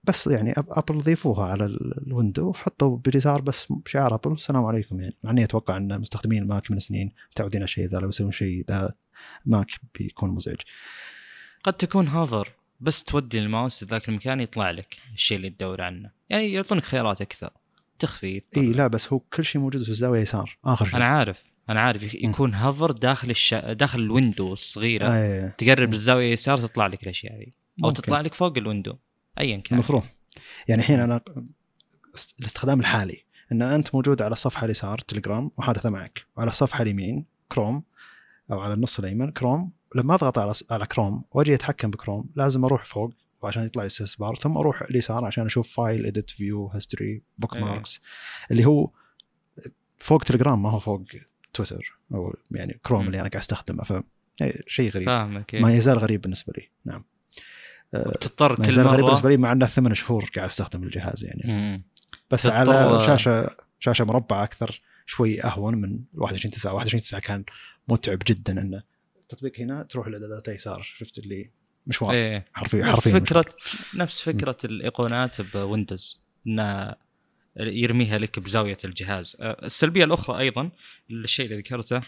بس يعني أبل ضيفوها على ال window. وحطوا باليسار بس شعار أبل. السلام عليكم يعني. مع إني أتوقع إن مستخدمين ماك من سنين متعودين على الشيء ذا. لو يسوون شيء ذا Mac بيكون مزعج. قد تكون hover بس تودي الماوس ذاك المكان يطلع لك الشيء اللي تدور عنه. يعني يعطونك خيارات أكثر. تخفي إي لا بس هو كل شيء موجود في الزاوية يسار. آخر شيء. أنا عارف أنا عارف. يكون hover داخل الشا... داخل ال window الصغيرة. آه تقرب للزاويه اليسار تطلع لك الأشياء هذه. أو ممكن. تطلع لك فوق ال window. ايا كان. المفروض يعني الحين أنا الاستخدام الحالي. إن أنت موجود على الصفحة اليسار تليجرام وحادثه معك وعلى الصفحة اليمين كروم أو على النص الأيمن كروم لما أضغط على على كروم وأجي أتحكم بكروم لازم أروح فوق وعشان يطلع لي بار ثم أروح اليسار عشان أشوف file edit view history bookmarks اللي هو فوق تليجرام ما هو فوق تويتر أو يعني كروم اللي أنا قاعد أستخدمه. ف شيء غريب. فاهمك ما يزال غريب بالنسبة لي. نعم. تضطر كل مره غريب بالنسبة لي مع إنه ثمان شهور قاعد أستخدم الجهاز يعني. مم. بس على شاشة شاشة مربعة أكثر شوي أهون من 21 9 21 9 كان متعب جدا إنه التطبيق هنا تروح الاعدادات يسار شفت اللي مش واضح إيه. حرفيا نفس حرفيا فكره نفس فكرة الإيقونات ب Windows إنه يرميها لك بزاوية الجهاز. أه، السلبية الأخرى أيضا الشيء اللي ذكرته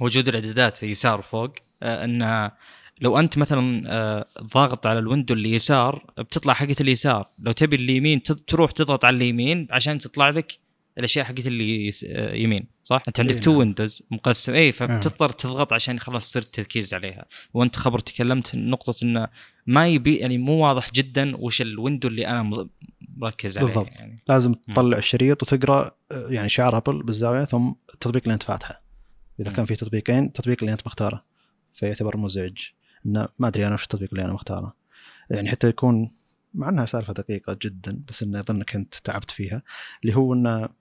وجود الإعدادات يسار وفوق أه، إنه لو أنت مثلا أه، ضاغط على ال window اللي يسار بتطلع حقة اليسار. لو تبي اليمين تروح تضغط على اليمين عشان تطلع لك الأشياء حقت اللي يمين صح؟ أنت عندك two windows مقسم. اي فبتضطر تضغط عشان خلاص صرت تركيز عليها. وأنت خبر تكلمت نقطة انه ما يبي يعني مو واضح جدا وش ال window اللي أنا مركز عليه بالضبط. يعني. لازم تطلع الشريط وتقرأ يعني شعار Apple بالزاوية ثم التطبيق اللي أنت فاتحه. إذا. كان في تطبيقين التطبيق اللي أنت مختاره فيعتبر مزعج. انه ما أدري أنا وش التطبيق اللي أنا مختاره. يعني حتى يكون مع إنها سالفة دقيقة جدا بس اني اظن كنت تعبت فيها اللي هو انه آه،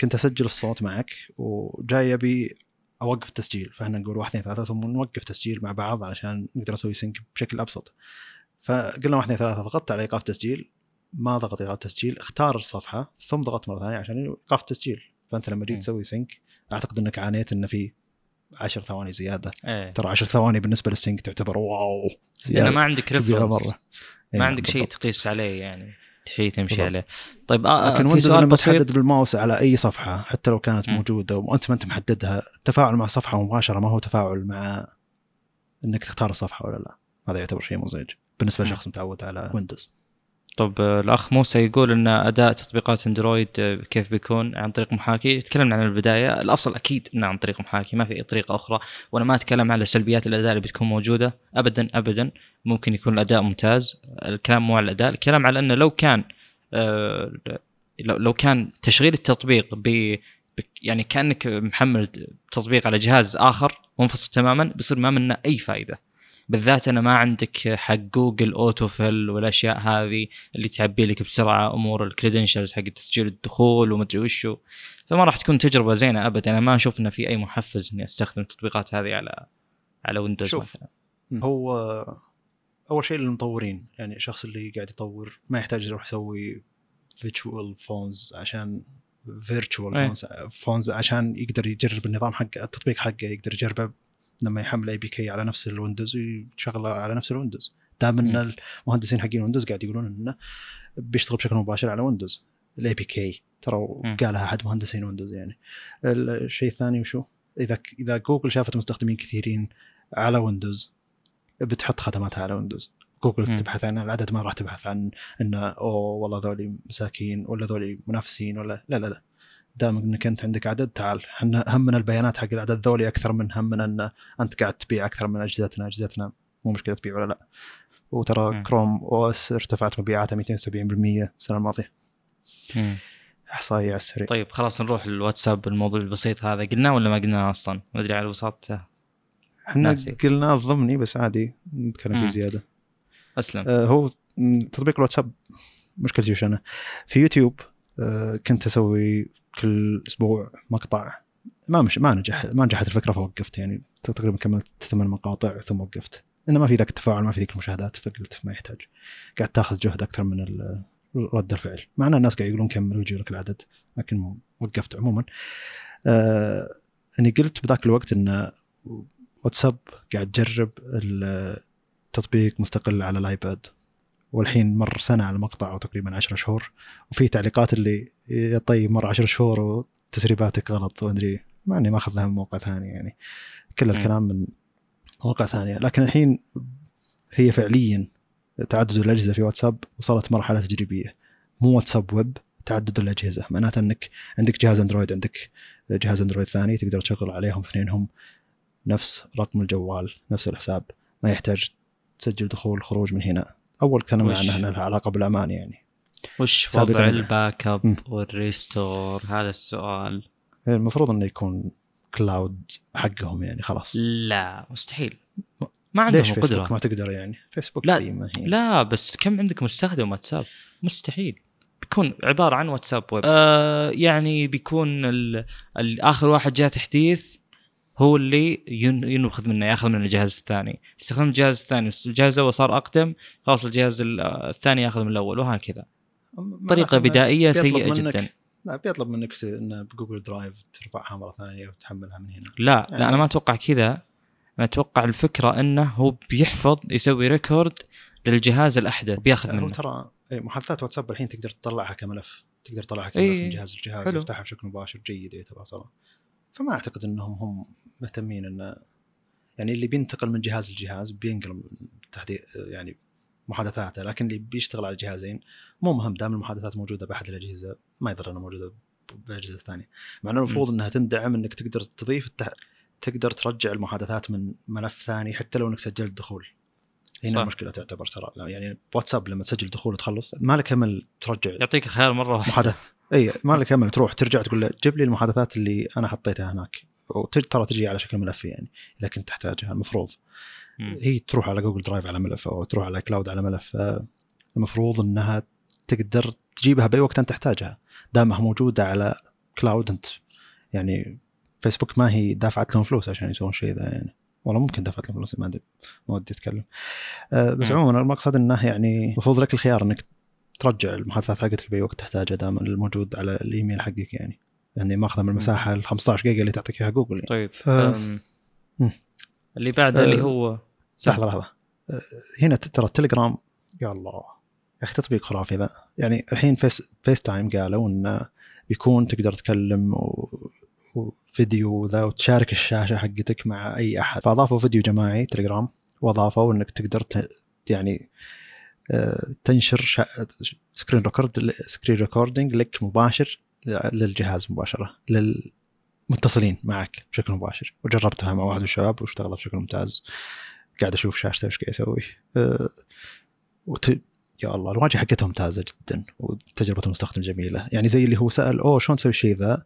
كنت أسجل الصوت معك وجاي أبي أوقف التسجيل. فإحنا نقول واحد اثنين ثلاثة ثم نوقف تسجيل مع بعض علشان نقدر نسوي sync بشكل أبسط. فقلنا واحد اثنين ثلاثة ضغطت على إيقاف تسجيل ما ضغط إيقاف تسجيل اختار الصفحة ثم ضغطت مرة ثانية عشان إيقاف التسجيل. فأنت لما جيت تسوي sync أعتقد إنك عانيت انه في 10 ثواني زيادة. إيه. ترى 10 ثواني بالنسبة لل sync تعتبر wow. لأن ما عندك reference ما إيه، عندك شيء تقيس عليه يعني. شيء تمشي بالضبط. عليه طيب آه لكن في Windows سؤال لما تحدد بالماوس على أي صفحة حتى لو كانت مم. موجودة وأنت ما أنت محددها التفاعل مع الصفحه مباشرة ما هو تفاعل مع إنك تختار الصفحة ولا لا هذا يعتبر شيء مزعج بالنسبة. لشخص متعود على ويندوز طب آه، الأخ موسى يقول إن أداء تطبيقات Android آه، كيف بيكون؟ عن طريق محاكي. تكلمنا عن البداية. الأصل أكيد إنه عن طريق محاكي ما في اي طريقة أخرى. وأنا ما أتكلم على سلبيات الأداء اللي بتكون موجودة ابدا ابدا. ممكن يكون الأداء ممتاز. الكلام مو على الأداء الكلام على إنه لو كان آه، لو كان تشغيل التطبيق ب- يعني كأنك محمل تطبيق على جهاز آخر منفصل تماما بيصير ما منه أي فائده بالذات أنا ما عندك حق Google autofill والأشياء هذه اللي تعبي لك بسرعة أمور ال credentials حق تسجيل الدخول ومدري وشو فما راح تكون تجربة زينة ابدا أنا ما أشوف انه في أي محفز إني أستخدم التطبيقات هذه على على Windows شوف. مثلا هو أول شيء للمطورين يعني الشخص اللي قاعد يطور ما يحتاج يروح يسوي virtual phones عشان virtual. phones phones عشان يقدر يجرب النظام حق التطبيق حقه يقدر يجربه لما يحمل APK على نفس ال Windows ويشغله على نفس ال Windows. دام إن المهندسين حقين Windows قاعد يقولون إنه بيشتغل بشكل مباشر على Windows. ال APK ترى. قالها أحد مهندسين Windows يعني. الشيء الثاني وشو؟ إذا إذا جوجل شافت مستخدمين كثيرين على Windows بتحط خدماتها على Windows. Google مم. تبحث عن العدد ما راح تبحث عن إنه أوه والله ذولي مساكين ولا ذولي منافسين ولا لا لا لا. دام إنك أنت عندك عدد تعال. إحنا همنا البيانات حق العدد ذولي أكثر من همنا أن أنت قاعد تبيع أكثر من أجهزتنا. أجهزتنا مو مشكلة تبيع ولا لا. وترى مم. Chrome OS ارتفعت مبيعاتها 270% السنة الماضية. احصائيه على السريع. طيب خلاص نروح للواتساب الموضوع البسيط هذا. قلناه ولا ما قلناه أصلا؟ ما أدري على الوسط إحنا. قلناه ضمني بس عادي نتكلم. فيه زيادة. أسلم. آه، هو م، تطبيق الواتساب مشكلتي وش أنا في يوتيوب آه، كنت أسوي كل أسبوع مقطع. ما مش ما نجح ما نجحت الفكرة فوقفت يعني تقريبا كملت ثمان مقاطع ثم وقفت. انه ما في ذاك التفاعل ما في ذيك المشاهدات فقلت ما يحتاج. قاعد تاخذ جهد أكثر من رد الفعل. مع إن الناس قاعد يقولون كمل ويجي لك العدد لكن وقفت عموما. آه إني قلت بذاك الوقت إن واتساب قاعد تجرب التطبيق مستقل على الآيباد. والحين مر سنة على المقطع أو تقريبا 10 شهور وفي تعليقات اللي يا طيب مر 10 شهور وتسريباتك غلط ومدري مع اني ماخذها من موقع ثاني يعني. كل. الكلام من مواقع ثانية. لكن الحين هي فعليا تعدد الأجهزة في واتساب وصلت مرحلة تجريبية. مو واتساب ويب تعدد الأجهزة. معناته إنك عندك جهاز أندرويد عندك جهاز أندرويد ثاني تقدر تشغل عليهم اثنينهم. نفس رقم الجوال نفس الحساب. ما يحتاج تسجل دخول خروج من هنا. أول كلام وش- عنها انها لها علاقة بالأمان يعني. وش. وضع ال backup. وال restore؟ هذا السؤال. المفروض إنه يكون cloud حقهم يعني خلاص. لا مستحيل. ما عندهم ليش فيسبوك قدره ما تقدر يعني؟ فيسبوك لا، قديمة هي. لا بس كم عندك مستخدم واتساب؟ مستحيل. بيكون عبارة عن WhatsApp Web. آه يعني بيكون ال- ال- آخر واحد جاء تحديث هو اللي ين- ينخذ منه ياخذ من الجهاز الثاني. يستخدم الجهاز الثاني الجهاز الأول صار أقدم خلاص الجهاز ال- الثاني ياخذ من الأول وهكذا. طريقة بدائية سيئة منك- جدا. لا بيطلب منك إنه ب Google Drive ترفعها مرة ثانية وتحملها من هنا. لا يعني- لا أنا ما أتوقع كذا. أنا أتوقع الفكرة إنه هو بيحفظ يسوي record للجهاز الأحدث بياخذ منه. ترى إيه، محادثات واتساب الحين تقدر تطلعها كملف تقدر تطلعها كملف إيه، من جهاز لجهاز. يفتحها بشكل مباشر جيد يعتبر ترى. فما أعتقد إنهم هم مهتمين إنه يعني اللي بينتقل من جهاز لجهاز بينقل تحديث يعني محادثاته لكن اللي بيشتغل على جهازين مو مهم دام المحادثات موجودة بأحد الأجهزة ما يضر إنها موجودة بالاجهزه الثانية مع إنه المفروض إنها تندعم إنك تقدر تضيف التح... تقدر ترجع المحادثات من ملف ثاني حتى لو إنك سجلت دخول. هنا صح. المشكلة تعتبر ترى يعني واتساب لما تسجل دخول وتخلص ما لك أمل ترجع يعطيك خيار مرة واحدة. محادثة. اي ما لك أمل تروح ترجع تقول له جيب لي المحادثات اللي أنا حطيتها هناك. ترى تجي على شكل ملفي يعني إذا كنت تحتاجها. المفروض. هي تروح على Google Drive على ملف أو تروح على cloud على ملف. آه، المفروض إنها تقدر تجيبها بأي وقت أنت تحتاجها. دامها موجودة على cloud أنت يعني فيسبوك ما هي دافعت لهم فلوس عشان يسوون شيء ذا يعني. والله ممكن دفعت لهم فلوس ما أدري ما ودي أتكلم. آه، بس. عموما المقصد إنه يعني المفروض لك الخيار إنك ترجع المحادثات حقتك بأي وقت تحتاجها دام الموجود على الإيميل حقك يعني. يعني ماخذه من المساحة ال 15 جيجا اللي تعطيك إياها جوجل يعني. طيب مم. اللي بعده. اللي هو لحظة لحظة آه، هنا ترى التليجرام يا الله أخي تطبيق خرافي ذا يعني الحين فيس فيس تايم قالوا إنه بيكون تقدر تكلم و... وفيديو ذا وتشارك الشاشة حقتك مع أي أحد فأضافوا فيديو جماعي تليجرام وأضافوا إنك تقدر ت... يعني آه، تنشر شا... screen record screen recording لك مباشر للجهاز مباشرة للمتصلين معك بشكل مباشر. وجربتها مع واحد من الشباب واشتغلت بشكل ممتاز. قاعد أشوف شاشته إيش قاعد يسوي. أه وت... يا الله الواجهة حقتها ممتازة جدا وتجربه المستخدم جميلة. يعني زي اللي هو سأل أوه شلون تسوي الشيء ذا؟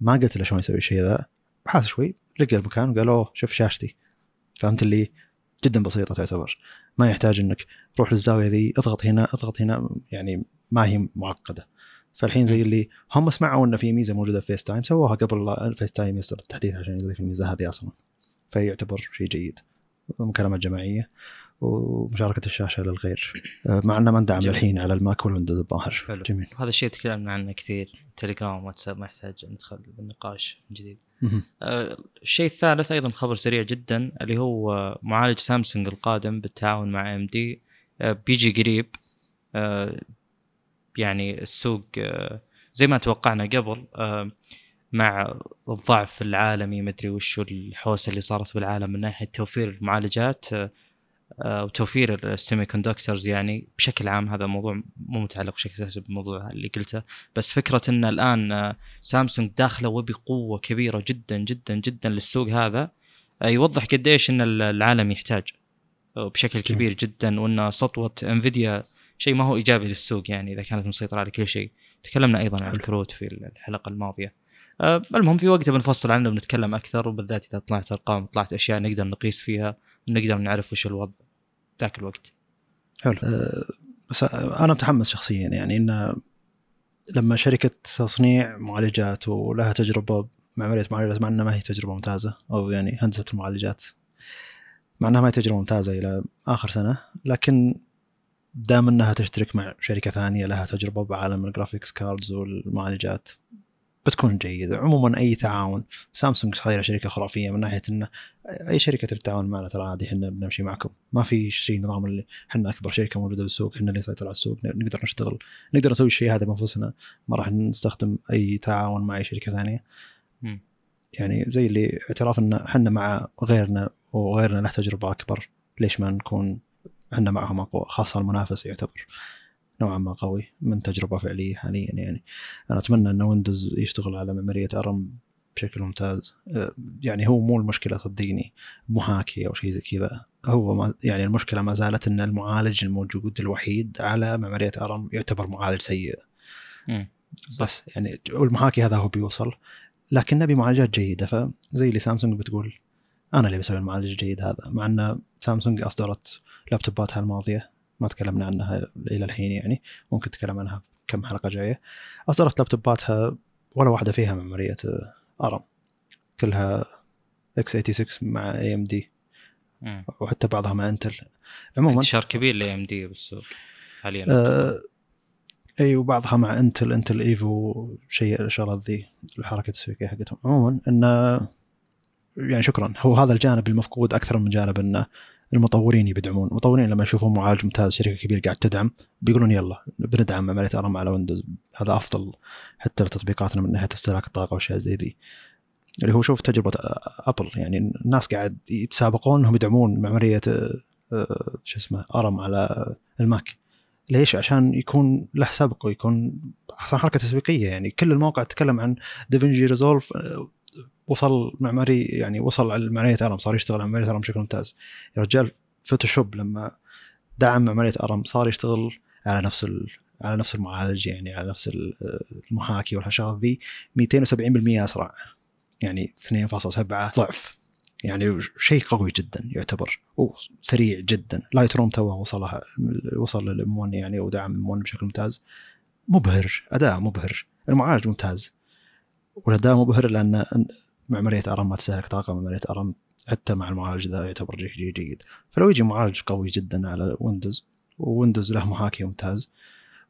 ما قلت له شلون يسوي الشيء ذا. بحث شوي لقى المكان وقال أوه شوف شاشتي. فهمت اللي؟ جدا بسيطة تعتبر. ما يحتاج إنك روح للزاوية ذي اضغط هنا اضغط هنا يعني ما هي معقدة. فالحين زي اللي هم سمعوا انه في ميزة موجودة في فيس تايم سووها قبل الفيس تايم يصدر التحديث عشان يضيف الميزه هذه أصلا. فيعتبر شيء جيد. مكالمات جماعية ومشاركة الشاشة للغير. آه، مع إنه ما ندعم للحين على الماك والويندوز الظاهر. حلو. جميل. هذا الشيء تكلمنا عنه كثير. تليجرام واتساب ما يحتاج ندخل بالنقاش من جديد. آه الشيء الثالث أيضا خبر سريع جدا اللي هو معالج سامسونج القادم بالتعاون مع AMD آه بيجي قريب. آه يعني السوق آه زي ما توقعنا قبل آه مع الضعف العالمي مدري وش الحوسة اللي صارت بالعالم من ناحية توفير المعالجات آه وتوفير ال semiconductors يعني بشكل عام. هذا موضوع مو متعلق بشكل أساسي بالموضوع اللي قلته بس فكرة إن الآن سامسونج داخلة وبقوة كبيرة جدا جدا جدا للسوق هذا يوضح قديش إن العالم يحتاج بشكل كبير جدا. وإن سطوة إنفيديا شيء ما هو إيجابي للسوق يعني إذا كانت مسيطره على كل شيء. تكلمنا أيضا عن الكروت في الحلقة الماضية. المهم في وقتها بنفصل عنه وبنتكلم أكثر وبالذات إذا طلعت أرقام طلعت أشياء نقدر نقيس فيها ونقدر نعرف وش الوضع. ذاك الوقت. حلو. أه بس أنا متحمس شخصيا يعني إن لما شركة تصنيع معالجات ولها تجربة مع معمارية معالجات مع إنها ما هي تجربة ممتازة أو يعني هندسة المعالجات مع إنها ما هي تجربة ممتازة إلى آخر سنة لكن دام انها تشترك مع شركة ثانية لها تجربة بعالم ال graphics cards والمعالجات بتكون جيدة. عموما أي تعاون سامسونج صايرة شركة خرافية من ناحية أنه أي شركة تتعاون معنا ترى عادي إحنا بنمشي معكم. ما في شيء نظام اللي إحنا أكبر شركة موجودة بالسوق إحنا اللي نسيطر على السوق نقدر نشتغل نقدر نسوي الشيء هذا بأنفسنا. ما راح نستخدم أي تعاون مع أي شركة ثانية. م. يعني زي اللي اعتراف إن إحنا مع غيرنا وغيرنا له تجربة أكبر. ليش ما نكون إحنا معهم أقوى خاصة المنافس يعتبر نوعا ما قوي من تجربة فعلية حاليا يعني. أنا أتمنى إن ويندوز يشتغل على ميمورية أرم بشكل ممتاز. أه، يعني هو مو المشكلة صدقني محاكي أو شيء زي كذا. هو ما يعني المشكلة ما زالت إن المعالج الموجود الوحيد على ميمورية أرم يعتبر معالج سيء. بس يعني المحاكي هذا هو بيوصل لكن نبي معالجات جيدة. فزي اللي سامسونج بتقول أنا اللي بسوي المعالج الجيد هذا مع إن سامسونج أصدرت لابتوباتها الماضيه ما تكلمنا عنها إلى الحين يعني ممكن نتكلم عنها كم حلقة جاية. أصدرت لابتوباتها ولا واحدة فيها معمارية ARM. كلها x86 مع AMD وحتى بعضها مع انتل عموما انتشار كبير ل AMD بالسوق حاليا. آه إي وبعضها مع Intel Intel Evo شيء الشغلات ذي الحركة التسويقيه حقتهم. عموما إنه يعني شكرا. هو هذا الجانب المفقود أكثر من جانب إنه المطورين يدعمون المطورين لما يشوفون معالج ممتاز شركة كبيرة قاعد تدعم بيقولون يلا بندعم معمارية ARM على ويندوز هذا أفضل حتى لتطبيقاتنا من ناحية استهلاك الطاقة وأشياء زي ذي. اللي هو شوف تجربة أبل يعني الناس قاعد يتسابقون انهم يدعمون معمارية آه، شو اسمه ARM على الماك. ليش؟ عشان يكون له سبق ويكون حركة تسويقية. يعني كل المواقع تتكلم عن DaVinci Resolve وصل معماري يعني وصل على معمارية ARM صار يشتغل على معمارية ARM بشكل ممتاز. يا رجال Photoshop لما دعم معمارية ARM صار يشتغل على نفس. على نفس المعالج يعني على نفس المحاكي والشغلات ذي 270% أسرع. يعني 2.7 ضعف. يعني شيء قوي جدا يعتبر وسريع جدا. Lightroom توه وصلها وصل لل M1 يعني ودعم M1 بشكل ممتاز. مبهر أداء مبهر. المعالج ممتاز. والأداء مبهر لأن معمارية ARM ما تستهلك طاقة معمارية ARM حتى مع المعالج ذا يعتبر جيد جيد فلو يجي معالج قوي جدا على ويندوز وويندوز له محاكي ممتاز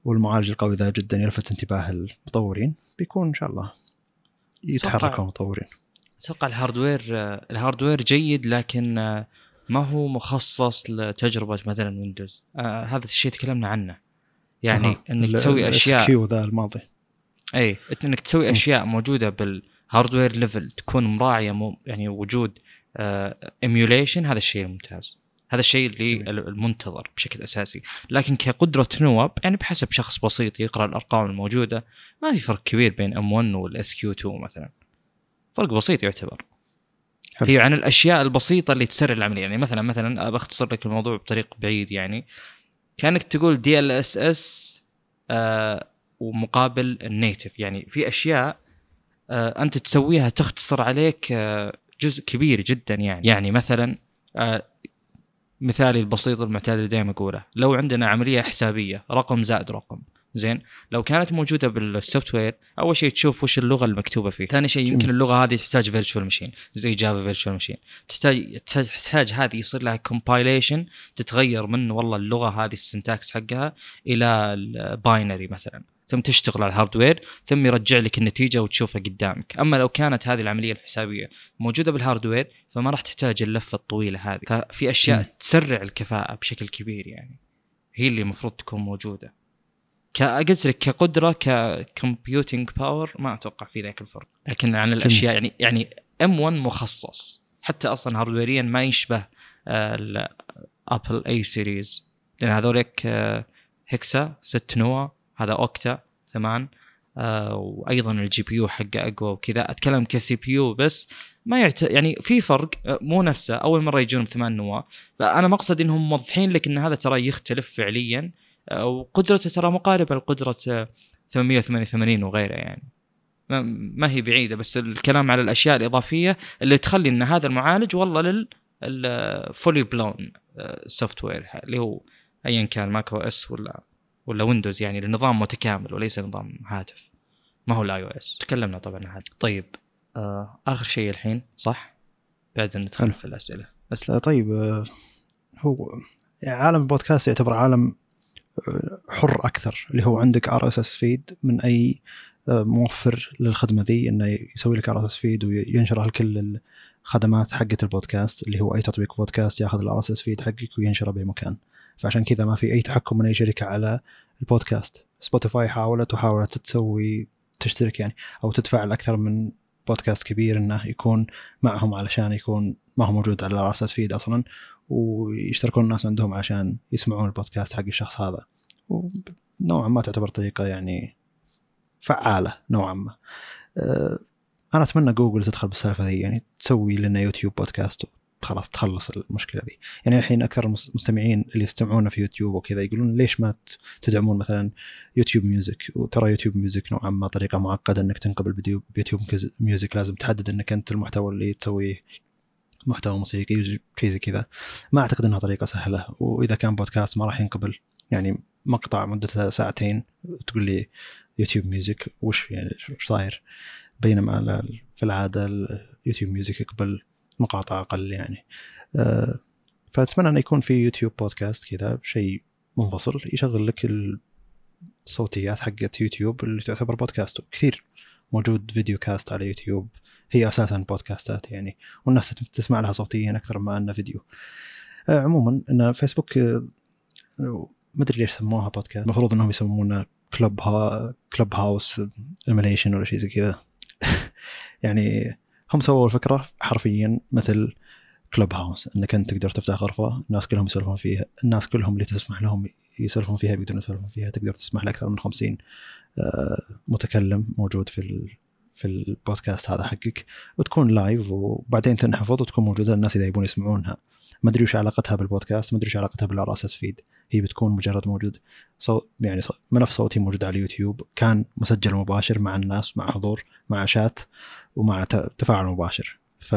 والمعالج القوي ذا جدا يلفت انتباه المطورين بيكون إن شاء الله يتحركوا المطورين أتوقع ال hardware ال hardware جيد لكن ما هو مخصص لتجربة مثلا ويندوز آه هذا الشيء تكلمنا عنه يعني أها. إنك تسوي أشياء ذا الماضي اي إنك تسوي. أشياء موجودة بال hardware level تكون مراعية مو يعني وجود emulation هذا الشيء الممتاز. هذا الشيء اللي جميل. المنتظر بشكل أساسي. لكن كقدرة نواب يعني بحسب شخص بسيط يقرأ الأرقام الموجودة ما في فرق كبير بين M1 وال SQ2 مثلا. فرق بسيط يعتبر. حلو. هي عن الأشياء البسيطة اللي تسرع العملية. يعني مثلا مثلا بختصر لك الموضوع بطريق بعيد يعني. كأنك تقول DLSS ومقابل ال native. يعني في أشياء آه، أنت تسويها تختصر عليك آه، جزء كبير جدا يعني. يعني مثلا آه، مثالي البسيط المعتاد اللي دائما أقوله. لو عندنا عملية حسابية رقم زائد رقم زين؟ لو كانت موجودة بال software أول شيء تشوف وش اللغة المكتوبة فيه. ثاني شيء يمكن. اللغة هذه تحتاج virtual machine زي Java virtual machine تحتاج تحتاج- تحتاج هذه يصير لها compilation تتغير من والله اللغة هذه ال syntax حقها إلى ال binary مثلا. ثم تشتغل على ال hardware ثم يرجع لك النتيجة وتشوفها قدامك. أما لو كانت هذه العملية الحسابية موجودة بال hardware فما راح تحتاج اللفة الطويلة هذه. ففي أشياء مم. تسرع الكفاءة بشكل كبير يعني. هي اللي المفروض تكون موجودة. قلت لك كقدرة ك computing power ما أتوقع في ذاك الفرق. لكن عن الأشياء يعني يعني M1 مخصص. حتى أصلا hardwareيا ما يشبه ال Apple A series لأن هذولك آه، hexa 6 نوا هذا octa ثمان آه، وأيضا ال GPU حقه أقوى وكذا. أتكلم ك CPU بس ما يعت... يعني في فرق آه، مو نفسه. أول مرة يجون بثمان نواة. فأنا مقصد إنهم موضحين لك إن هذا ترى يختلف فعليا. آه، وقدرته ترى مقاربة لقدرة آه، 888 وغيره يعني. ما- ما هي بعيدة بس الكلام على الأشياء الإضافية اللي تخلي إن هذا المعالج والله لل full-blown software اللي هو ايا كان macOS ولا ولا Windows يعني لنظام متكامل وليس نظام هاتف. ما هو ال iOS تكلمنا طبعا عن هذا. طيب آه آخر شيء الحين صح؟ بعد ندخل حلو. في الأسئلة. لا طيب آه، هو يعني عالم البودكاست يعتبر عالم آه، حر أكثر اللي هو عندك RSS feed من أي موفر للخدمة ذي إنه يسوي لك RSS feed وينشرها لكل الخدمات حقت البودكاست اللي هو أي تطبيق بودكاست ياخذ ال RSS feed حقك وينشره باي مكان فعشان كذا ما في أي تحكم من أي شركة على البودكاست. سبوتيفاي حاولت وحاولت تسوي تشترك يعني أو تدفع لاكثر من بودكاست كبير إنه يكون معهم علشان يكون ما هو موجود على ال RSS feed أصلا ويشتركون الناس عندهم عشان يسمعون البودكاست حق الشخص هذا. ونوعا ما تعتبر طريقة يعني فعالة نوعا ما. أه، أنا أتمنى جوجل تدخل بالسالفة ذي يعني تسوي لنا يوتيوب بودكاست خلاص تخلص المشكلة ذي يعني الحين أكثر المستمعين اللي يستمعون في يوتيوب وكذا يقولون ليش ما تدعمون مثلا YouTube Music؟ وترى YouTube Music نوعا ما طريقة معقدة إنك فيديو بيوتيوب كز- Music لازم تحدد إنك أنت المحتوى اللي تسويه محتوى موسيقي شيء زي كذا. ما أعتقد إنها طريقة سهلة. وإذا كان بودكاست ما راح ينقبل يعني مقطع مدته ساعتين تقول لي YouTube Music وش يعني إيش صاير؟ بينما في العادة ال YouTube Music يقبل مقاطع أقل يعني. أه، فأتمنى انه يكون في يوتيوب بودكاست كذا شيء منفصل يشغل لك الصوتيات حقت يوتيوب اللي تعتبر بودكاست. كثير موجود video cast على يوتيوب هي أساسا بودكاستات يعني والناس تسمع لها صوتيا أكثر ما أنه فيديو. آه، عموما إن فيسبوك آه، ما أدري ليش سموها بودكاست. المفروض إنهم يسمونه Club ها Clubhouse emulation ولا شيء زي كذا. يعني هم سووا الفكرة حرفيا مثل Clubhouse إنك أنت تقدر تفتح غرفة الناس كلهم يسولفون فيها الناس كلهم اللي تسمح لهم يسولفون فيها بيقدرون يسولفون فيها تقدر تسمح لأكثر من 50 آه، متكلم موجود في. في البودكاست هذا حقك وتكون live وبعدين تنحفظ وتكون موجودة للناس إذا يبون يسمعونها ما أدري وش علاقتها بالبودكاست ما أدري وش علاقتها بال RSS feed هي بتكون مجرد موجود. صوت يعني ملف صوتي موجود على اليوتيوب. كان مسجل مباشر مع الناس مع حضور مع شات ومع تفاعل مباشر. ف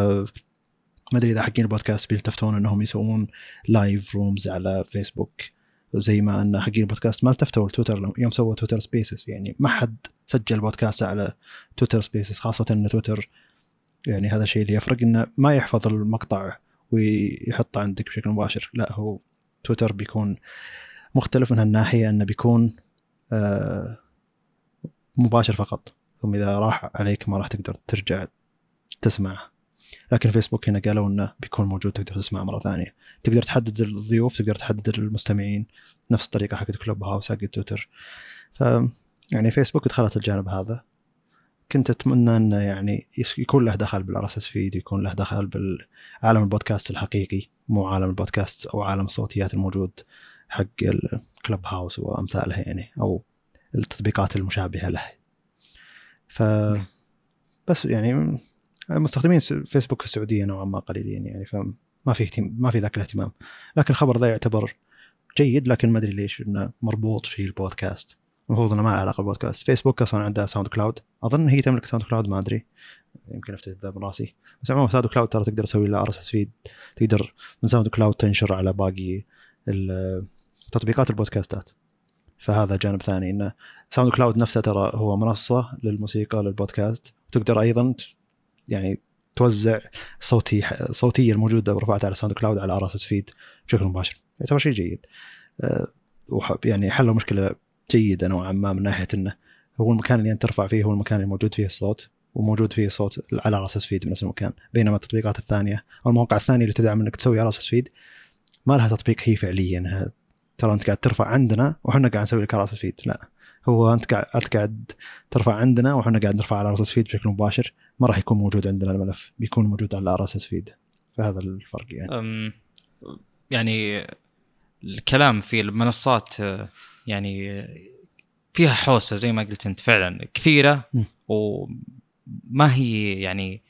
ما أدري إذا حقين البودكاست بيلتفتون إنهم يسوون live rooms على فيسبوك زي ما إن حقين البودكاست ما التفتوا لتويتر يوم سووا Twitter Spaces يعني ما حد سجل بودكاست على Twitter Spaces خاصة إن تويتر يعني هذا الشيء اللي يفرق إنه ما يحفظ المقطع ويحطه عندك بشكل مباشر. لا هو تويتر بيكون مختلف من هالناحية إنه بيكون آه مباشر فقط. ثم إذا راح عليك ما راح تقدر ترجع تسمعه. لكن فيسبوك هنا قالوا إنه بيكون موجود تقدر تسمعه مرة ثانية. تقدر تحدد الضيوف تقدر تحدد المستمعين. نفس الطريقة حقت Clubhouse حق تويتر. ف يعني فيسبوك دخلت الجانب هذا. كنت أتمنى انه يعني يكون له دخل بال RSS feed يكون له دخل بالعالم البودكاست الحقيقي مو عالم البودكاست أو عالم الصوتيات الموجود حق ال Clubhouse وأمثاله يعني أو التطبيقات المشابهة له. ف بس يعني مستخدمين فيسبوك في السعودية نوعا ما قليلين يعني فما في اهتمام ما في ذاك الاهتمام. لكن الخبر ذا يعتبر جيد لكن ما أدري ليش إنه مربوط في البودكاست. المفروض إنه ما له علاقة بالبودكاست فيسبوك أصلا عندها SoundCloud. أظن هي تملك SoundCloud ما أدري. يمكن افتيت ذا براسي بس عموما SoundCloud ترى تقدر تسوي له RSS feed تقدر من SoundCloud تنشر على باقي تطبيقات البودكاستات. فهذا جانب ثاني إنه SoundCloud نفسه ترى هو منصة للموسيقى للبودكاست. وتقدر أيضا يعني توزع صوتي صوتيه الموجوده ورفعتها على SoundCloud على RSS feed بشكل مباشر. يعتبر شيء جيد. أه يعني حلوا مشكلة جيدة نوعا ما من ناحية إنه هو المكان اللي أنت ترفع فيه هو المكان اللي موجود فيه الصوت وموجود فيه صوت على RSS feed بنفس المكان بينما التطبيقات الثانية أو المواقع الثانية اللي تدعم إنك تسوي على RSS feed ما لها تطبيق هي فعليا. ترى أنت قاعد ترفع عندنا وحنا قاعد نسوي لك RSS feed لا هو أنت قاعد أنت قاعد ترفع عندنا وحنا قاعد نرفع على RSS feed بشكل مباشر ما راح يكون موجود عندنا الملف بيكون موجود على RSS feed فهذا الفرق يعني. يعني الكلام في المنصات يعني فيها حوسة زي ما قلت أنت فعلا كثيرة وما هي يعني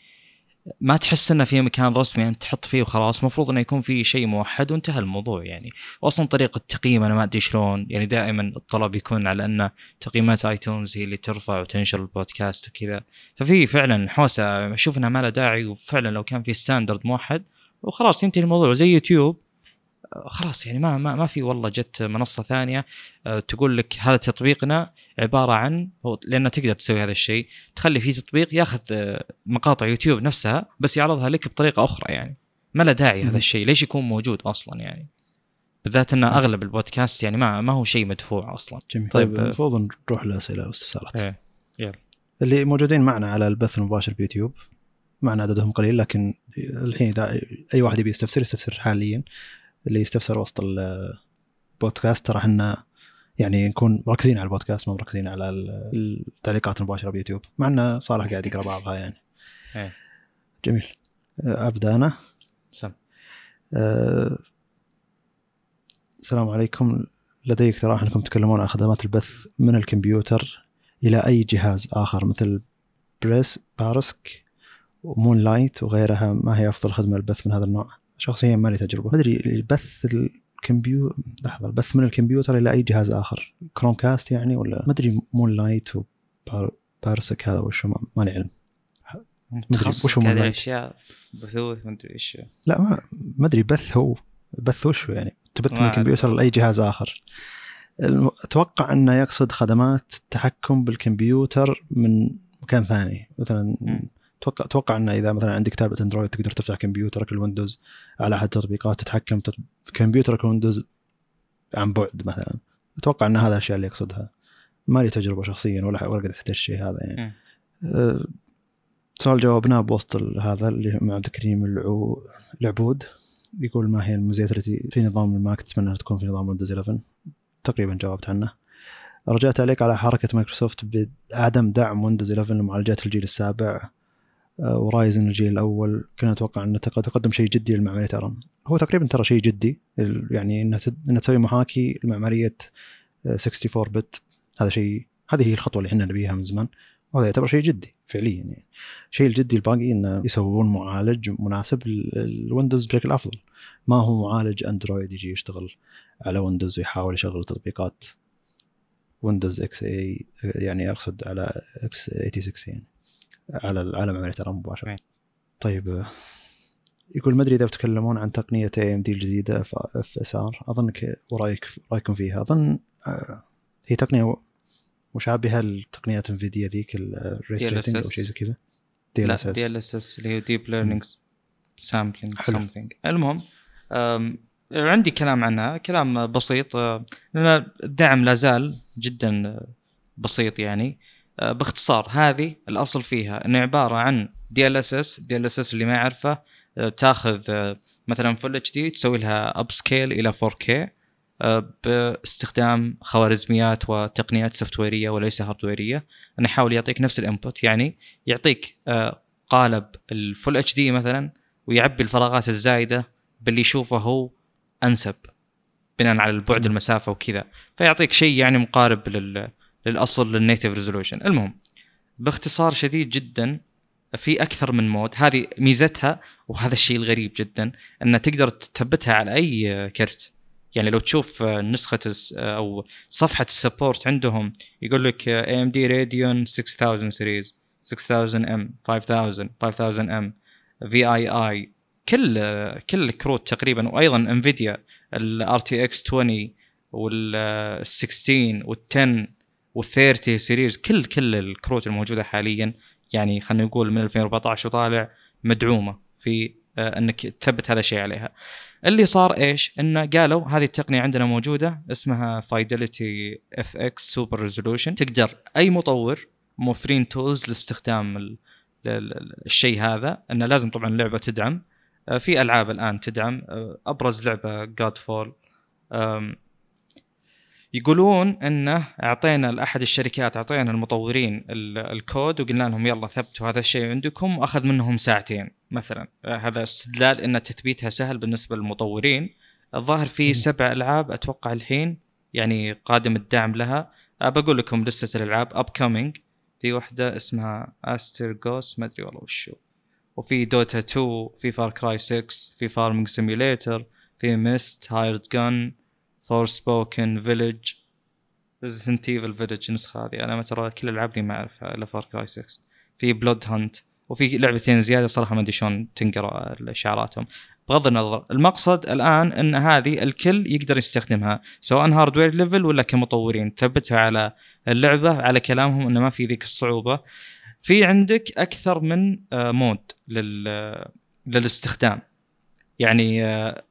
ما تحس إنه في مكان رسمي أنت تحط فيه وخلاص المفروض إنه يكون في شيء موحد وانتهى الموضوع يعني. واصلا طريقة التقييم أنا ما أدري شلون يعني دائما الطلب يكون على إن تقييمات iTunes هي اللي ترفع وتنشر البودكاست وكذا. ففي فعلا حوسة أشوف إنها ما لها داعي وفعلا لو كان في standard موحد وخلاص ينتهي الموضوع. زي يوتيوب خلاص يعني ما ما, ما في والله جت منصة ثانية آه، تقول لك هذا تطبيقنا عبارة عن لأن تقدر تسوي هذا الشيء تخلي في تطبيق ياخذ آه، مقاطع يوتيوب نفسها بس يعرضها لك بطريقة أخرى يعني. ما له داعي هذا الشيء ليش يكون موجود أصلا يعني؟ بالذات ان أغلب البودكاست يعني ما ما هو شيء مدفوع أصلا. جميل. طيب, طيب المفروض نروح للاسئله والاستفسارات إيه يلا. اللي موجودين معنا على البث المباشر بيوتيوب معنا عددهم قليل لكن الحين إذا أي واحد يبي يستفسر يستفسر حاليا. اللي يستفسر وسط البودكاست ترى إحنا يعني نكون مركزين على البودكاست ما مركزين على التعليقات المباشرة بيوتيوب مع ان صالح قاعد يقرأ بعضها يعني. إيه. جميل. أبدأ أنا. سم. أه السلام عليكم. لدي اقتراح أنكم تتكلمون عن خدمات البث من الكمبيوتر إلى أي جهاز آخر مثل بريس Parsec و Moonlight وغيرها. ما هي أفضل خدمة للبث من هذا النوع؟ شخصيا ما لي تجربة. ما أدري بث الكمبيوتر لحظة البث من الكمبيوتر إلى أي جهاز آخر؟ Chromecast يعني ولا ما أدري Moonlight و Parsec هذا وش ما لي علم وش هو Moonlight اشياء بثوث ما أدري إيش. لا ما ما أدري بث هو بث وش يعني؟ تبث من الكمبيوتر لاي جهاز آخر. أتوقع إنه يقصد خدمات التحكم بالكمبيوتر من مكان ثاني. مثلا أتوقع أتوقع انه إذا مثلا عندك تابلت أندرويد تقدر تفتح كمبيوترك الويندوز على أحد التطبيقات تتحكم كمبيوترك الويندوز عن بعد مثلا. أتوقع إن هذا الاشياء اللي يقصدها ما لي تجربة شخصيا ولا ولا قد الشيء هذا يعني. أه سؤال جاوبناه بوسط هذا اللي مع عبد الكريم العبود. يقول ما هي المميزات التي في نظام الماك تتمنى تكون في نظام ويندوز 11 تقريبا جاوبت عنه. رجاء تعليق على حركة مايكروسوفت بعدم دعم ويندوز 11 لمعالجات الجيل السابع. و Ryzen الجيل الأول كنا نتوقع انه تقدم شيء جدي للمعماريه ARM. هو تقريبا ترى شيء جدي يعني انها تسوي محاكي لمعماريه 64 بت هذا شيء هذه هي الخطوة اللي إحنا نبيها من زمان وهذا يعتبر شيء جدي فعليا يعني. الشيء الجدي الباقي إنه يسوون معالج مناسب للويندوز بشكل أفضل. ما هو معالج أندرويد يجي يشتغل على ويندوز ويحاول يشغل تطبيقات ويندوز exe يعني أقصد على x86 يعني. على العالم عمليه ترى مباشرة. طيب يقول ما أدري إذا بتتكلمون عن تقنية AMD الجديدة FSR أظن ورأيك رأيكم فيها. أظن آه، هي تقنية مشابهة لتقنيات Nvidia ذيك ال ray tracing أو شيء زي كذا. DLSS DL SS اللي هي deep learning sampling something المهم عندي كلام عنها. كلام بسيط آه، لأن الدعم لا زال جدا بسيط يعني. آه، باختصار هذه الأصل فيها انه عبارة عن DLSS DLSS اللي ما يعرفه آه، تاخذ آه، مثلا full HD تسوي لها upscale إلى 4K آه، باستخدام خوارزميات وتقنيات software يه وليس hardware يه انه يحاول يعطيك نفس ال input يعني يعطيك آه، قالب ال full HD مثلا ويعبي الفراغات الزايدة باللي يشوفه هو أنسب بناء على البعد نعم. المسافة وكذا فيعطيك شيء يعني مقارب لل للأصل لل native resolution المهم باختصار شديد جدا في أكثر من mode. هذه ميزتها وهذا الشيء الغريب جدا أن تقدر تثبتها على أي كرت. يعني لو تشوف نسخة الس- أو صفحة ال support عندهم يقول لك AMD Radeon 6000 series 6000 M 5000 5000 M VII كل كل الكروت تقريبا وأيضا Nvidia ال RTX 20 وال 16 وال 10 وال 30 series كل كل الكروت الموجودة حاليا يعني خلينا نقول من 2014 وطالع مدعومة في آه، إنك تثبت هذا الشيء عليها. اللي صار إيش؟ انه قالوا هذه التقنية عندنا موجودة اسمها FidelityFX Super Resolution تقدر أي مطور موفرين tools لاستخدام ال- ال- ال- الشيء هذا. إنه لازم طبعا اللعبة تدعم. آه، في ألعاب الآن تدعم. آه، أبرز لعبة Godfall يقولون إنه أعطينا لأحد الشركات أعطينا المطورين ال- الكود وقلنا لهم يلا ثبتوا هذا الشيء عندكم وأخذ منهم ساعتين مثلا. هذا استدلال إن تثبيتها سهل بالنسبة للمطورين. الظاهر في. سبع ألعاب أتوقع الحين يعني قادم الدعم لها. أه بقول لكم لستة الألعاب upcoming في واحدة اسمها Asterigos ما أدري والله وشو. وفي Dota 2 في Far Cry 6 في Farming Simulator في Myst Hired Gun Forspoken Village Resident Evil Village النسخة هذه. أنا ترى كل الالعاب ما أعرفها إلا Far Cry 6 في Bloodhunt وفي لعبتين زيادة صراحة ما أدري شلون تنقرأ اشعاراتهم بغض النظر المقصد الآن إن هذه الكل يقدر يستخدمها سواء hardware level ولا كمطورين. تثبتها على اللعبة على كلامهم إنه ما في ذيك الصعوبة. في عندك أكثر من آه، mode لل للاستخدام. يعني آه،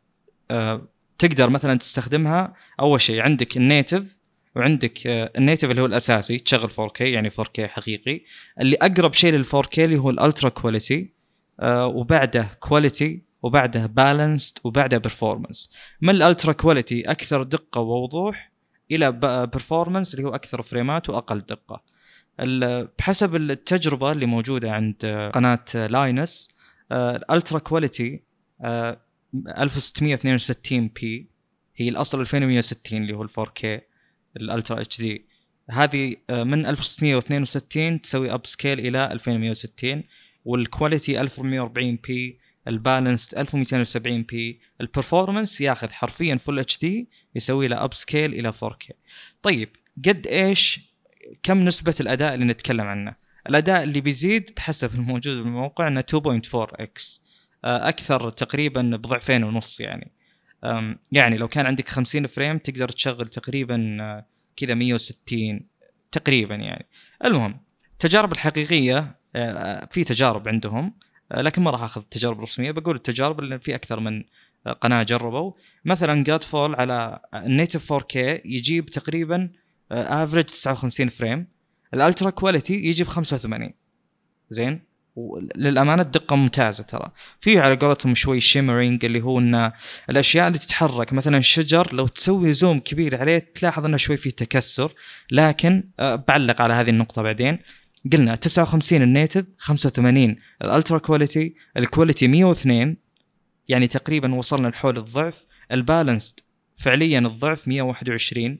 آه، تقدر مثلا تستخدمها أول شيء عندك ال native وعندك آه، ال native اللي هو الأساسي تشغل 4K يعني 4K حقيقي. اللي أقرب شيء لل 4K اللي هو ال ultra quality وبعده quality وبعده balanced وبعده performance من ال ultra quality؟ أكثر دقة ووضوح إلى performance اللي هو أكثر فريمات وأقل دقة. بحسب التجربة اللي موجودة عند آه، قناة آه، Linus آه، ال ultra quality آه، 1662 p هي الأصل 2160 اللي هو ال 4K ال ultra HD هذه آه، من 1662 تسوي upscale إلى 2160 وال quality 1440 p ال balanced 1270 p ال performance ياخذ حرفيا full HD يسوي له upscale إلى 4K طيب قد إيش كم نسبة الأداء اللي نتكلم عنه؟ الأداء اللي بيزيد بحسب الموجود بالموقع إنه 2.4 x أكثر تقريبا بضعفين ونص يعني. يعني لو كان عندك 50 frame تقدر تشغل تقريبا آه، كذا 160 تقريبا يعني. المهم التجارب الحقيقية آه، في تجارب عندهم آه، لكن ما راح أخذ التجارب الرسمية. بقول التجارب اللي في أكثر من آه، قناة جربوا. مثلا Godfall على ال native 4K يجيب تقريبا average 59 frame. ال ultra quality يجي ب 85 زين؟ وللامانه الدقة ممتازة ترى. في على قولتهم شوي shimmering اللي هو إن الأشياء اللي تتحرك مثلا الشجر لو تسوي zoom كبير عليه تلاحظ إنه شوي فيه تكسر لكن أه بعلق على هذه النقطة بعدين. قلنا 59 ال native 85 ال ultra quality ال quality 102 يعني تقريبا وصلنا لحول الضعف. ال balanced فعليا الضعف 121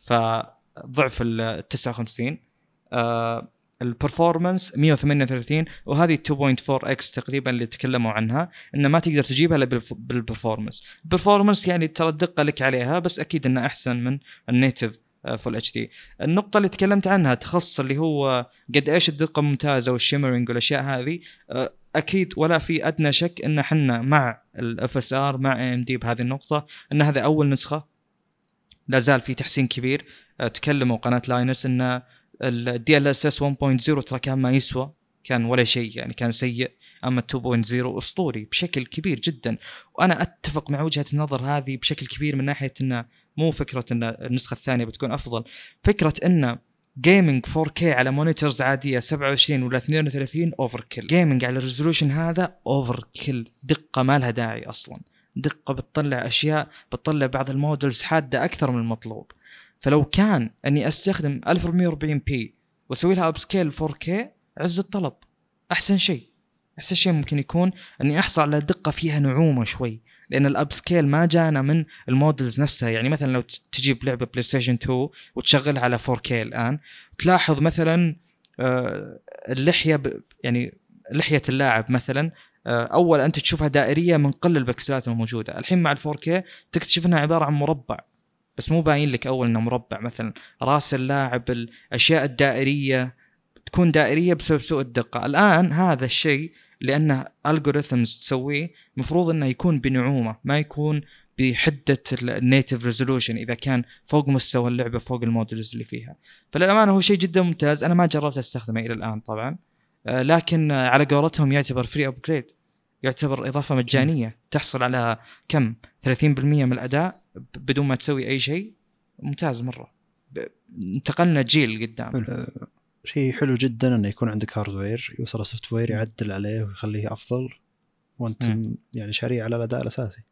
فضعف ال 59 آه ال performance 138 وهذه 2.4 x تقريبا اللي تكلموا عنها إنه ما تقدر تجيبها إلا بال performance ال performance يعني ترى الدقة لك عليها بس أكيد إنه أحسن من ال native full HD النقطة اللي تكلمت عنها تخص اللي هو قد إيش الدقة ممتازة وال shimmering والأشياء هذه آه، أكيد ولا في أدنى شك إن إحنا مع ال FSR مع AMD بهذه النقطة إن هذا أول نسخة. لا زال في تحسين كبير. آه، تكلموا قناة Linus إن ال DLSS 1.0 ترى كان ما يسوى كان ولا شيء يعني كان سيء. أما 2.0 أسطوري بشكل كبير جدا. وأنا أتفق مع وجهة النظر هذه بشكل كبير من ناحية إنه مو فكرة إن النسخة الثانية بتكون أفضل. فكرة إن gaming 4K على monitors عادية 27 ولا 32 overkill gaming على ال resolution هذا overkill دقة ما لها داعي أصلا. دقة بتطلع أشياء بتطلع بعض ال models حادة أكثر من المطلوب. فلو كان أني أستخدم 1440 p وأسوي لها upscale 4K عز الطلب. أحسن شيء. أحسن شيء ممكن يكون أني أحصل على دقة فيها نعومة شوي لأن ال upscale ما جانا من ال models نفسها. يعني مثلا لو تجيب لعبة PlayStation 2 وتشغلها على 4K الآن تلاحظ مثلا آه، اللحية يعني لحية اللاعب مثلا آه، أول أنت تشوفها دائرية من قل البكسلات الموجودة. الحين مع ال 4K تكتشف إنها عبارة عن مربع. بس مو باين لك أول إنه مربع. مثلا رأس اللاعب الأشياء الدائرية تكون دائرية بسبب سوء الدقة. الآن هذا الشيء لأنه algorithms تسويه المفروض إنه يكون بنعومة ما يكون بحدة ال native resolution إذا كان فوق مستوى اللعبة فوق ال models اللي فيها. فللأمانة هو شيء جدا ممتاز. أنا ما جربت أستخدمه إلى الآن طبعا. آه، لكن على قولتهم يعتبر free upgrade يعتبر إضافة مجانية. تحصل على كم؟ 30% من الأداء. بدون ما تسوي أي شيء ممتاز مرة. انتقلنا جيل قدام. شيء حلو جدا إنه يكون عندك hardware يوصل software يعدل عليه ويخليه أفضل. وأنت م. يعني شاريه على الأداء الأساسي.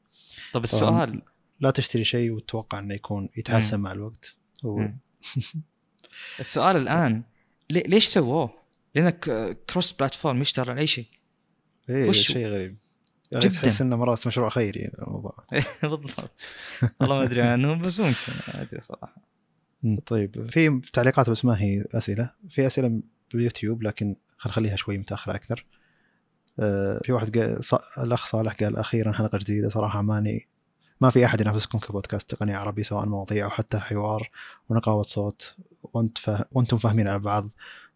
طب السؤال. لا تشتري شيء وتتوقع إنه يكون يتحسن مع الوقت. و... السؤال الآن ليش سووه؟ لانك كروس بلاتفورم يشتغل على أي شيء. إيه شيء غريب. يعني جدا. تحس إنه مرات مشروع خيري الموضوع. بالضبط. والله ما أدري عنه بس ممكن ما أدري صراحة. طيب في تعليقات بس ما هي أسئلة. في أسئلة باليوتيوب لكن خلينا نخليها شوي متأخرة أكثر. آه، في واحد قال ص... الأخ صالح قال أخيرا حلقة جديدة صراحة ماني ما في أحد ينافسكم كبودكاست تقني عربي سواء مواضيع أو حتى حوار ونقاوة صوت. وانت. وأنتم فاهمين على بعض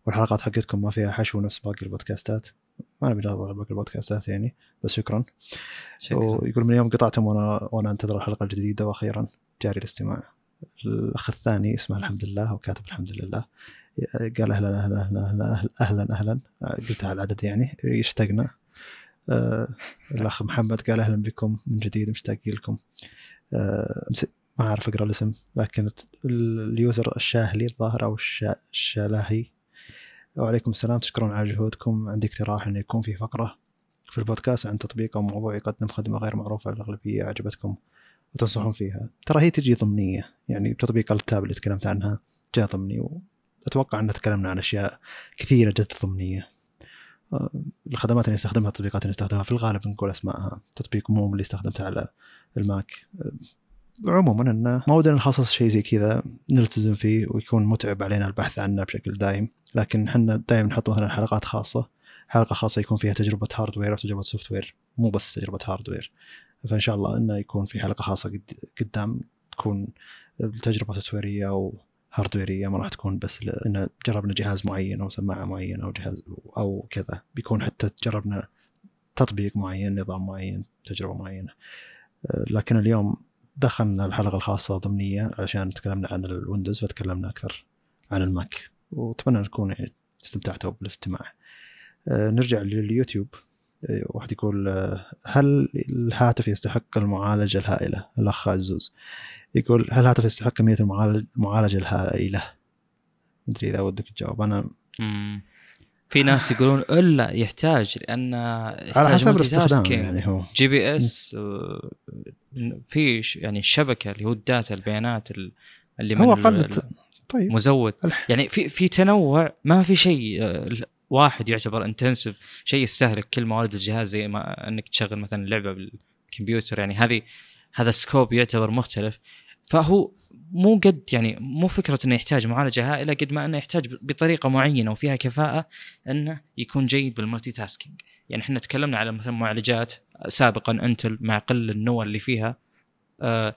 والحلقات حقتكم ما فيها حشو نفس باقي البودكاستات. ما نبي نغضب باقي البودكاستات يعني بس شكرا. شكرا. ويقول من يوم قطعتم وأنا وأنا أنتظر الحلقة الجديدة وأخيرا جاري الاستماع. الأخ الثاني اسمه الحمد لله وكاتب الحمد لله. قال أهلا أهلا أهلا أهلا أهلا, أهلا. قلتها على العدد يعني يشتقنا آه الأخ محمد قال أهلا بكم من جديد مشتاقين لكم. آه ما أعرف أقرأ الاسم لكن اليوزر الشاهلي الظاهر أو الشالاهي وعليكم السلام. تشكرون على جهودكم. عندي اقتراح إنه يكون في فقرة في البودكاست عن تطبيق أو موضوع يقدم خدمة غير معروفة للأغلبية عجبتكم وتنصحون فيها. ترى هي تجي ضمنية يعني بتطبيق ال Tab اللي تكلمت عنها جاء ضمني وأتوقع ان تكلمنا عن أشياء كثيرة جت ضمنية. آه، الخدمات اللي نستخدمها التطبيقات اللي نستخدمها في الغالب نقول اسمائها تطبيق موم اللي استخدمته على ال Mac. آه، عموما إنه ما ودنا نخصص شيء زي كذا نلتزم فيه ويكون متعب علينا البحث عنه بشكل دائم لكن إحنا دائما نحط مثلا حلقات خاصة. حلقة خاصة يكون فيها تجربة hardware أو تجربة software مو بس تجربة hardware فإن شاء الله إنه يكون في حلقة خاصة قدام تكون تجربة سوفتويريه أو هاردويريه ما راح تكون بس لأن جربنا جهاز معين أو سماعة معينة أو جهاز أو كذا. بيكون حتى جربنا تطبيق معين نظام معين تجربة معينة. لكن اليوم دخلنا الحلقة الخاصة ضمنية عشان تكلمنا عن ال Windows فتكلمنا أكثر عن ال Mac وأتمنى نكون يعني استمتعتوا بالاستماع. نرجع لليوتيوب. واحد يقول هل الهاتف يستحق المعالجة الهائلة؟ الأخ عزوز يقول هل الهاتف يستحق كمية المعالجة الهائلة؟ مدري إذا ودك تجاوب. أنا مم. في ناس يقولون إلا يحتاج لأن على حسب الاستخدام يعني هو. GPS في يعني الشبكة اللي هو ال data البيانات اللي هو أقل طيب. مزود. يعني في في تنوع ما في شيء واحد يعتبر intensive شيء يستهلك كل موارد الجهاز زي ما إنك تشغل مثلا لعبة بالكمبيوتر. يعني هذه هذا scope يعتبر مختلف. فهو مو قد يعني مو فكرة إنه يحتاج معالجة هائلة قد ما إنه يحتاج بطريقة معينة وفيها كفاءة إنه يكون جيد بال multitasking يعني إحنا تكلمنا على مثلا معالجات سابقا أنتل مع قل النوى اللي فيها آه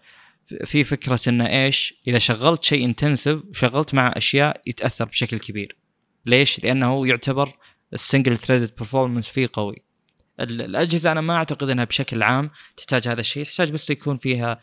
في فكرة إنه إيش إذا شغلت شيء intensive وشغلت مع أشياء يتأثر بشكل كبير ليش؟ لأنه يعتبر ال single threaded performance فيه قوي. الأجهزة أنا ما أعتقد إنها بشكل عام تحتاج هذا الشيء، تحتاج بس يكون فيها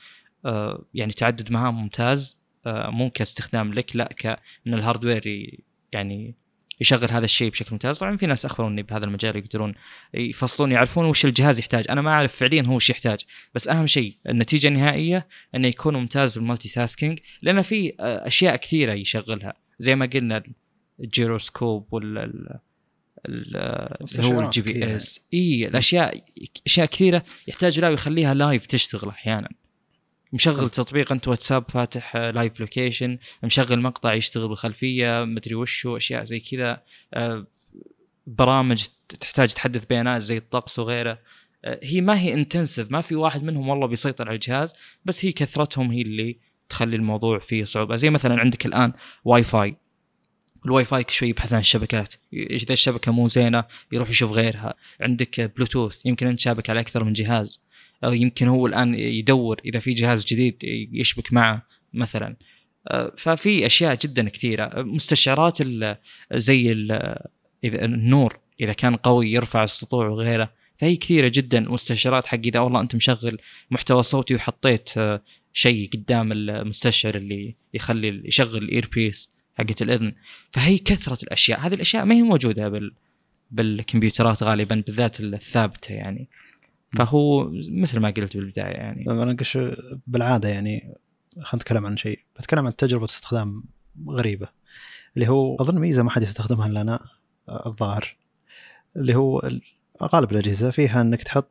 يعني تعدد مهام ممتاز. آه، مو كاستخدام لك لا كان ال hardware يعني يشغل هذا الشيء بشكل ممتاز. طبعا في ناس أخبروني بهذا المجال يقدرون يفصلون يعرفون وش الجهاز يحتاج. أنا ما أعرف فعليا هو وش يحتاج بس أهم شيء النتيجة النهائية إنه يكون ممتاز بال multitasking لأن في آه، أشياء كثيرة يشغلها. زي ما قلنا الجيروسكوب وال ال- ال- اللي هو ال GPS. اي الأشياء أشياء كثيرة يحتاج لا يخليها live تشتغل أحيانا. مشغل تطبيق انت واتساب فاتح live location مشغل مقطع يشتغل بالخلفية مدري وشو أشياء زي كذا. آه، برامج تحتاج تحدث بيانات زي الطقس وغيره. آه، هي ما هي intensive ما في واحد منهم والله بيسيطر على الجهاز بس هي كثرتهم هي اللي تخلي الموضوع فيه صعوبة. زي مثلا عندك الآن واي فاي الواي فاي شوي يبحث عن الشبكات. إذا الشبكة مو زينة يروح يشوف غيرها. عندك بلوتوث يمكن أنت شابك على أكثر من جهاز. يمكن هو الآن يدور إذا في جهاز جديد يشبك معه مثلا. آه، ففي أشياء جدا كثيرة. مستشعرات زي النور إذا كان قوي يرفع السطوع وغيره فهي كثيرة جدا. مستشعرات حق إذا والله أنت مشغل محتوى صوتي وحطيت آه، شيء قدام المستشعر اللي يخلي يشغل الاير بيس حقت الإذن. فهي كثرة الأشياء. هذه الأشياء ما هي موجودة بال بالكمبيوترات غالبا بالذات الثابتة يعني. فهو مثل ما قلت بالبداية يعني. أنا قش بالعادة يعني خلينا نتكلم عن شيء بتكلم عن تجربة استخدام غريبة اللي هو أظن ميزة ما حد يستخدمها إلا أنا آه، الظاهر اللي هو ال- غالب الأجهزة فيها إنك تحط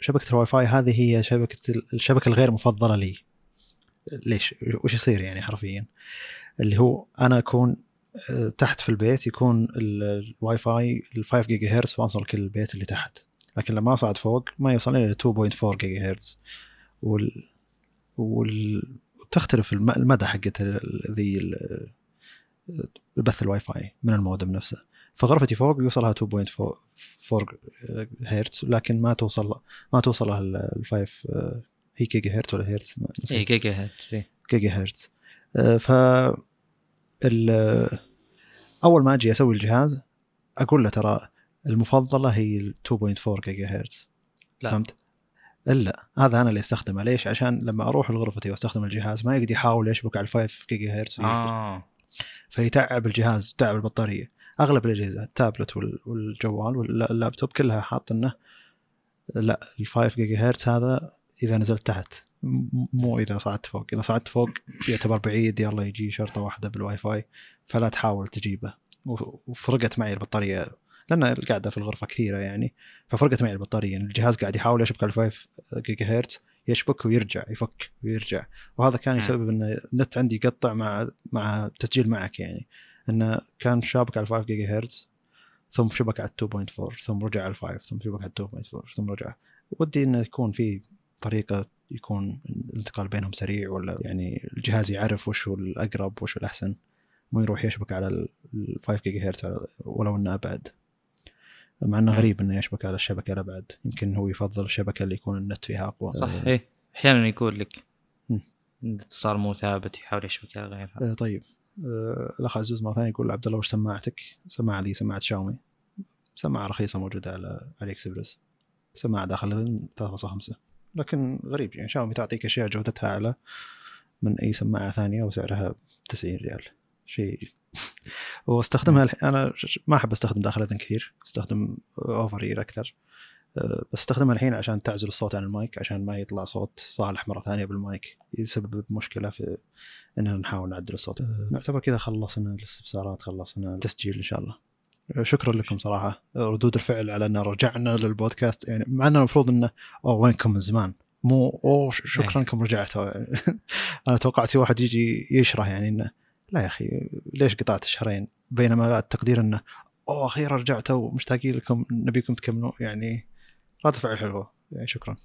شبكة الواي فاي هذه هي شبكة ال- الشبكة الغير مفضلة لي. ليش؟ وش يصير يعني حرفيا؟ اللي هو أنا أكون آه، تحت في البيت يكون ال- الواي فاي ال 5 جيجا هرتز وأصل كل البيت اللي تحت. لكن لما اصعد فوق ما يوصل إلى 2.4 جيجا هرتز وال وال تختلف الم- المدى حقت ذي ال- البث الواي فاي من المودم نفسه فغرفتي فوق يوصلها 2.4 هرتز لكن ما توصل ما توصلها ال 5 آه، هي جيجا هرتز ولا هرتز. اي جيجا هرتز إيه. جيجا هرتز آه، ف ال- أول ما أجي أسوي الجهاز أقول له ترى المفضلة هي ال 2.4 جيجا هرتز لا. فهمت؟ إلا. هذا أنا اللي أستخدمه. ليش؟ عشان لما أروح لغرفتي وأستخدم الجهاز ما يقدر يحاول يشبك على ال 5 جيجا هرتز آه. فيتعب الجهاز يتعب البطارية. أغلب الأجهزة التابلت وال- والجوال واللابتوب كلها حاط إنه لا ال 5 جيجا هرتز هذا إذا نزلت تحت. مو إذا صعدت فوق. إذا صعدت فوق يعتبر بعيد يلا يجي شرطة واحدة بالواي فاي فلا تحاول تجيبه. وفرقت معي البطارية لأن القعده في الغرفة كثيرة يعني. ففرقت معي البطارية. يعني الجهاز قاعد يحاول يشبك على 5 جيجا هرتز يشبك ويرجع يفك ويرجع. وهذا كان مم. يسبب إن النت عندي يقطع مع مع التسجيل معك يعني. انه كان شابك على 5 جيجا هرتز ثم شبك على 2.4 ثم رجع على 5 ثم شبك على 2.4 ثم رجع. ودي انه يكون في طريقة يكون الانتقال بينهم سريع ولا يعني الجهاز يعرف وش هو الأقرب وش هو الأحسن. مو يروح يشبك على ال 5 جيجا هرتز ولو إنه أبعد. مع إنه. غريب إنه يشبك على الشبكة الابعد يمكن هو يفضل الشبكة اللي يكون النت فيها أقوى. صح إيه. أحيانا يقول لك. الاتصال مو ثابت يحاول يشبك على غيرها. آه، طيب. آه، الأخ عزوز مرة ثانية يقول عبد الله وش سماعتك؟ سماعه ذي سماعه شاومي. سماعة رخيصة موجودة على علي اكسبرس سماعة داخل الاذن 3.5 لكن غريب يعني شاومي تعطيك أشياء جودتها اعلى من أي سماعة ثانية وسعرها 90 ريال. شيء واستخدمها الح- أنا ما أحب أستخدم داخل الاذن كثير أستخدم over ear أكثر. أه، بس أستخدمها الحين عشان تعزل الصوت عن المايك عشان ما يطلع صوت صالح مرة ثانية بالمايك. يسبب مشكلة في اننا نحاول نعدل الصوت. نعتبر كذا خلصنا الاستفسارات خلصنا التسجيل إن شاء الله. شكرا لكم صراحة. ردود الفعل على إن رجعنا للبودكاست. يعني مع إنه المفروض إنه أوه وينكم من زمان. مو أوه شكرا انكم رجعتوا. أنا توقعت في واحد يجي يشرح يعني إنه لا يا أخي ليش قطعت شهرين بينما لا التقدير إنه أوه أخيرا رجعتوا مشتاقين لكم نبيكم تكملوا يعني رد فعل حلوة يعني شكرا.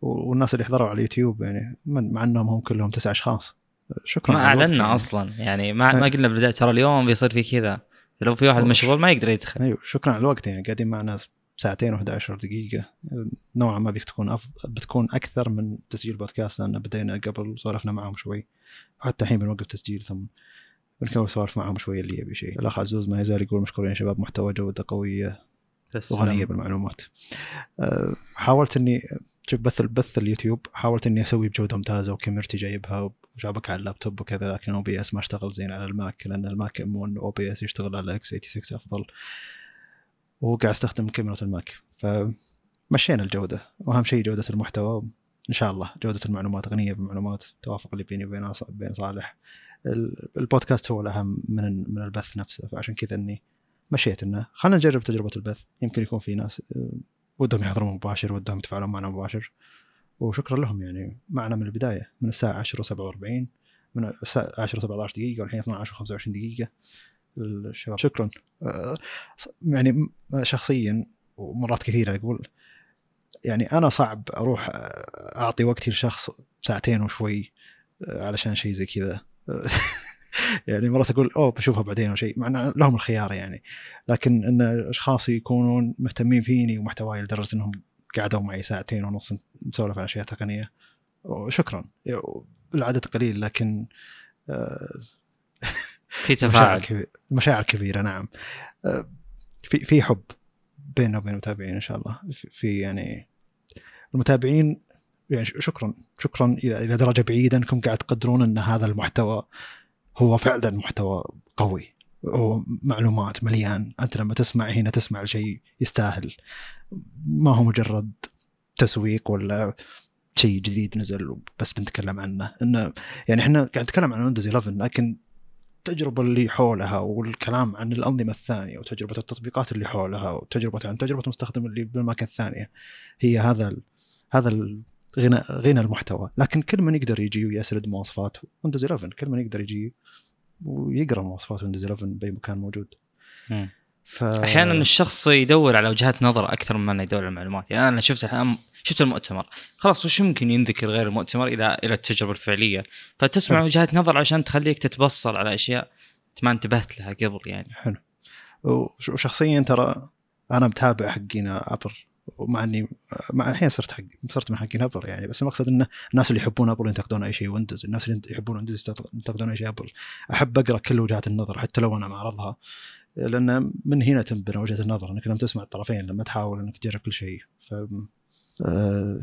والناس اللي حضروا على اليوتيوب يعني مع إنهم هم كلهم تسع أشخاص. شكرا ما اعلنا يعني. أصلا يعني ما ما قلنا بالبدايه ترى اليوم بيصير في كذا. لو في واحد. مشغول ما يقدر يدخل. أيوه شكرا على الوقت يعني قاعدين معنا ساعتين و11 دقيقة. نوعا ما بتكون أفضل بتكون أكثر من تسجيل بودكاست لأن بدينا قبل سولفنا معهم شوي. وحتى الحين بنوقف تسجيل ثم بنكمل سوالف معهم شوي اللي يبي شيء. الأخ عزوز ما يزال يقول مشكورين يا شباب محتوى جودة قوية. وغنية بالمعلومات. أه، حاولت إني شوف بث البث اليوتيوب حاولت إني أسوي بجودة ممتازة وكاميرتي جايبها وشابك على اللابتوب وكذا لكن OBS ما اشتغل زين على الماك لأن الماك 1 OBS يشتغل على x86 أفضل. وقاعد استخدم كاميرا الماك فمشينا الجودة. وأهم شيء جودة المحتوى. إن شاء الله جودة المعلومات غنية بالمعلومات. توافق اللي بيني وبين بين صالح. ال- البودكاست هو الأهم من من البث نفسه. فعشان كذا إني مشيت إنه خلينا نجرب تجربة البث. يمكن يكون في ناس ودهم يحضرون مباشر ودهم يتفاعلون معنا مباشر. وشكرا لهم يعني. معنا من البداية من الساعة 10 و47 من الساعة 10 و17 دقيقة والحين 12 و25 دقيقة. الشباب شكرا. آه، يعني شخصيا ومرات كثيرة أقول يعني أنا صعب أروح آه، أعطي وقتي لشخص ساعتين وشوي آه، علشان شيء زي كذا. يعني مرات أقول أوه بشوفها بعدين أو شيء مع لهم الخيار يعني. لكن إن اشخاص يكونون مهتمين فيني ومحتواي لدرجة إنهم قعدوا معي ساعتين ونص نسولف عن أشياء تقنية شكرا. العدد قليل لكن في مشاعر تفاعل. كبيرة مشاعر كبيرة نعم. آه، في في حب بيننا وبين المتابعين إن شاء الله. في- يعني المتابعين يعني شكرا شكرا إلى إلى درجة بعيدة أنكم قاعد تقدرون أن هذا المحتوى هو فعلا محتوى قوي. هو معلومات مليان. أنت لما تسمع هنا تسمع شيء يستاهل. ما هو مجرد تسويق ولا شيء جديد نزل بس بنتكلم عنه. انه يعني إحنا قاعد نتكلم عن ويندوز 11 لكن التجربة اللي حولها والكلام عن الأنظمة الثانية وتجربة التطبيقات اللي حولها وتجربة عن تجربة المستخدم اللي بالأماكن الثانية هي هذا ال هذا ال غنى غنى المحتوى. لكن كل من يقدر يجي ويسرد مواصفات ويندوز 11 كل من يقدر يجي ويقرأ مواصفات ويندوز 11 بأي مكان موجود. ف أحيانا الشخص يدور على وجهات نظر أكثر من إنه يدور على المعلومات. يعني أنا شفت الآن شفت المؤتمر. خلاص وش ممكن ينذكر غير المؤتمر إلى إلى التجربة الفعلية؟ فتسمع حلو. وجهات نظر عشان تخليك تتبصر على أشياء ما انتبهت لها قبل يعني. حلو. وش- وشخصيا ترى أنا متابع حقين ابل ومع اني مع الحين صرت حق صرت من حقين ابل يعني بس المقصد انه الناس اللي يحبون ابل ينتقدون أي شيء ويندوز الناس اللي يحبون ويندوز ينتقدون أي شيء ابل أحب أقرأ كل وجهات النظر حتى لو أنا معارضها لأن من هنا تنبنى وجهة النظر إنك لما تسمع الطرفين لما تحاول إنك تجرب كل شيء. ف شكرا.